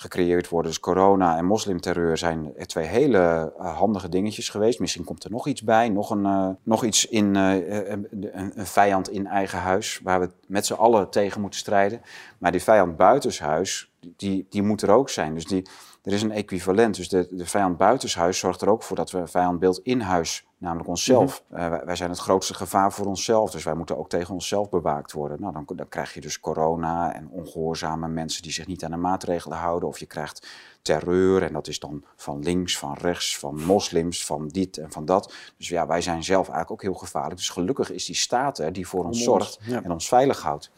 gecreëerd worden. Dus corona en moslimterreur zijn twee hele uh, handige dingetjes geweest. Misschien komt er nog iets bij, nog, een, uh, nog iets in een, een, vijand in eigen huis, waar we met z'n allen tegen moeten strijden. Maar die vijand buitenshuis, die, die moet er ook zijn. Dus die, er is een equivalent. Dus de, de vijand buitenshuis zorgt er ook voor dat we een vijandbeeld in huis, namelijk onszelf. Mm -hmm. uh, wij, zijn het grootste gevaar voor onszelf, dus wij moeten ook tegen onszelf bewaakt worden. Nou, dan, dan krijg je dus corona en ongehoorzame mensen die zich niet aan de maatregelen houden. Of je krijgt terreur en dat is dan van links, van rechts, van moslims, van dit en van dat. Dus ja, wij zijn zelf eigenlijk ook heel gevaarlijk. Dus gelukkig is die staat er die voor ons, zorgt ja. en ons veilig houdt.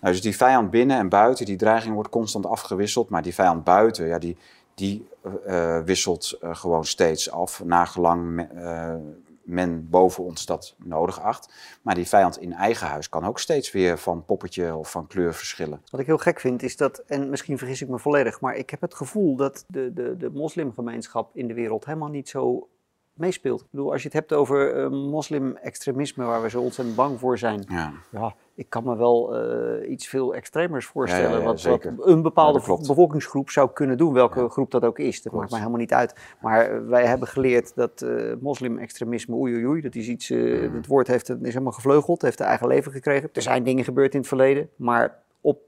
Nou, dus die vijand binnen en buiten, die dreiging wordt constant afgewisseld. Maar die vijand buiten, ja, die, die uh, wisselt uh, gewoon steeds af, nagelang me, uh, men boven ons dat nodig acht. Maar die vijand in eigen huis kan ook steeds weer van poppetje of van kleur verschillen. Wat ik heel gek vind is dat, en misschien vergis ik me volledig, maar ik heb het gevoel dat de, de, de moslimgemeenschap in de wereld helemaal niet zo meespeelt. Ik bedoel, als je het hebt over uh, moslim-extremisme, waar we zo ontzettend bang voor zijn. Ja. ja ik kan me wel uh, iets veel extremers voorstellen. Ja, wat, wat, een bepaalde bevolkingsgroep zou kunnen doen, welke groep dat ook is. Dat klopt. maakt mij helemaal niet uit. Maar wij hebben geleerd dat uh, moslim-extremisme, oei oei oei, dat is iets, mm. het woord heeft, is helemaal gevleugeld, heeft een eigen leven gekregen. Er zijn dingen gebeurd in het verleden, maar op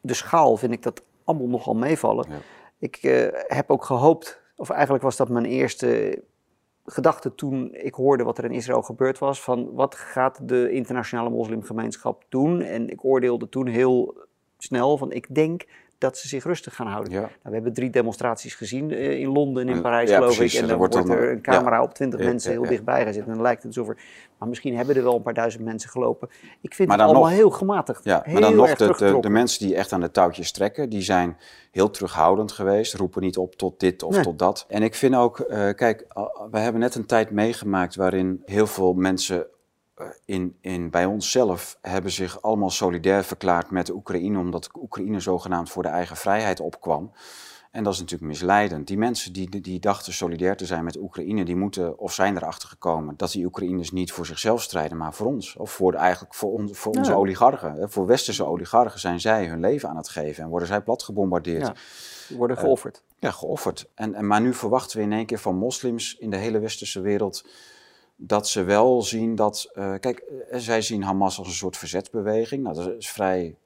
de schaal vind ik dat allemaal nogal meevallen. Ik heb ook gehoopt, of eigenlijk was dat mijn eerste gedachte toen ik hoorde wat er in Israël gebeurd was, van wat gaat de internationale moslimgemeenschap doen? En ik oordeelde toen heel snel van ik denk dat ze zich rustig gaan houden. Nou, we hebben drie demonstraties gezien uh, in Londen en in Parijs, ja, geloof precies, ik. En dan wordt er een camera ja. op twintig mensen heel dichtbij gezet. En dan lijkt het alsof er... Maar misschien hebben er wel een paar duizend mensen gelopen. Ik vind het allemaal nog, heel gematigd. Ja, heel maar dan nog de, de, de, mensen die echt aan de touwtjes trekken... die zijn heel terughoudend geweest. Roepen niet op tot dit of nee. tot dat. En ik vind ook... Uh, kijk, uh, we hebben net een tijd meegemaakt... waarin heel veel mensen in, in, bij onszelf hebben zich allemaal solidair verklaard met de Oekraïne, omdat Oekraïne zogenaamd voor de eigen vrijheid opkwam. En dat is natuurlijk misleidend. Die mensen die, die dachten solidair te zijn met Oekraïne, die moeten of zijn erachter gekomen dat die Oekraïners niet voor zichzelf strijden, maar voor ons. Of voor, eigenlijk voor, on, voor onze ja. oligarchen. Voor westerse oligarchen zijn zij hun leven aan het geven en worden zij plat gebombardeerd. Ja, worden geofferd. Uh, ja, geofferd. En, en, maar nu verwachten we in één keer van moslims in de hele westerse wereld dat ze wel zien dat. Uh, kijk, zij zien Hamas als een soort verzetsbeweging. Nou, dat is vrij.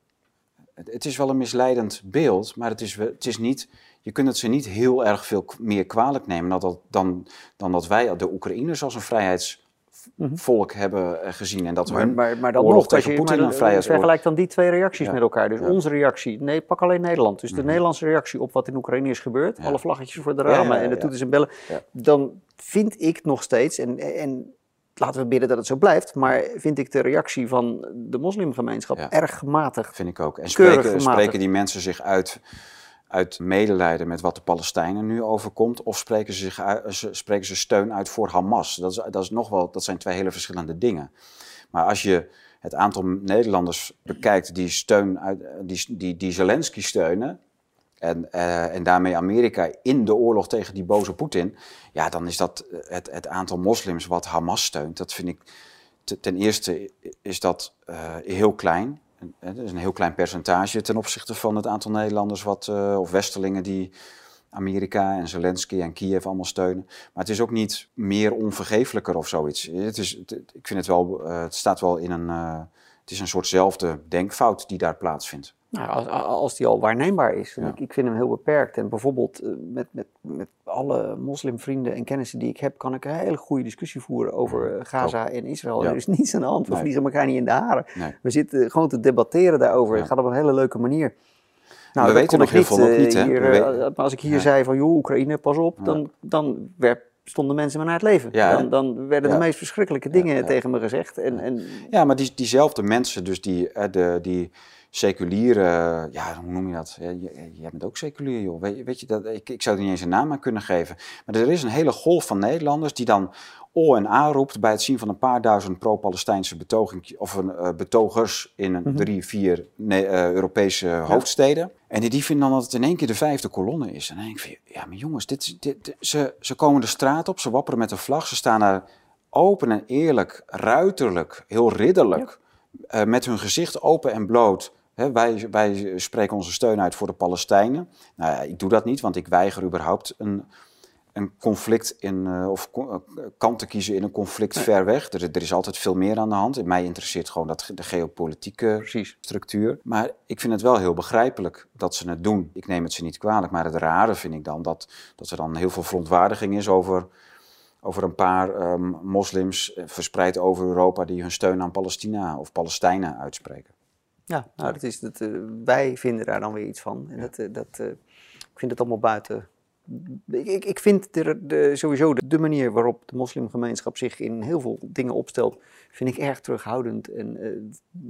Het, het is wel een misleidend beeld, maar het is, het is niet. Je kunt het ze niet heel erg veel meer kwalijk nemen dan dat, dan, dan dat wij de Oekraïners als een vrijheids volk hebben eh, gezien. En dat Maar, hun maar, maar dan oorlog nog, tegen je Poetin maar, een vrijheidsoorlog... vergelijk dan die twee reacties Ja. met elkaar. Dus Ja. onze reactie, nee, pak alleen Nederland. Dus de Mhm. Nederlandse reactie op wat in Oekraïne is gebeurd, alle vlaggetjes voor de ramen en de toeters en bellen, dan vind ik nog steeds, en, en laten we bidden dat het zo blijft, maar vind ik de reactie van de moslimgemeenschap Ja. erg gematigd. Vind ik ook. En spreken, spreken die mensen zich uit, uit medelijden met wat de Palestijnen nu overkomt? Of spreken uit, ze- spreken ze steun uit voor Hamas? Dat, is, dat, is nog wel, dat zijn twee hele verschillende dingen. Maar als je het aantal Nederlanders bekijkt die, steun uit, die, die, die Zelensky steunen... En, eh, en daarmee Amerika in de oorlog tegen die boze Poetin... ja, dan is dat eh, het, het aantal moslims wat Hamas steunt. Dat vind ik... te- Ten eerste is dat eh, heel klein. Dat is een heel klein percentage ten opzichte van het aantal Nederlanders wat, eh, of Westelingen die Amerika en Zelensky en Kiev allemaal steunen. Maar het is ook niet meer onvergeeflijker of zoiets. Het, is, het- ik vind het wel, eh, het staat wel in een, eh, het is een soortzelfde denkfout die daar plaatsvindt. Nou, als, als die al waarneembaar is. Ja. Ik, ik vind hem heel beperkt. En bijvoorbeeld eh, met, met, met alle moslimvrienden en kennissen die ik heb, kan ik een hele goede discussie voeren over eh, Gaza en Israël. Ja. Er is niets aan de hand. We Nee. vliegen elkaar niet in de haren. Nee. We zitten gewoon te debatteren daarover. Ja. Het gaat op een hele leuke manier. Nou, we weten nog ik heel veel nog eh, niet, hè? hier, We weten- als ik hier zei van, joh, Oekraïne, pas op, dan, dan werd, stonden mensen me naar het leven. Ja, dan, dan werden de meest verschrikkelijke dingen tegen me gezegd. En, en Ja, maar die, diezelfde mensen, dus die, eh, de, die seculiere, ja, hoe noem je dat? Jij bent ook seculier, joh. Weet, je- weet je, dat, ik, ik zou er niet eens een naam aan kunnen geven. Maar er is een hele golf van Nederlanders die dan O en A roept bij het zien van een paar duizend pro-Palestijnse betoging, of een, eh, betogers in een drie, vier eh, Europese hoofdsteden. En die, die vinden dan dat het in één keer de vijfde kolonne is. En dan denk ik van, ja, maar jongens, dit, dit, dit- ze, ze komen de straat op, ze wapperen met een vlag, ze staan daar open en eerlijk, ruiterlijk, heel ridderlijk, eh, met hun gezicht open en bloot. Wij, wij spreken onze steun uit voor de Palestijnen. Nou ja, ik doe dat niet, want ik weiger überhaupt een, een conflict in, eh, of ko- eh, kant te kiezen in een conflict ver weg. Er, er is altijd veel meer aan de hand. Mij interesseert gewoon dat, de geopolitieke precies. structuur. Maar ik vind het wel heel begrijpelijk dat ze het doen. Ik neem het ze niet kwalijk, maar het rare vind ik dan dat, dat er dan heel veel verontwaardiging is over, over een paar ehm, moslims eh, verspreid over Europa die hun steun aan Palestina of Palestijnen uitspreken. Ja, nou, dat is, dat, eh, wij vinden daar dan weer iets van. En dat, eh, dat, eh, ik vind het allemaal buiten. Ik, ik, vind de, de, sowieso de, de manier waarop de moslimgemeenschap zich in heel veel dingen opstelt, vind ik erg terughoudend. En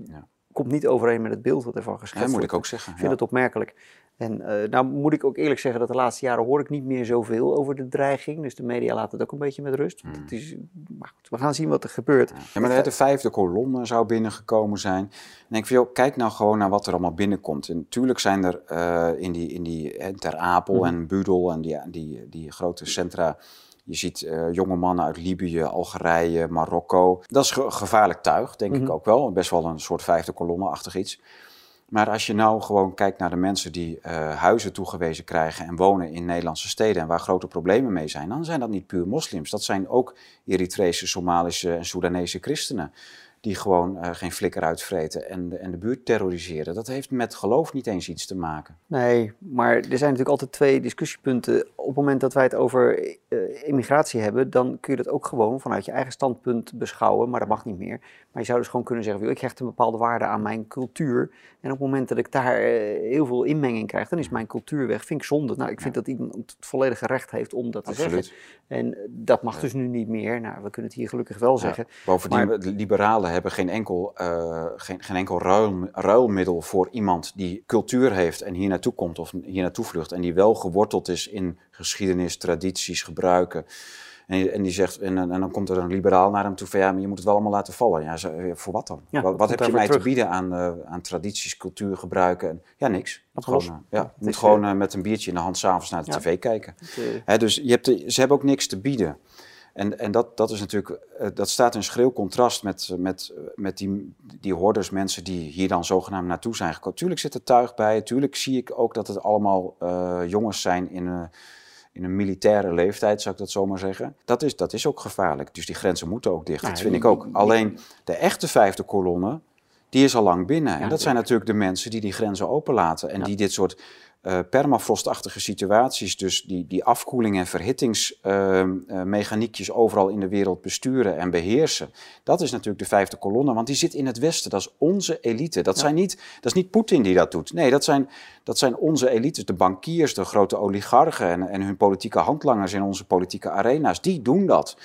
Ja. komt niet overeen met het beeld wat ervan Ja, geschetst moet wordt. ik ook zeggen. Ik vind het opmerkelijk. En eh, nou moet ik ook eerlijk zeggen dat de laatste jaren hoor ik niet meer zoveel over de dreiging. Dus de media laten het ook een beetje met rust. Het is, maar goed, we gaan zien wat er gebeurt. Ja, maar de vijfde kolonne zou binnengekomen zijn. En ik denk van, joh, kijk nou gewoon naar wat er allemaal binnenkomt. En natuurlijk zijn er eh, in die, in die hè, Ter Apel Mhm. en Budel en die, die, die grote centra... Je ziet eh, jonge mannen uit Libië, Algerije, Marokko. Dat is ge- gevaarlijk tuig, denk Mhm. ik ook wel. Best wel een soort vijfde kolonne-achtig iets. Maar als je nou gewoon kijkt naar de mensen die eh, huizen toegewezen krijgen en wonen in Nederlandse steden en waar grote problemen mee zijn, dan zijn dat niet puur moslims. Dat zijn ook Eritrese, Somalische en Soedanese christenen die gewoon eh, geen flikker uitvreten en de, en de buurt terroriseren. Dat heeft met geloof niet eens iets te maken. Nee, maar er zijn natuurlijk altijd twee discussiepunten. Op het moment dat wij het over eh, immigratie hebben, dan kun je dat ook gewoon vanuit je eigen standpunt beschouwen, maar dat mag niet meer. Maar je zou dus gewoon kunnen zeggen, "Wil, ik hecht een bepaalde waarde aan mijn cultuur. En op het moment dat ik daar eh, heel veel inmenging krijg, dan is mijn cultuur weg. Vind ik zonde. Nou, ik vind dat iemand het volledige recht heeft om dat te Absoluut. zeggen. En dat mag dus nu niet meer. Nou, we kunnen het hier gelukkig wel zeggen. Bovendien, Maar- de liberalen hebben geen enkel, eh, geen, geen enkel ruil, ruilmiddel voor iemand die cultuur heeft en hier naartoe komt of hier naartoe vlucht. En die wel geworteld is in geschiedenis, tradities, gebruiken. En, die- en die zegt, en, en dan komt er een liberaal naar hem toe van ja, maar je moet het wel allemaal laten vallen. Ja, eh, voor wat dan? Ja, wat wat heb je mij te bieden aan, eh, aan tradities, cultuur, gebruiken? En, ja, niks. Moet los. gewoon, ja, moet gewoon met een biertje in de hand s'avonds naar de Ja. tv kijken. Hè, dus je hebt de- ze hebben ook niks te bieden. En, en dat, dat is natuurlijk, eh, dat staat in schril contrast met, met, met die, die hordes mensen die hier dan zogenaamd naartoe zijn gekomen. Tuurlijk zit er tuig bij, tuurlijk zie ik ook dat het allemaal eh, jongens zijn in een, in een militaire leeftijd, zou ik dat zomaar zeggen. Dat is, dat is ook gevaarlijk, dus die grenzen moeten ook dicht, Nou, dat vind ik ook. Alleen de echte vijfde kolonne, die is al lang binnen. Ja, en dat zijn natuurlijk de mensen die die grenzen openlaten en Ja. die dit soort uh, permafrostachtige situaties, dus die, die afkoeling en verhittingsmechaniekjes uh, overal in de wereld besturen en beheersen. Dat is natuurlijk de vijfde kolonne, want die zit in het Westen. Dat is onze elite. Dat, zijn niet, dat is niet Poetin die dat doet. Nee, dat zijn, dat zijn onze elites, de bankiers, de grote oligarchen en, en hun politieke handlangers in onze politieke arena's. Die doen dat.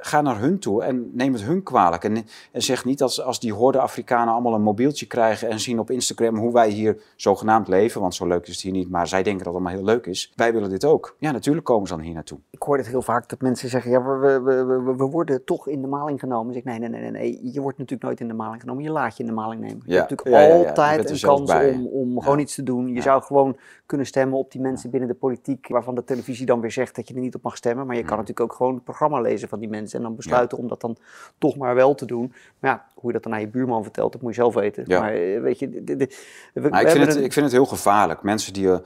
ga naar hun toe en neem het hun kwalijk. En, en zeg niet als, als die horde Afrikanen allemaal een mobieltje krijgen en zien op Instagram hoe wij hier zogenaamd leven, want zo leuk is het hier niet, maar zij denken dat het allemaal heel leuk is. Wij willen dit ook. Ja, natuurlijk komen ze dan hier naartoe. Ik hoor het heel vaak dat mensen zeggen, ja, we, we, we, we worden toch in de maling genomen. Ik zeg, nee, nee, nee, nee, je wordt natuurlijk nooit in de maling genomen. Je laat je in de maling nemen. Je hebt natuurlijk altijd een kans om, om gewoon iets te doen. Je zou gewoon kunnen stemmen op die mensen binnen de politiek, waarvan de televisie dan weer zegt dat je er niet op mag stemmen. Maar je kan mm. natuurlijk ook gewoon het programma lezen van die mensen en dan besluiten om dat dan toch maar wel te doen. Maar ja, hoe je dat dan aan je buurman vertelt, dat moet je zelf weten. Maar eh, weet je, we, ik, vind het, ik vind het heel gevaarlijk. Mensen die uh,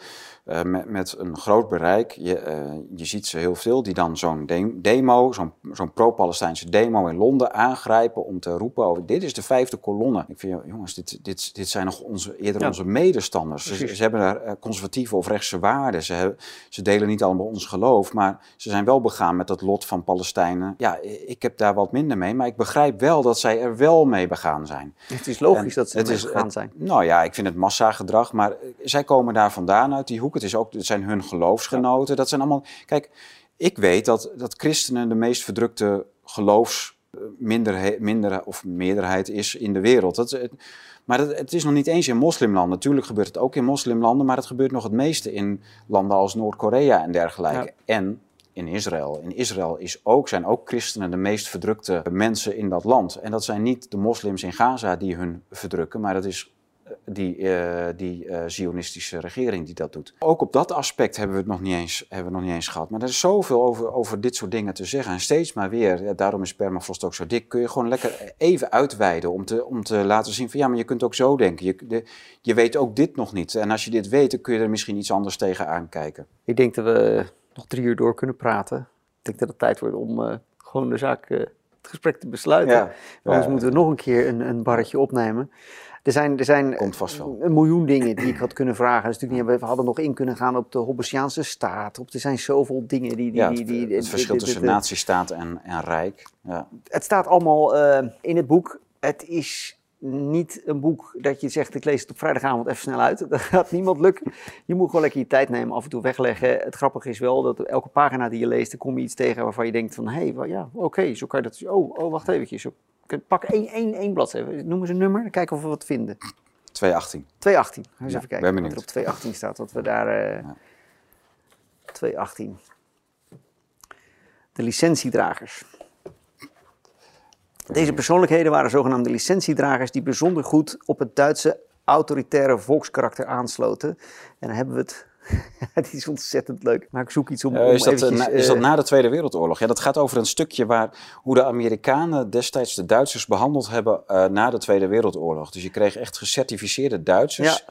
met, met, een groot bereik, je, uh, je ziet ze heel veel, die dan zo'n demo, zo'n zo'n pro-Palestijnse demo in Londen aangrijpen om te roepen over dit is de vijfde kolonne. Ik vind, jongens, dit, dit, dit zijn nog onze, eerder onze medestanders. Ze, ze, hebben daar conservatieve of rechtse waarden. Ze, hebben, ze delen niet allemaal ons geloof, maar ze zijn wel begaan met het lot van Palestijnen. Ja, ik heb daar wat minder mee, maar ik begrijp wel dat zij er wel mee begaan zijn. Het is logisch dat ze er begaan zijn. Nou ja, ik vind het massagedrag, maar zij komen daar vandaan uit die hoek. Het, is ook, het zijn hun geloofsgenoten. Dat zijn allemaal. Kijk, ik weet dat, dat christenen de meest verdrukte geloofs. Minder, minder of meerderheid is in de wereld. Dat, maar het, het is nog niet eens in moslimlanden. Natuurlijk gebeurt het ook in moslimlanden, maar het gebeurt nog het meeste in landen als Noord-Korea en dergelijke. En in Israël. In Israël is ook, zijn ook christenen de meest verdrukte mensen in dat land. En dat zijn niet de moslims in Gaza die hun verdrukken, maar dat is eh, die, uh, die uh, Zionistische regering die dat doet. Ook op dat aspect hebben we het nog niet eens, hebben we nog niet eens gehad. Maar er is zoveel over, over dit soort dingen te zeggen. En steeds maar weer, ja, daarom is permafrost ook zo dik, kun je gewoon lekker even uitweiden om te, om te laten zien van ja, maar je kunt ook zo denken. Je, de, je weet ook dit nog niet. En als je dit weet, dan kun je er misschien iets anders tegen aankijken. Ik denk dat we nog drie uur door kunnen praten. Ik denk dat het tijd wordt om uh, gewoon de zaak, het gesprek te besluiten. Ja, Anders moeten we nog een keer een, een barretje opnemen. Er zijn, er zijn een miljoen dingen die ik had kunnen vragen. Dus natuurlijk niet, we hadden nog in kunnen gaan op de Hobbesiaanse staat. Op, er zijn zoveel dingen die... die, ja, die, die, het, verschil tussen natiestaat en, en rijk. Ja. Het staat allemaal uh, in het boek. Het is niet een boek dat je zegt, ik lees het op vrijdagavond even snel uit. [laughs] Dat gaat niemand lukken. Je moet gewoon lekker je tijd nemen, af en toe wegleggen. Het grappige is wel dat elke pagina die je leest, dan kom je iets tegen waarvan je denkt van, hé, hey, ja, oké, zo kan je dat... Oh, oh wacht eventjes. Pak één, één, één bladzijde. Noem eens een nummer, dan kijken of we wat vinden. 218. 218. Eens even kijken wat er op 218 staat. Wat we daar... Uh, ja. 218. De licentiedragers. Deze persoonlijkheden waren zogenaamde licentiedragers die bijzonder goed op het Duitse autoritaire volkskarakter aansloten. En dan hebben we het [laughs] het is ontzettend leuk. Maar ik zoek iets om. Uh, is, dat, uh, is dat na de Tweede Wereldoorlog? Ja, dat gaat over een stukje waar hoe de Amerikanen destijds de Duitsers behandeld hebben uh, na de Tweede Wereldoorlog. Dus je kreeg echt gecertificeerde Duitsers.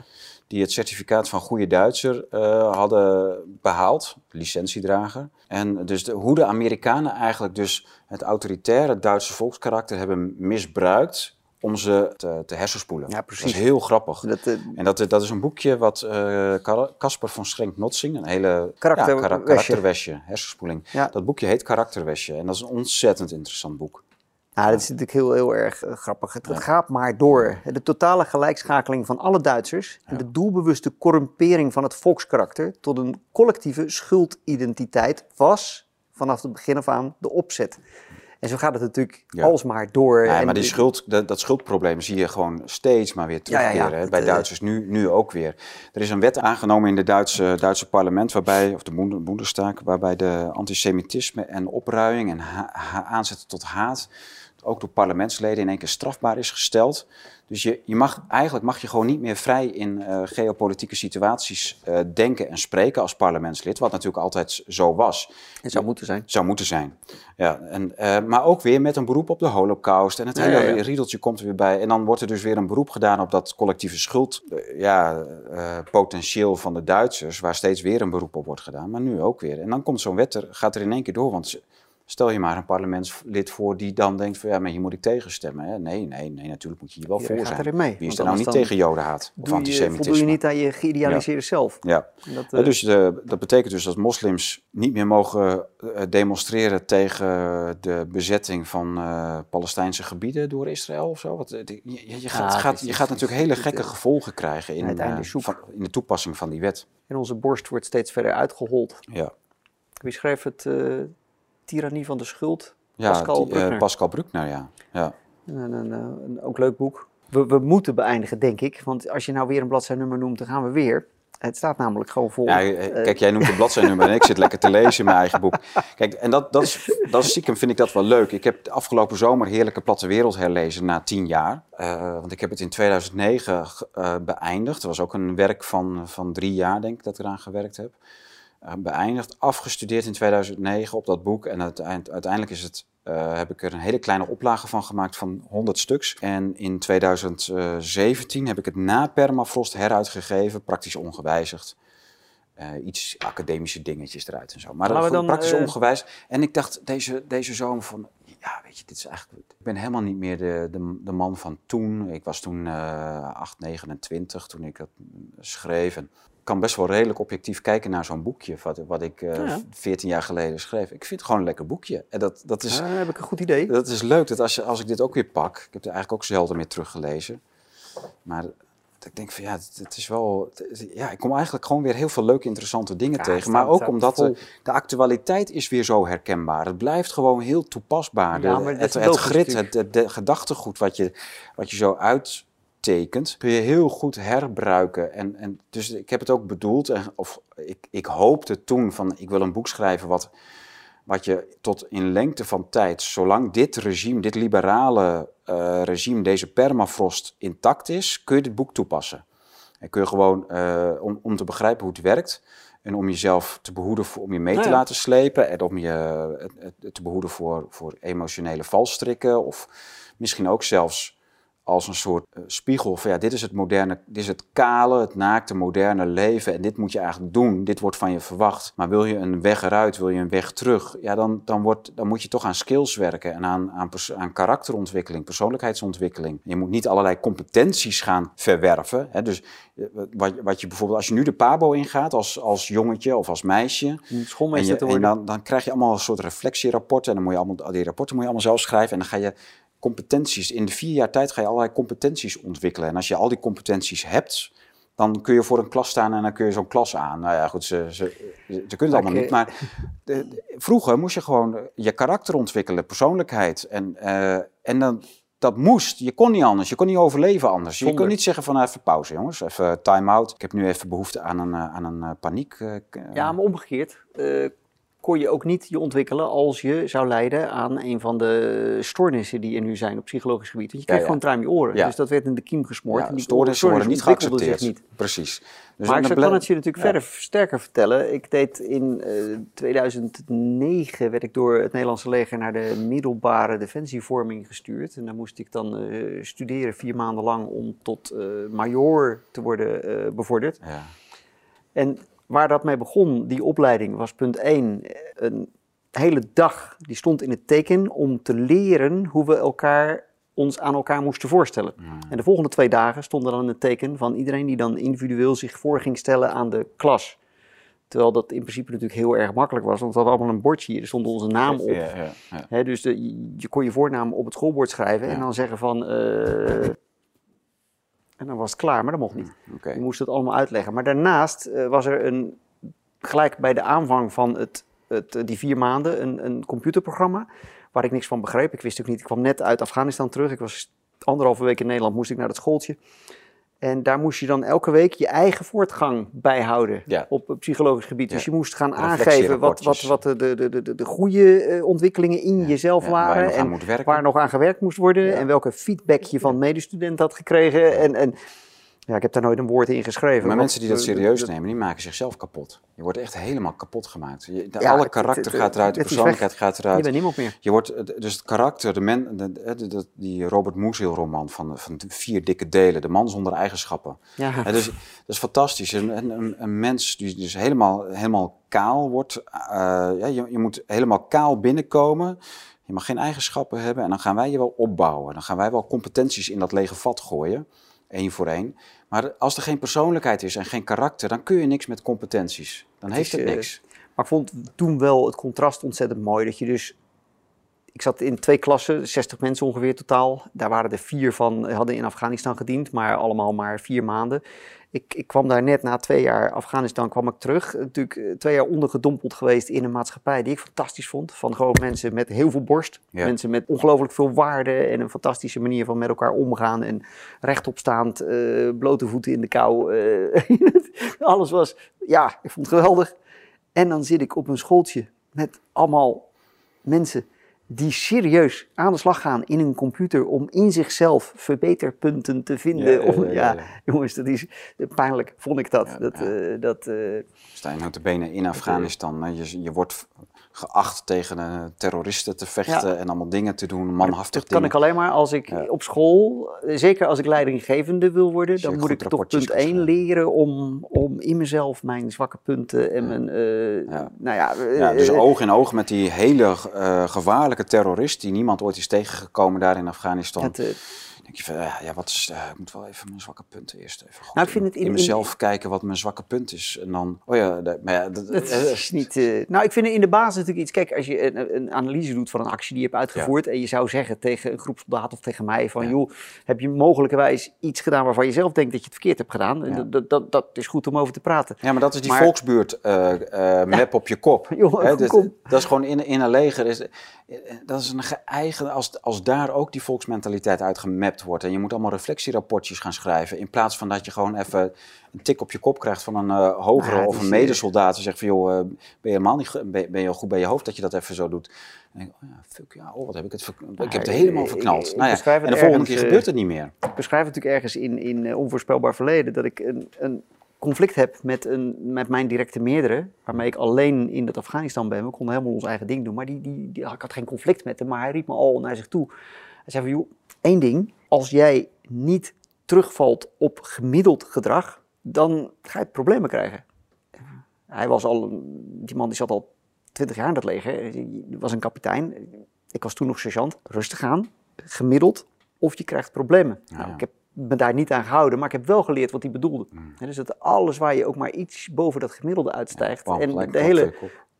Die het certificaat van goede Duitser hadden behaald, licentiedrager. En dus de, hoe de Amerikanen eigenlijk dus het autoritaire Duitse volkskarakter hebben misbruikt om ze te, te hersenspoelen. Ja, precies. Dat is heel grappig. Dat, uh, en dat, dat is een boekje wat Casper uh, van Schrenk-Notsing, een hele Karakter, ja, kar karakterwesje, hersenspoeling. Ja. Dat boekje heet Karakterwesje en dat is een ontzettend interessant boek. Ja, dat is natuurlijk heel, heel erg uh, grappig. Het, het, gaat maar door. De totale gelijkschakeling van alle Duitsers en de doelbewuste corrumpering van het volkskarakter tot een collectieve schuldidentiteit was vanaf het begin af aan de opzet. En zo gaat het natuurlijk alsmaar door. Ja, maar die schuld, dat, dat, schuldprobleem zie je gewoon steeds maar weer terugkeren. Ja, Bij eh, Duitsers nu, nu ook weer. Er is een wet aangenomen in het Duitse, Duitse parlement, waarbij, of de Bundestag, waarbij de antisemitisme en opruiing en aanzetten tot haat ook door parlementsleden in één keer strafbaar is gesteld. Dus je, je mag, eigenlijk mag je gewoon niet meer vrij in uh, geopolitieke situaties uh, denken en spreken als parlementslid, wat natuurlijk altijd zo was. Het zou moeten zijn. Zou moeten zijn. Ja, en, uh, maar ook weer met een beroep op de holocaust en het hele ja, ja. riedeltje komt er weer bij. En dan wordt er dus weer een beroep gedaan op dat collectieve schuld, ja, potentieel van de Duitsers, waar steeds weer een beroep op wordt gedaan, maar nu ook weer. En dan komt zo'n wet er, gaat er in één keer door, want Stel je maar een parlementslid voor die dan denkt van ja, maar hier moet ik tegenstemmen. Hè? Nee, nee, nee, natuurlijk moet je hier wel Iedereen voor gaat zijn. erin mee, Wie is er nou niet tegen jodenhaat of Doe je, antisemitisme? voldoe je niet aan je geïdealiseerde zelf. Ja. Dat, eh, dus eh, dat betekent dus dat moslims niet meer mogen eh, demonstreren tegen de bezetting van Palestijnse gebieden door Israël of zo. Wat, je, je, gaat, gaat, je gaat natuurlijk hele gekke gevolgen krijgen in, van- in de toepassing van die wet. en onze borst wordt steeds verder uitgehold. Ja, Wie schreef het Tyrannie van de Schuld? ja Pascal die, eh, Bruckner. Pascal Bruckner, ja. ja. Een, een, eh, een ook leuk boek. We, we moeten beëindigen, denk ik. Want als je nou weer een bladzijnummer noemt, dan gaan we weer. Het staat namelijk gewoon vol. Ja, eh, kijk, jij noemt de bladzijnummer en ik zit lekker te lezen in mijn eigen boek. Kijk, en dat, dat, is, dat is stiekem vind ik dat wel leuk. Ik heb de afgelopen zomer Heerlijke Platte Wereld herlezen na tien jaar. Want ik heb het in 2009 ge- eh, beëindigd. Dat was ook een werk van, van drie jaar, denk ik, dat ik eraan gewerkt heb. Eh, beëindigd, afgestudeerd in 2009 op dat boek. En uiteind- uiteindelijk is het, eh, heb ik er een hele kleine oplage van gemaakt van 100 stuks. En in 2017 heb ik het na Permafrost heruitgegeven, praktisch ongewijzigd. Eh, iets academische dingetjes eruit en zo. Maar dat dan, praktisch ongewijzigd. En ik dacht deze, deze zomer van, ja, weet je, dit is eigenlijk... Ik ben helemaal niet meer de, de, de man van toen. Ik was toen eh 8, 29 toen ik dat schreef. En kan best wel redelijk objectief kijken naar zo'n boekje wat, wat ik eh Ja. 14 jaar geleden schreef. Ik vind het gewoon een lekker boekje. En dat, dat, is, heb ik een goed idee. dat is leuk dat als, je, als ik dit ook weer pak... Ik heb het eigenlijk ook zelden meer teruggelezen. Maar ik denk van ja, het, is wel... het- ja, ik kom eigenlijk gewoon weer heel veel leuke, interessante dingen Ja, tegen. Maar ook omdat de, actualiteit is weer zo herkenbaar. Het blijft gewoon heel toepasbaar. De- Ja, het, het grit, het, het de gedachtegoed wat je, wat je zo kun je heel goed herbruiken. En, en dus ik heb het ook bedoeld, en- of ik, ik hoopte toen van ik wil een boek schrijven wat, wat je tot in lengte van tijd, zolang dit regime, dit liberale eh, regime, deze permafrost intact is, kun je dit boek toepassen. En kun je gewoon, eh, om, om te begrijpen hoe het werkt en om jezelf te behoeden, voor, om je mee te Nou ja. laten slepen en om je eh, eh, te behoeden voor, voor emotionele valstrikken of misschien ook zelfs als een soort eh, spiegel van ja, dit is het moderne, dit is het kale, het naakte, moderne leven en dit moet je eigenlijk doen, dit wordt van je verwacht. Maar wil je een weg eruit, wil je een weg terug, ja, dan, dan, wordt, dan moet je toch aan skills werken en aan, aan, aan karakterontwikkeling, persoonlijkheidsontwikkeling. Je moet niet allerlei competenties gaan verwerven. Hè? Dus eh, wat, wat je bijvoorbeeld, als je nu de PABO ingaat als, als jongetje of als meisje, en, je, en dan, dan krijg je allemaal een soort reflectierapporten. En dan moet je allemaal, die rapporten moet je allemaal zelf schrijven. En dan ga je competenties, in de vier jaar tijd ga je allerlei competenties ontwikkelen. En als je al die competenties hebt, dan kun je voor een klas staan en dan kun je zo'n klas aan. Nou ja, goed, ze, ze, ze, ze kunnen het allemaal niet. Maar de- de- vroeger moest je gewoon je karakter ontwikkelen, persoonlijkheid. En, eh, en dan, dat moest. Je kon niet anders. Je kon niet overleven anders. Je kon niet zeggen van nou, even pauze jongens, even time-out. Ik heb nu even behoefte aan een, eh, aan een eh, paniek. Ja, maar omgekeerd kon je ook niet je ontwikkelen als je zou lijden aan een van de stoornissen die er nu zijn op psychologisch gebied. Want je kreeg Ja, ja. gewoon truim in je oren. Ja. Dus dat werd in de kiem gesmoord. En die stoornissen worden niet geaccepteerd. zich niet. Precies. Dus maar ik kan het je natuurlijk verder sterker vertellen. Ik deed in eh, 2009 werd ik door het Nederlandse leger naar de middelbare defensievorming gestuurd. En daar moest ik dan eh, studeren vier maanden lang om tot eh major te worden eh, bevorderd. Ja. En waar dat mee begon, die opleiding, was punt 1. Een hele dag die stond in het teken om te leren hoe we elkaar, ons aan elkaar moesten voorstellen. En de volgende twee dagen stonden dan in het teken van iedereen die dan individueel zich voor ging stellen aan de klas. Terwijl dat in principe natuurlijk heel erg makkelijk was, want we hadden allemaal een bordje hier, er stond onze naam op. Ja, ja, ja. Hè, dus de, je- kon je voornaam op het schoolbord schrijven en dan zeggen van... eh, en dan was het klaar, maar dat mocht niet. Oké. Je moest het allemaal uitleggen. Maar daarnaast eh, was er een, gelijk bij de aanvang van het, het, eh, die vier maanden een, een computerprogramma waar ik niks van begreep. Ik wist ook niet, ik kwam net uit Afghanistan terug. Ik was anderhalve week in Nederland, moest ik naar het schooltje. En daar moest je dan elke week je eigen voortgang bijhouden Ja. op psychologisch gebied. Dus je moest gaan aangeven wat, wat, wat de, de, de, de, de goede eh, ontwikkelingen in jezelf Ja, waar je waren. en waar nog aan gewerkt moest worden. En welke feedback je van medestudent had gekregen. En, en Ja, ik heb daar nooit een woord in geschreven. Maar mensen die dat eh, serieus nemen, die maken zichzelf kapot. Je wordt echt helemaal kapot gemaakt. Je, de- Ja, alle karakter het- gaat eruit, de persoonlijkheid gaat Je eruit. bent niemand meer. Je wordt, het- dus het karakter, de men, de, de- de- die Robert Musil roman van, van vier dikke delen, de man zonder eigenschappen. Ja. Ja, dus, dat is fantastisch. Een, een, een- een mens die dus helemaal, helemaal kaal wordt, eh, ja, je, je moet helemaal kaal binnenkomen. Je mag geen eigenschappen hebben en dan gaan wij je wel opbouwen. Dan gaan wij wel competenties in dat lege vat gooien, één voor één. Maar als er geen persoonlijkheid is en geen karakter, dan kun je niks met competenties. Dan heeft is, het eh, niks. Maar ik vond toen wel het contrast ontzettend mooi. Dat je dus. Ik zat in twee klassen, 60 mensen ongeveer totaal. Daar waren er vier van, hadden in Afghanistan gediend, maar allemaal maar vier maanden. Ik, ik kwam daar net na twee jaar Afghanistan kwam ik terug. Natuurlijk eh, twee jaar ondergedompeld geweest in een maatschappij die ik fantastisch vond. Van gewoon mensen met heel veel borst. Ja. Mensen met ongelooflijk veel waarde en een fantastische manier van met elkaar omgaan. En rechtopstaand, eh blote voeten in de kou. eh, [laughs] alles was, ja, ik vond het geweldig. En dan zit ik op een schooltje met allemaal mensen die serieus aan de slag gaan in een computer om in zichzelf verbeterpunten te vinden. Ja, ja, Om- ja, ja, ja, ja. jongens, dat is pijnlijk, vond ik dat. Ja, dat, ja. eh, dat eh, Sta je notabene in Afghanistan. Je, je wordt geacht tegen eh, terroristen te vechten Ja. en allemaal dingen te doen, manhaftig dat kan dingen. ik alleen maar als ik Ja. op school, eh, zeker als ik leidinggevende wil worden, dan moet ik toch punt kan 1 schrijven. leren om, om in mezelf mijn zwakke punten en mijn, eh, Ja. nou ja, Ja, dus oog in oog met die hele gevaarlijke terrorist die niemand ooit is tegengekomen daar in Afghanistan. het, denk je van, ja, ja, wat is, eh, ik moet wel even mijn zwakke punten eerst even goed Nou, ik vind in, het in- in in- mezelf kijken wat mijn zwakke punt is. En dan, oh ja, dat- maar ja, dat, Dat eh, is niet. eh, nou, ik vind in de basis natuurlijk iets. Kijk, als je een, een analyse doet van een actie die je hebt uitgevoerd. en je zou zeggen tegen een groep soldaten of tegen mij: van Ja. joh, heb je mogelijkerwijs iets gedaan waarvan je zelf denkt dat je het verkeerd hebt gedaan? Ja. dat, dat, dat, is goed om over te praten. Ja, maar dat is die Maar- volksbuurt eh, eh, map op je kop. [laughs] Joh, dat, kom. dat is gewoon in, in een leger. Is, eh, dat is een eigen, als, als daar ook die volksmentaliteit uitgemapt wordt. En je moet allemaal reflectierapportjes gaan schrijven. In plaats van dat je gewoon even een tik op je kop krijgt van een eh, hogere het of een medesoldaat. Die zegt van joh, eh, ben je helemaal niet ben, ben je al goed bij je hoofd dat je dat even zo doet. En ik, oh ja, fuck ja, oh, wat heb ik het, ik heb het ik- helemaal ik- verknald. ik nou ja, en het de volgende ergens, keer eh, gebeurt het niet meer. Ik beschrijf natuurlijk ergens in, in onvoorspelbaar verleden dat ik een, een conflict heb met, een, met mijn directe meerdere, waarmee ik alleen in dat Afghanistan ben. We konden helemaal ons eigen ding doen, maar die, die, die, ik had geen conflict met hem, maar hij riep me al naar zich toe. Hij zei van, joh, één ding, als jij niet terugvalt op gemiddeld gedrag, dan ga je problemen krijgen. Hij was al, die man die zat al twintig jaar in dat leger, hij was een kapitein. Ik was toen nog sergeant. Rustig aan, gemiddeld, of je krijgt problemen. Ja, Nou, ik heb me daar niet aan gehouden, maar ik heb wel geleerd wat hij bedoelde. Mm. Hè, Dus dat alles waar je ook maar iets boven dat gemiddelde uitstijgt. Bam, en de hele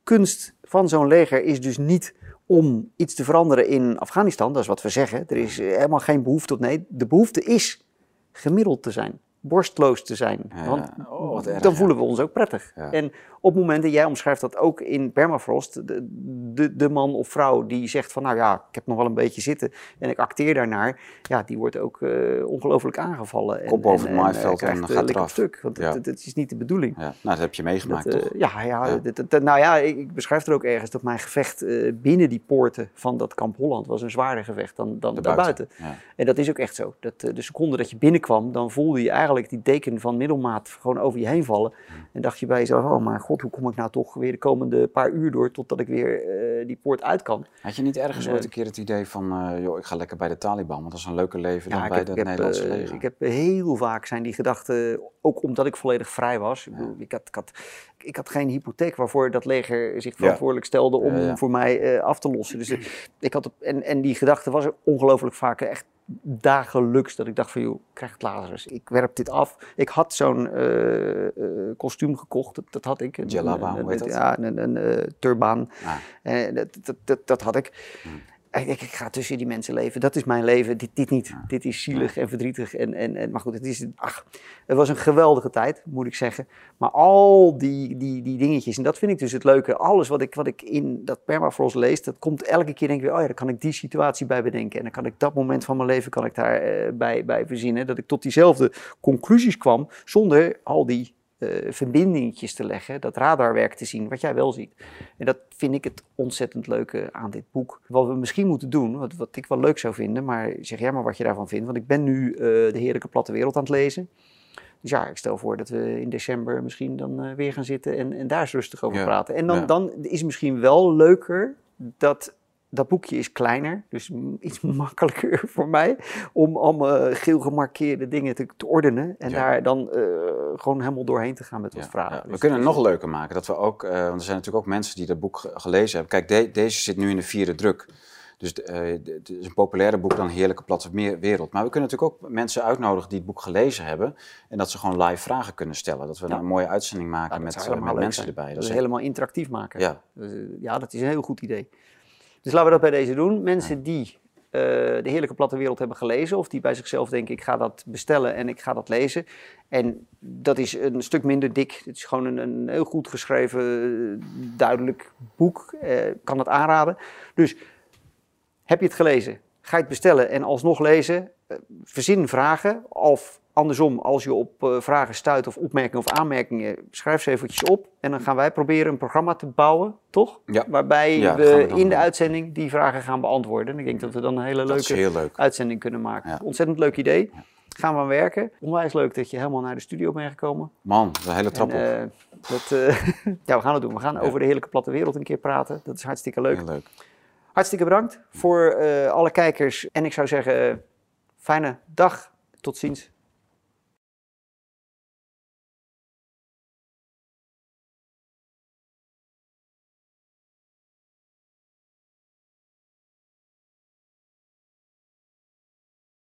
kunst van zo'n leger is dus niet om iets te veranderen in Afghanistan. Dat is wat we zeggen. Er is helemaal geen behoefte op. Nee, de behoefte is gemiddeld te zijn. Borstloos te zijn. Ja, Want oh, wat erg, dan voelen we ons ook prettig. En op het moment, en jij omschrijft dat ook in permafrost, de, de, de man of vrouw die zegt van nou ja, ik heb nog wel een beetje zitten en ik acteer daarnaar, ja, die wordt ook eh, ongelooflijk aangevallen. En, Kop boven en, het en, maaiveld eh, en krijgt, gaat eh, eraf. stuk. Want dat, dat is niet de bedoeling. Ja, nou, dat heb je meegemaakt, Dat, eh, toch? ja, ja, dat- nou ja, ik, ik beschrijf er ook ergens dat mijn gevecht eh, binnen die poorten van dat kamp Holland was een zwaarder gevecht dan, dan daarbuiten. Ja. En dat is ook echt zo. Dat, eh, de seconde dat je binnenkwam, dan voelde je eigenlijk die deken van middelmaat gewoon over je heen vallen. En dacht je bij jezelf, oh maar god, hoe kom ik nou toch weer de komende paar uur door totdat ik weer eh, die poort uit kan. Had je niet ergens Nee. ooit een keer het idee van, eh, joh, ik ga lekker bij de Taliban, want dat is een leuker leven dan ik bij het Nederlandse eh, leger? ik heb heel vaak zijn die gedachten, ook omdat ik volledig vrij was. Ik, bedoel, ik, had, ik, had, ik had geen hypotheek waarvoor dat leger zich verantwoordelijk stelde om Ja, ja. voor mij eh, af te lossen. Dus eh, ik had, en, en die gedachte was er ongelooflijk vaak echt dagelijks dat ik dacht van joh, ik krijg het Lazarus. Ik werp dit af. Ik had zo'n eh, eh, kostuum gekocht, dat, dat had ik. Een- een- hoe heet dat? Ja, een, een, eh, turbaan. Ah. Dat, dat, dat, dat had ik. En ik, ik ga tussen die mensen leven. Dat is mijn leven. Dit, dit niet. Dit is zielig en verdrietig. En, en, en, maar goed, het, is, ach, het was een geweldige tijd, moet ik zeggen. Maar al die, die, die dingetjes, en dat vind ik dus het leuke. Alles wat ik, wat ik in dat permafrost lees, dat komt elke keer denk ik weer, oh ja, dan kan ik die situatie bij bedenken. En dan kan ik dat moment van mijn leven kan ik daar eh, bij, bij verzinnen. Dat ik tot diezelfde conclusies kwam, zonder al die eh verbindingetjes te leggen, dat radarwerk te zien, wat jij wel ziet. En dat vind ik het ontzettend leuke aan dit boek. Wat we misschien moeten doen, wat, wat ik wel leuk zou vinden, maar zeg jij maar wat je daarvan vindt. Want ik ben nu eh, De Heerlijke Platte Wereld aan het lezen. Dus ja, ik stel voor dat we in december misschien dan eh, weer gaan zitten en, en daar eens rustig over Ja, praten. En dan, ja. dan is het misschien wel leuker dat dat boekje is kleiner, dus iets [laughs] makkelijker voor mij om allemaal geel gemarkeerde dingen te, te ordenen en Ja. daar dan eh, gewoon helemaal doorheen te gaan met wat Ja, vragen. ja. We Dus kunnen het nog leuker maken. Dat we ook, eh, want er zijn natuurlijk ook mensen die dat boek ge- gelezen hebben. Kijk, de- deze zit nu in de vierde druk. Dus eh, het is een populairder boek dan Heerlijke Platte Meer- Wereld. Maar we kunnen natuurlijk ook mensen uitnodigen die het boek gelezen hebben. En dat ze gewoon live vragen kunnen stellen. Dat we Ja. een mooie uitzending maken Ja, met, eh, met mensen zijn. erbij. Dat Dat is helemaal interactief maken. Ja. Dus, eh, ja, dat is een heel goed idee. Dus laten we dat bij deze doen. Mensen die eh, de Heerlijke Platte Wereld hebben gelezen, of die bij zichzelf denken: ik ga dat bestellen en ik ga dat lezen. En dat is een stuk minder dik. Het is gewoon een, een heel goed geschreven, eh, duidelijk boek. Eh, kan het aanraden. Dus heb je het gelezen? Ga je het bestellen en alsnog lezen? Verzin vragen. Of andersom, als je op eh, vragen stuit of opmerkingen of aanmerkingen, schrijf ze eventjes op. En dan gaan wij proberen een programma te bouwen, toch? Ja. Waarbij Ja, we, in de uitzending die vragen gaan beantwoorden. En ik denk dat we dan een hele leuke leuk. uitzending kunnen maken. Ja. Ontzettend leuk idee. Gaan we aan werken. Onwijs leuk dat je helemaal naar de studio bent gekomen. Man, de hele trap En, op. eh, dat, eh, [laughs] ja, we gaan het doen. We gaan over de heerlijke platte wereld een keer praten. Dat is hartstikke leuk. Heel leuk. Hartstikke bedankt voor alle kijkers. En ik zou zeggen, fijne dag. Tot ziens.